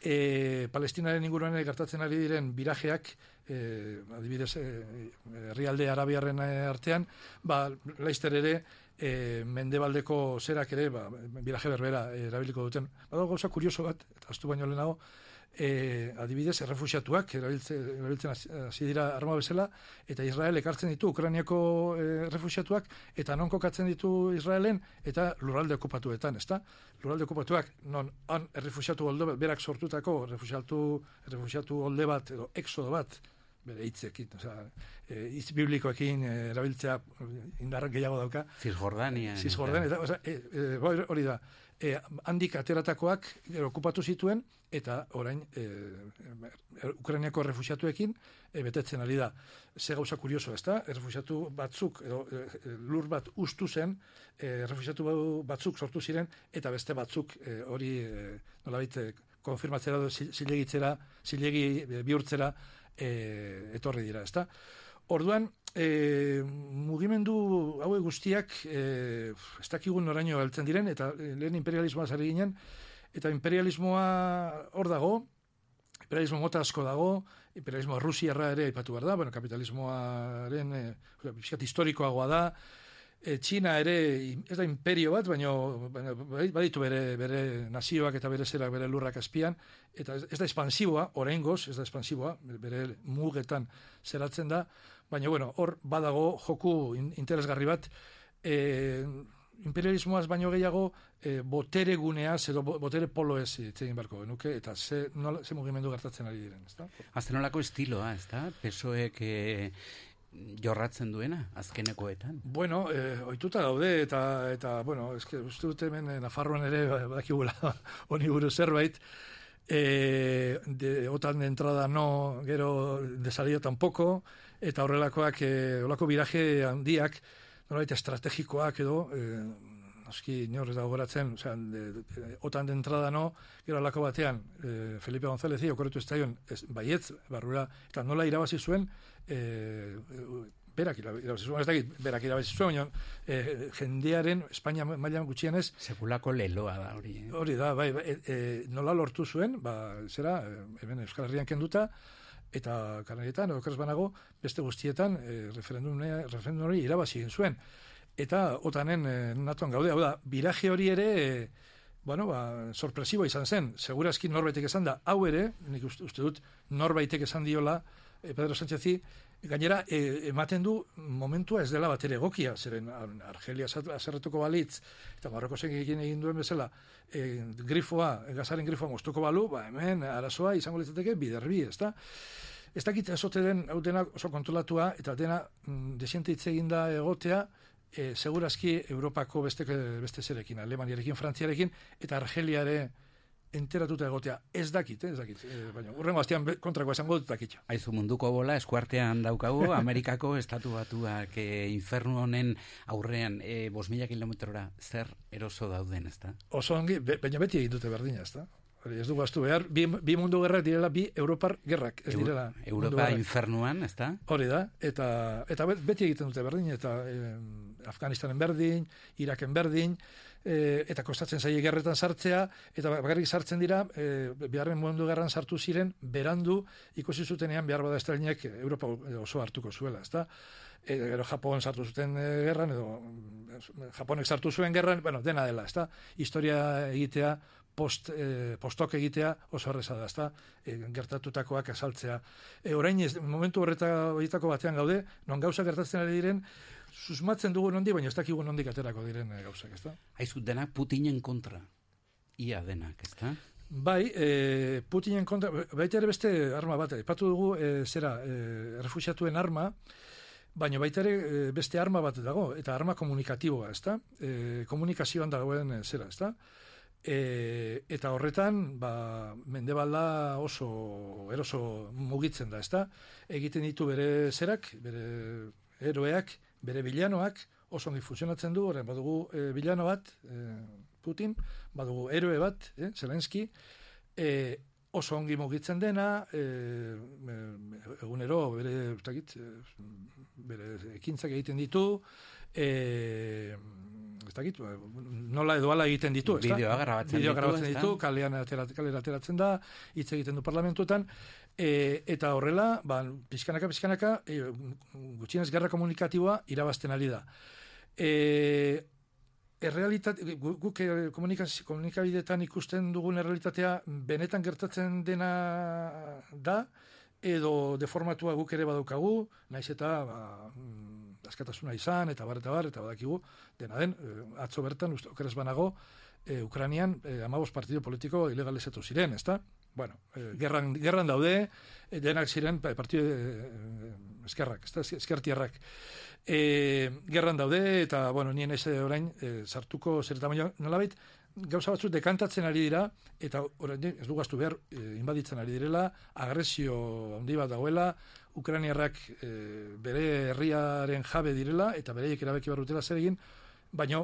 [SPEAKER 26] e, Palestinaren inguruan gertatzen ari diren birajeak, e, adibidez, e, herrialde arabiarren eh, artean, ba, laizter ere, e, mendebaldeko zerak ere, ba, biraje berbera eh, erabiliko duten. Badago gauza kurioso bat, eta astu baino lehenago, e, adibidez, errefusiatuak erabiltzen, erabiltzen hasi- dira arma bezala, eta Israel ekartzen ditu Ukrainiako e, errefusiatuak, eta non kokatzen ditu Israelen, eta lurralde okupatuetan, ezta? Lurralde okupatuak, non han errefusiatu holde bat, berak sortutako errefusiatu, errefusiatu holde bat, edo exodo bat, bere hitzekin, osea, e, hitz biblikoekin e, erabiltzea indar gehiago dauka.
[SPEAKER 3] Cisjordania.
[SPEAKER 26] Cisjordania, eta, osea, e, e, hori da, e, handik ateratakoak gero okupatu zituen, eta orain e, e, Ukrainiako refusiatuekin e, betetzen ari da. Ze gauza kurioso, ezta? Refusiatu batzuk, edo e, lur bat ustu zen, e, refusiatu batzuk sortu ziren, eta beste batzuk e, hori e, nolabait konfirmatzera, zilegitzera, zilegi bihurtzera e, etorri dira, ezta? Orduan, e, mugimendu hauek guztiak e, ez dakigun noraino heltzen diren, eta lehen imperialismoa zari ginen, eta imperialismoa hor dago, imperialismo mota asko dago, imperialismo rusiarra ere aipatu behar da, bueno, kapitalismoaren e, historikoagoa da, e, China ere, ez da imperio bat, baina baditu bere, bere nazioak eta bere zerak bere lurrak azpian, eta ez, da espansiboa, oraingoz, ez da espansiboa, bere mugetan zeratzen da, baina bueno, hor badago joku interesgarri bat, e, imperialismoaz baino gehiago e, botere guneaz edo botere polo ez itzegin barko genuke, eta ze, nola, ze mugimendu gertatzen ari diren, ezta?
[SPEAKER 3] Azten nolako estiloa, ezta? Pesoek e, jorratzen duena, azkenekoetan?
[SPEAKER 26] Bueno, e, oituta daude, eta, eta bueno, eske, uste dut hemen Nafarroan ere badakigula honi buru zerbait, e, de, otan de entrada no, gero de salida tampoco, eta horrelakoak, e, horrelako biraje handiak, norbait estrategikoak edo, eh, aski inor ez da gogoratzen, o sea, de, de, otan de entrada no, gero alako batean, eh, Felipe González zi, okorretu estaion, ez, baietz, barrura, eta nola irabazi zuen, eh, berak irabazi zuen, ez dakit, berak irabazi zuen, eh, jendearen, Espainia mailan gutxienez,
[SPEAKER 3] sekulako leloa da hori. Eh?
[SPEAKER 26] Hori da, bai, bai eh, nola lortu zuen, ba, zera, eh, hemen Euskal Herrian kenduta, eta kanaretan, okeraz banago, beste guztietan e, referendum hori irabazi egin zuen. Eta otanen e, natuan gaude, hau da, biraje hori ere, e, bueno, ba, sorpresibo izan zen, segurazki norbaitek esan da, hau ere, nik uste, uste dut, norbaitek esan diola, e, Pedro Sánchezi, gainera, e, ematen du momentua ez dela bat ere egokia, zeren Argelia zerretuko balitz, eta Marroko egin egin duen bezala, e, grifoa, gazaren grifoa moztuko balu, ba, hemen, arazoa, izango litzateke, biderbi, ez da? Ez dakit ezote den, hau dena oso kontrolatua, eta dena mm, desiente hitz da egotea, e, segurazki Europako beste, beste zerekin, Alemaniarekin, Frantziarekin, eta Argeliare enteratuta egotea. Ez dakit, eh, ez dakit. E, baina, urrengo astean kontrako esango dut dakitxo.
[SPEAKER 3] Aizu munduko bola, eskuartean daukagu, Amerikako estatu batuak e, infernu honen aurrean, e, bos mila kilometrora, zer eroso dauden, ez da?
[SPEAKER 26] Oso ongi, baina beti egin dute berdina, ez da? Ez du gaztu behar, bi, bi mundu gerrak direla, bi Europar gerrak, ez direla.
[SPEAKER 3] Europa infernuan, ez da?
[SPEAKER 26] Hori da, eta, eta beti egiten dute berdin, eta eh, Afganistanen berdin, Iraken berdin, eh, eta kostatzen zaie gerretan sartzea, eta bakarrik sartzen dira, eh, biharren mundu gerran sartu ziren, berandu, ikusi zutenean behar bada estrainek Europa oso hartuko zuela, ez da? E, gero Japon sartu zuten e, gerran, edo Japonek sartu zuen gerran, bueno, dena dela, ez da? Historia egitea post, e, postok egitea oso horreza da, ezta? E, gertatutakoak azaltzea. E, orain ez, momentu horreta horietako batean gaude, non gauza gertatzen ari diren, susmatzen dugu nondi, baina ez dakigu nondik aterako diren e, gauzak, ezta?
[SPEAKER 3] Aizut denak Putinen kontra. Ia denak, ezta?
[SPEAKER 26] Bai, e, Putinen kontra, baita ere beste arma bat, epatu dugu, e, zera, e, refusiatuen arma, baina baita ere beste arma bat dago, eta arma komunikatiboa, ezta? E, komunikazioan dagoen e, zera, ezta? E, eta horretan, ba, mendebalda oso eroso mugitzen da, ezta? Egiten ditu bere zerak, bere eroeak, bere bilanoak, oso ondi funtzionatzen du, horren badugu e, bilano bat, e, Putin, badugu eroe bat, e, Zelenski, e, oso ongi mugitzen dena, e, egunero bere, utakit, e, bere ekintzak egiten ditu, e, ez dakit, ba, nola edo ala egiten ditu, ez
[SPEAKER 3] da? Bideoa grabatzen ditu,
[SPEAKER 26] ditu, kalean kalera ateratzen da, hitz egiten du parlamentuetan, e, eta horrela, ba, pizkanaka, pizkanaka, e, gutxienez gerra komunikatiboa irabazten ari da. E, errealitate, guk e, komunikabidetan ikusten dugun errealitatea benetan gertatzen dena da, edo deformatua guk ere badaukagu, naiz eta ba, askatasuna izan, eta bar, eta bar, eta badakigu, dena den, eh, atzo bertan, okeraz banago, e, Ukranian e, amabos partido politiko ilegalizatu ziren, ezta? Bueno, e, gerran, gerran daude, e, denak ziren pa- partido e, eskerrak, ezta? Eskertierrak. E, gerran daude, eta, bueno, nien ez orain e, sartuko zer eta nolabait, gauza batzuk dekantatzen ari dira, eta orain ez dugu astu behar, e, inbaditzen ari direla, agresio handi bat dagoela, Ukrainiarrak e, bere herriaren jabe direla, eta bereiek erabaki barrutela zer egin, baina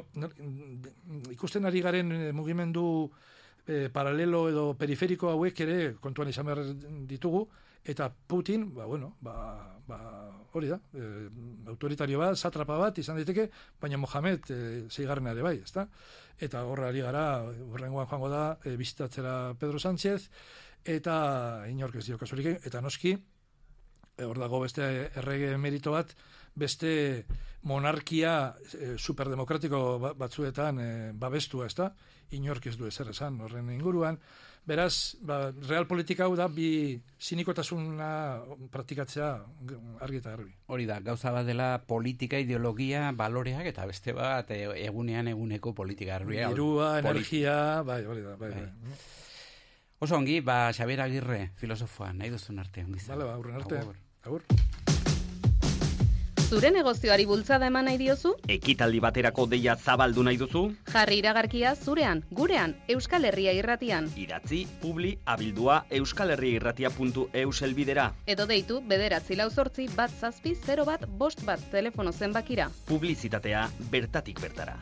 [SPEAKER 26] ikusten ari garen eh, mugimendu eh, paralelo edo periferiko hauek ere kontuan izan behar ditugu, eta Putin, ba, bueno, ba, ba, hori da, e, autoritario bat, satrapa bat izan daiteke, baina Mohamed e, zeigarrena ere bai, ezta? Eta horra ari gara, horrengoan joango da, e, bizitatzera Pedro Sánchez, eta inork ez dio kasurik, eta noski, e, hor dago beste errege merito bat, beste monarkia e, superdemokratiko ba- batzuetan e, babestua, ezta? Inork ez du ezer esan horren inguruan. Beraz, ba, real politika hau da bi sinikotasuna praktikatzea argi eta garbi.
[SPEAKER 3] Hori da, gauza bat dela politika, ideologia, baloreak, eta beste bat e, egunean eguneko politika. garbia.
[SPEAKER 26] Dirua, energia, bai, hori da, bai, bai.
[SPEAKER 3] Oso ongi, ba, Xabier Agirre, filosofoa, nahi duzun arte, ongi
[SPEAKER 26] Vale, ba, aurren arte.
[SPEAKER 3] Agur.
[SPEAKER 26] Agur.
[SPEAKER 6] Zure negozioari bultzada eman nahi diozu?
[SPEAKER 25] Ekitaldi baterako deia zabaldu nahi duzu?
[SPEAKER 6] Jarri iragarkia zurean, gurean, Euskal Herria irratian.
[SPEAKER 25] Idatzi, publi, abildua, euskalherriairratia.eus elbidera.
[SPEAKER 6] Edo deitu bederatzi lau zortzi bat zazpi 0 bat bost bat telefono zenbakira.
[SPEAKER 25] Publizitatea bertatik bertara.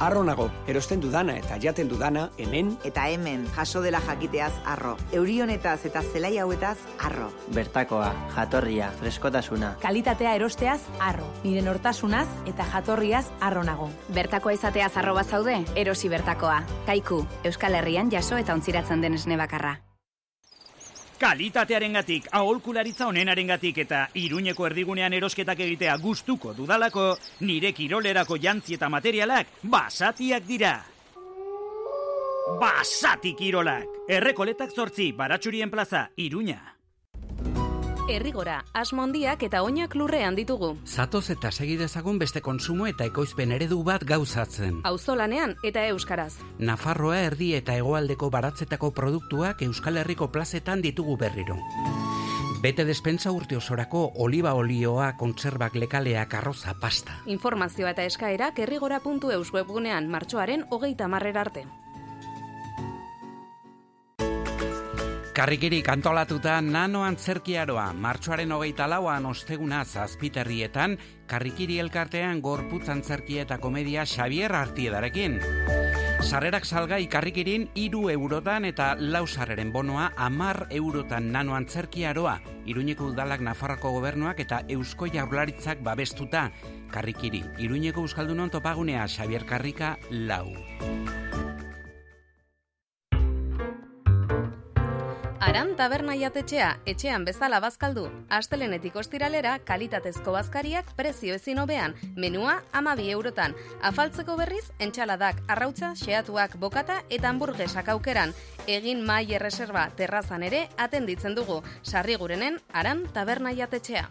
[SPEAKER 27] Arro nago, erosten dudana eta jaten dudana hemen
[SPEAKER 28] Eta hemen, jaso dela jakiteaz arro. Eurionetaz eta zelai hauetaz arro.
[SPEAKER 29] Bertakoa, jatorria, freskotasuna.
[SPEAKER 30] Kalitatea erosteaz arro. Nire nortasunaz eta jatorriaz arro nago.
[SPEAKER 31] Bertakoa izateaz arroba zaude, erosi bertakoa. Kaiku, Euskal Herrian jaso eta ontziratzen den esne bakarra.
[SPEAKER 15] Kalitatearengatik, aholkularitza onenarengatik eta Iruñeko erdigunean erosketak egitea gustuko dudalako, nire kirolerako jantzi eta materialak basatiak dira. Basati kirolak! Errekoletak zortzi, baratxurien plaza, Iruña.
[SPEAKER 6] Errigora, asmondiak eta oinak lurrean ditugu.
[SPEAKER 3] Zatoz eta segi dezagun beste konsumo eta ekoizpen eredu bat gauzatzen.
[SPEAKER 6] Auzolanean eta euskaraz.
[SPEAKER 3] Nafarroa erdi eta hegoaldeko baratzetako produktuak Euskal Herriko plazetan ditugu berriro. Bete despensa urte osorako oliba olioa, kontserbak lekaleak, arroza, pasta.
[SPEAKER 6] Informazioa eta eskaerak errigora.eus webgunean martxoaren hogeita marrera arte.
[SPEAKER 3] Karrikirik antolatuta nano antzerkiaroa, martxoaren hogeita lauan osteguna zazpiterrietan, karrikiri elkartean gorputz antzerkia eta komedia Xavier Artiedarekin. Sarrerak salgai karrikirin iru eurotan eta lau sarreren bonoa amar eurotan nano antzerkiaroa, Iruñeko udalak Nafarroko gobernuak eta Eusko Jaurlaritzak babestuta. Karrikiri, Iruñeko Euskaldunon topagunea Xavier Karrika lau.
[SPEAKER 6] Aran taberna jatetxea, etxean bezala bazkaldu. Astelenetik ostiralera, kalitatezko bazkariak prezio ezin hobean, menua amabi eurotan. Afaltzeko berriz, entxaladak, arrautza, xeatuak, bokata eta hamburguesak aukeran. Egin mai erreserba terrazan ere atenditzen dugu. Sarri gurenen, aran taberna jatetxea.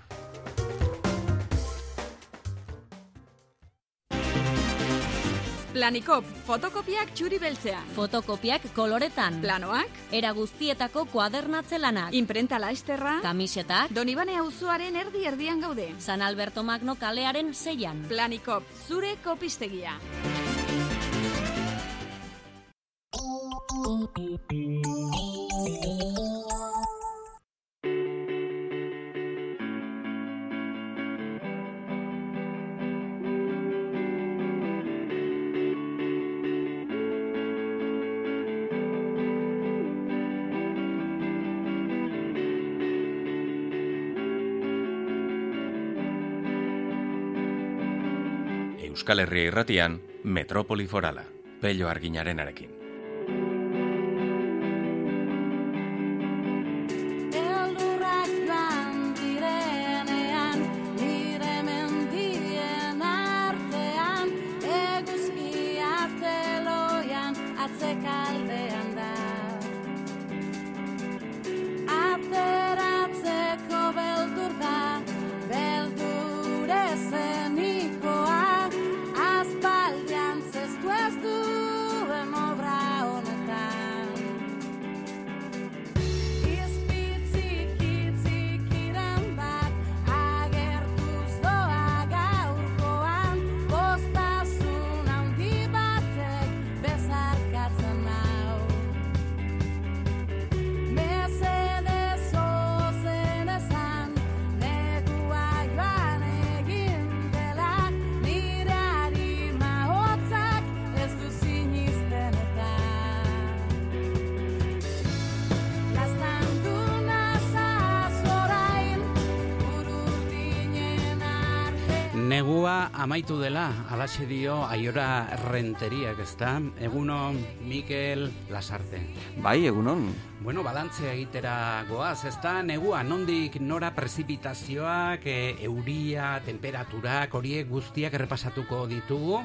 [SPEAKER 1] Planikop, fotokopiak txuri beltzean.
[SPEAKER 32] Fotokopiak koloretan.
[SPEAKER 1] Planoak.
[SPEAKER 32] Era guztietako kuadernatze lanak.
[SPEAKER 1] Imprenta laisterra.
[SPEAKER 32] Kamisetak.
[SPEAKER 1] Donibane auzoaren erdi erdian gaude.
[SPEAKER 32] San Alberto Magno kalearen seian.
[SPEAKER 1] Planikop, zure kopistegia.
[SPEAKER 2] Euskal Herria irratian, Metropoli Forala, Pello Arginarenarekin.
[SPEAKER 3] Alaxe dio aiora renteriak, ezta? Egunon, Mikel Lasarte.
[SPEAKER 33] Bai, egunon.
[SPEAKER 3] Bueno, balantzea egitera goaz, ezta? Negua, nondik nora prezipitazioak, e, euria, temperaturak, horiek guztiak errepasatuko ditugu.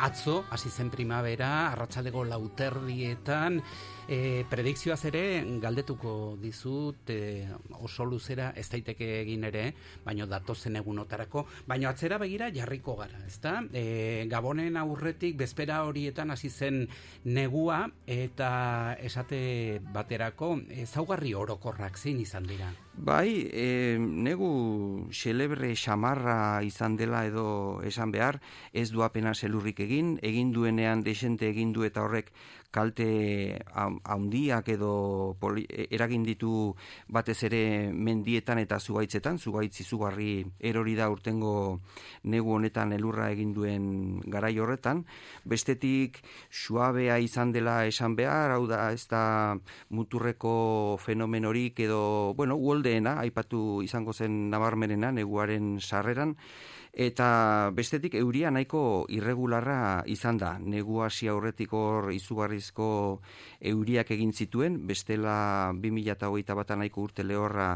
[SPEAKER 3] Atzo, hasi zen primavera, arratsaldeko lauterdietan, E, predikzioaz ere galdetuko dizut e, oso luzera ez daiteke egin ere, baino datozen egunotarako, baino atzera begira jarriko gara, ezta? E, Gabonen aurretik bezpera horietan hasi zen negua eta esate baterako ezaugarri orokorrak zein izan dira.
[SPEAKER 33] Bai, e, negu xelebre xamarra izan dela edo esan behar, ez du apena selurrik egin, egin duenean desente egin du eta horrek kalte haundiak edo poli, eragin ditu batez ere mendietan eta zugaitzetan, zugaitzi zugarri erori da urtengo negu honetan elurra egin duen garai horretan, bestetik suabea izan dela esan behar, hau da ez da muturreko fenomenorik edo, bueno, uoldeena, aipatu izango zen nabarmenena neguaren sarreran, eta bestetik euria nahiko irregularra izan da. Negu hasi aurretik hor izugarrizko euriak egin zituen, bestela 2008 bat nahiko urte lehorra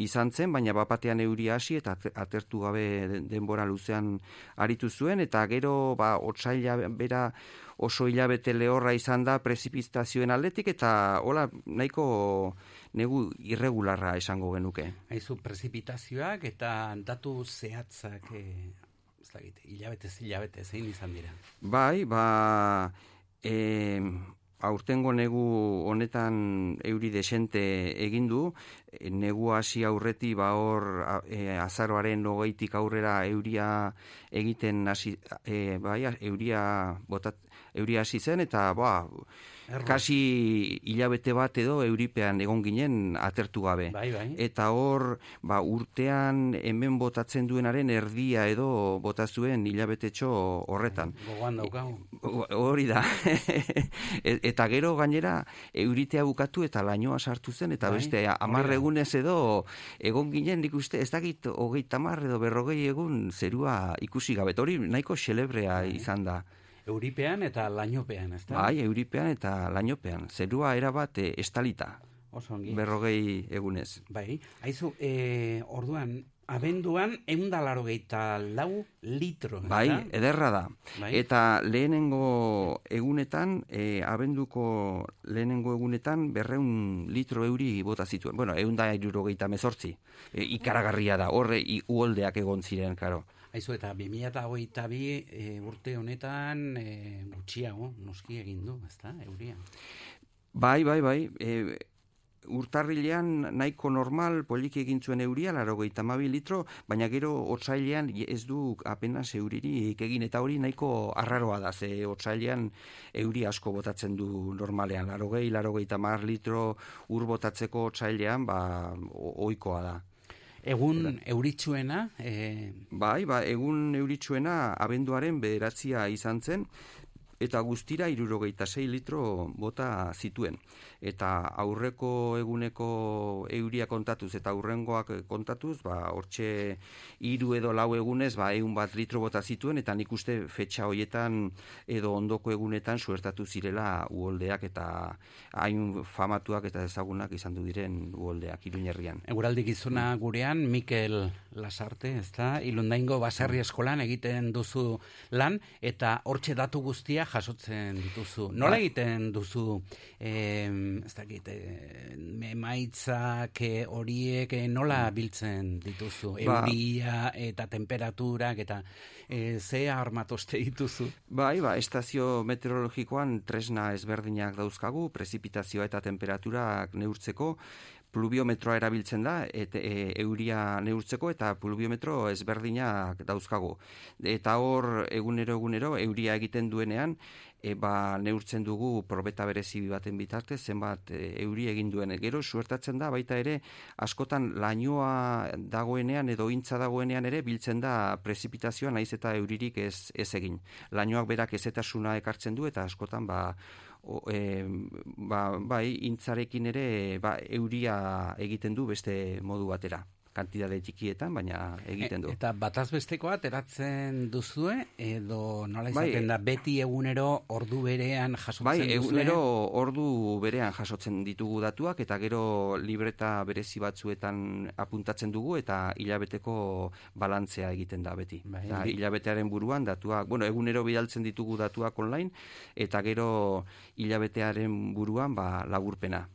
[SPEAKER 33] izan zen, baina bapatean euria hasi eta atertu gabe denbora luzean aritu zuen, eta gero ba, otsaila bera oso hilabete lehorra izan da prezipitazioen aldetik, eta hola nahiko negu irregularra esango genuke.
[SPEAKER 3] Aizu, prezipitazioak eta datu zehatzak, e, ez dakit, hilabete, hilabete, zein izan dira?
[SPEAKER 33] Bai, ba, e, aurtengo negu honetan euri desente egin du, negu hasi aurreti ba hor e, azaroaren hogeitik aurrera euria egiten hasi e, bai, euria botat, euria hasi zen eta ba, kasi hilabete bat edo euripean egon ginen atertu gabe.
[SPEAKER 3] Bai, bai.
[SPEAKER 33] Eta hor, ba, urtean hemen botatzen duenaren erdia edo botazuen hilabetetxo horretan.
[SPEAKER 3] Gogoan daukagu.
[SPEAKER 33] Hori da. E, eta gero gainera euritea bukatu eta lainoa sartu zen, eta
[SPEAKER 3] Bai,
[SPEAKER 33] beste amarre egunez edo egon ginen nik uste, ez dakit hogei tamar edo berrogei egun zerua ikusi gabe. Hori nahiko xelebrea izan da.
[SPEAKER 3] Euripean eta lainopean, ez da?
[SPEAKER 33] Bai, euripean eta lainopean. Zerua erabat e, estalita.
[SPEAKER 3] Oso ongi.
[SPEAKER 33] Berrogei egunez.
[SPEAKER 3] Bai, haizu, e, orduan, abenduan eundalaro geita lau litro.
[SPEAKER 33] Bai,
[SPEAKER 3] da?
[SPEAKER 33] ederra da.
[SPEAKER 3] Bai.
[SPEAKER 33] Eta lehenengo egunetan, e, abenduko lehenengo egunetan berreun litro euri bota zituen. Bueno, eunda irurogeita mezortzi. E, ikaragarria da, horre i, uoldeak egon ziren, karo.
[SPEAKER 3] Aizu, eta 2008 bi e, urte honetan e, gutxiago, noski egin du, ez da, euria.
[SPEAKER 33] Bai, bai, bai. E, urtarrilean nahiko normal poliki egin zuen euria, laro litro, baina gero otsailean ez du apenas euririk egin, eta hori nahiko arraroa da, ze otsailean euri asko botatzen du normalean, laro gehi, laro litro ur botatzeko otsailean, ba, o- ohikoa da.
[SPEAKER 3] Egun euritsuena, e,
[SPEAKER 33] Bai, ba, egun euritsuena abenduaren bederatzia izan zen, eta guztira irurogeita sei litro bota zituen. Eta aurreko eguneko euria kontatuz eta aurrengoak kontatuz, ba, hortxe hiru edo lau egunez, ba, egun bat litro bota zituen, eta nik uste fetxa hoietan edo ondoko egunetan suertatu zirela uholdeak eta hain famatuak eta ezagunak izan du diren uholdeak iruñerrian.
[SPEAKER 3] Eguraldi gizona gurean, Mikel Lasarte, ez da, ilundaingo baserri eskolan egiten duzu lan, eta hortxe datu guztia jasotzen dituzu. Nola
[SPEAKER 33] Bai.
[SPEAKER 3] egiten duzu, eh, ez dakit, eh, emaitzak eh, horiek eh, nola biltzen dituzu?
[SPEAKER 33] Ba.
[SPEAKER 3] Euria eta temperaturak eta eh, ze armatoste dituzu?
[SPEAKER 33] Bai, ba, estazio meteorologikoan tresna ezberdinak dauzkagu, prezipitazioa eta temperaturak neurtzeko, pluviometroa erabiltzen da, et, e, euria neurtzeko eta pluviometro ezberdinak dauzkagu. Eta hor, egunero egunero, euria egiten duenean, e, ba, neurtzen dugu probeta berezi baten bitartez, zenbat e, euri egin duen. Gero, suertatzen da, baita ere, askotan lainoa dagoenean edo intza dagoenean ere, biltzen da prezipitazioa naiz eta euririk ez, ez egin. Lainoak berak ezetasuna ekartzen du eta askotan ba, o, e, ba, bai, intzarekin ere ba, euria egiten du beste modu batera. Kantidade txikietan, baina egiten du.
[SPEAKER 3] E, eta bataz bestekoa ateratzen duzue, edo nola
[SPEAKER 33] Bai,
[SPEAKER 3] izaten da, beti egunero ordu berean jasotzen
[SPEAKER 33] Bai,
[SPEAKER 3] duzue?
[SPEAKER 33] egunero ordu berean jasotzen ditugu datuak eta gero libreta berezi batzuetan apuntatzen dugu eta hilabeteko balantzea egiten da beti.
[SPEAKER 3] Bai, bi-
[SPEAKER 33] hilabetearen buruan datuak, bueno, egunero bidaltzen ditugu datuak online eta gero hilabetearen buruan ba laburpena.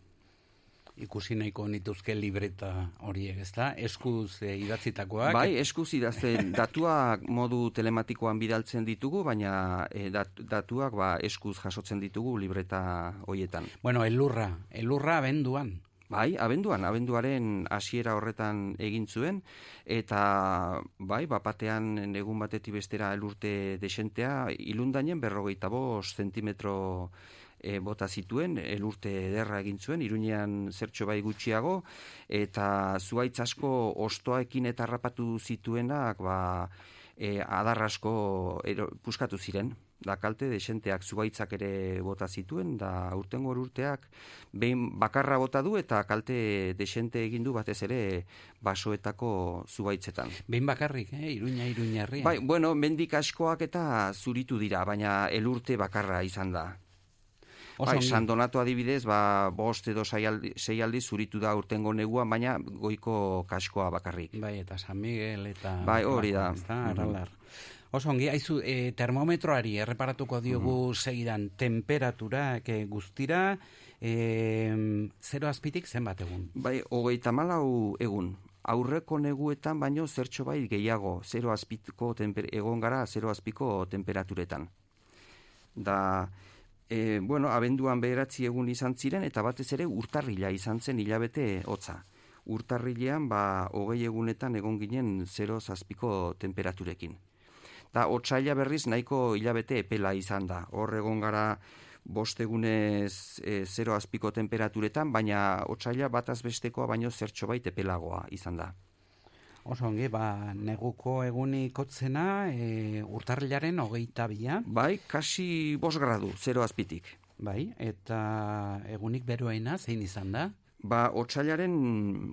[SPEAKER 3] Ikusi nahiko nituzke libreta horiek, ezta? Eskuz e, idatzitakoak.
[SPEAKER 33] Bai, eskuz idazten datuak modu telematikoan bidaltzen ditugu, baina eh, dat, datuak ba eskuz jasotzen ditugu libreta hoietan.
[SPEAKER 3] Bueno, elurra, elurra abenduan.
[SPEAKER 33] Bai, abenduan, abenduaren hasiera horretan egin zuen, eta bai, bapatean egun batetik bestera elurte desentea, ilundainen berrogeita bost zentimetro e, bota zituen, elurte ederra egin zuen, iruñean zertxo bai gutxiago, eta zuaitz asko ostoekin eta harrapatu zituenak, ba, e, adar asko ero, puskatu ziren, da kalte desenteak zuaitzak ere bota zituen, da urtengo urteak behin bakarra bota du eta kalte desente egin du batez ere basoetako zuaitzetan.
[SPEAKER 3] Behin bakarrik, eh? Iruña, Iruña herria.
[SPEAKER 33] Bai, bueno, mendik askoak eta zuritu dira, baina elurte bakarra izan da.
[SPEAKER 3] Oso
[SPEAKER 33] Bai. San Donato adibidez, ba, bost edo sei aldi, sei aldi zuritu da urtengo neguan, baina goiko kaskoa bakarrik.
[SPEAKER 3] Bai, eta San Miguel, eta...
[SPEAKER 33] Bai, hori da.
[SPEAKER 3] Aralar. Oso ongi, haizu, e, termometroari erreparatuko diogu
[SPEAKER 33] Mhm.
[SPEAKER 3] segidan temperatura e, guztira, e, zero azpitik zenbat egun?
[SPEAKER 33] Bai, hogeita malau egun. Aurreko neguetan baino zertxo bai gehiago, zero azpiko egon gara zero azpiko temperaturetan. Da, e, bueno, abenduan beheratzi egun izan ziren, eta batez ere urtarrila izan zen hilabete hotza. Urtarrilean, ba, hogei egunetan egon ginen zero zazpiko temperaturekin. Da, otsaila berriz nahiko hilabete epela izan da. Hor egon gara bost egunez e, zero azpiko temperaturetan, baina otsaila bataz bestekoa baino zertxo bait epelagoa izan da.
[SPEAKER 3] Oso ongi, ba, neguko egunik otzena, e, urtarrilaren hogeita bia.
[SPEAKER 33] Bai, kasi bos gradu, zero azpitik.
[SPEAKER 3] Bai, eta egunik beroena zein izan da?
[SPEAKER 33] Ba, otsailaren,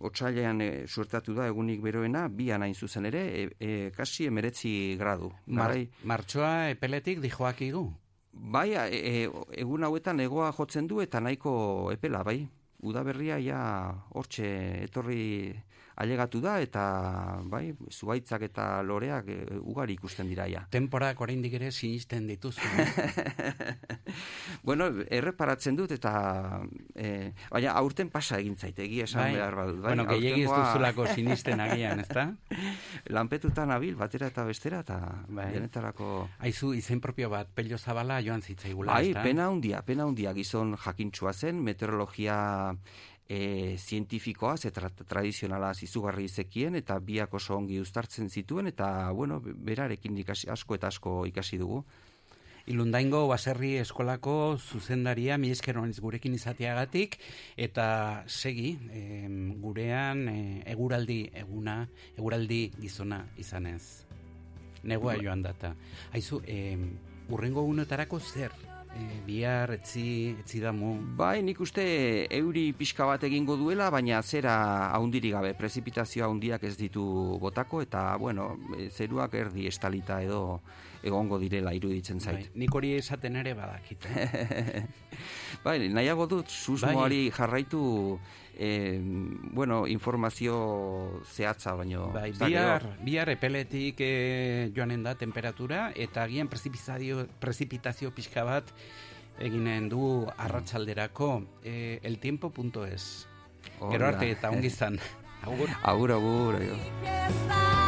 [SPEAKER 33] otsailean e, suertatu da egunik beroena, bian hain zuzen ere, e, e, kasi emeretzi gradu.
[SPEAKER 3] Mar,
[SPEAKER 33] Garai-
[SPEAKER 3] martxoa epeletik dijoak igu?
[SPEAKER 33] Bai, e, e, egun hauetan egoa jotzen du eta nahiko epela, bai. Udaberria ja hortxe etorri ailegatu da eta bai, zuaitzak eta loreak e, ugari ikusten dira ja.
[SPEAKER 3] Temporak oraindik ere sinisten dituzu.
[SPEAKER 33] bueno, erreparatzen dut eta e, baina aurten pasa egin zait, egia esan
[SPEAKER 3] Bai.
[SPEAKER 33] behar badut. Bai,
[SPEAKER 3] Bueno, gehiegi ez duzulako sinisten agian, ezta?
[SPEAKER 33] Lanpetutan abil, batera eta bestera, eta
[SPEAKER 3] Bai.
[SPEAKER 33] denetarako...
[SPEAKER 3] Aizu, izen propio bat, pello zabala joan zitzaigula,
[SPEAKER 33] Bai,
[SPEAKER 3] ezta?
[SPEAKER 33] pena handia, pena handia gizon jakintxua zen, meteorologia e, zientifikoaz eta tra- tradizionalaz izugarri zekien, eta biak oso ongi uztartzen zituen, eta, bueno, berarekin ikasi, asko eta asko ikasi dugu.
[SPEAKER 3] Ilundaingo baserri eskolako zuzendaria mi esker gurekin izateagatik eta segi em, gurean e, eguraldi eguna eguraldi gizona izanez. Negua
[SPEAKER 33] Ba-
[SPEAKER 3] joan data. Aizu, em, urrengo unetarako zer? E, bihar etzi etzi damu.
[SPEAKER 33] Bai, nik uste euri pixka bat egingo duela, baina zera haundiri gabe, prezipitazioa haundiak ez ditu botako, eta, bueno, e, zeruak erdi estalita edo egongo direla iruditzen
[SPEAKER 3] Bai,
[SPEAKER 33] zait.
[SPEAKER 3] nik hori esaten ere badakit. eh?
[SPEAKER 33] bai, nahiago dut susmoari jarraitu eh, bueno, informazio zehatza baino
[SPEAKER 3] Bai, bihar, bihar epeletik e, joanen da temperatura eta agian prezipitazio, prezipitazio pixka bat eginen du arratsalderako e, eltiempo.es. Gero arte eta ongi izan. Agur.
[SPEAKER 33] Agur, agur. aio.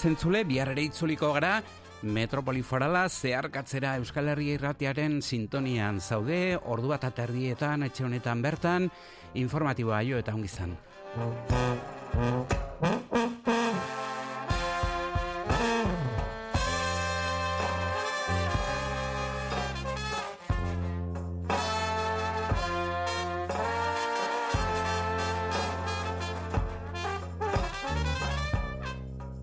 [SPEAKER 3] Zentzule, bihar ere itzuliko gara, Metropoli Forala zeharkatzera Euskal Herria irratiaren sintonian zaude, ordu bat aterdietan, etxe honetan bertan, informatiboa jo eta ongizan.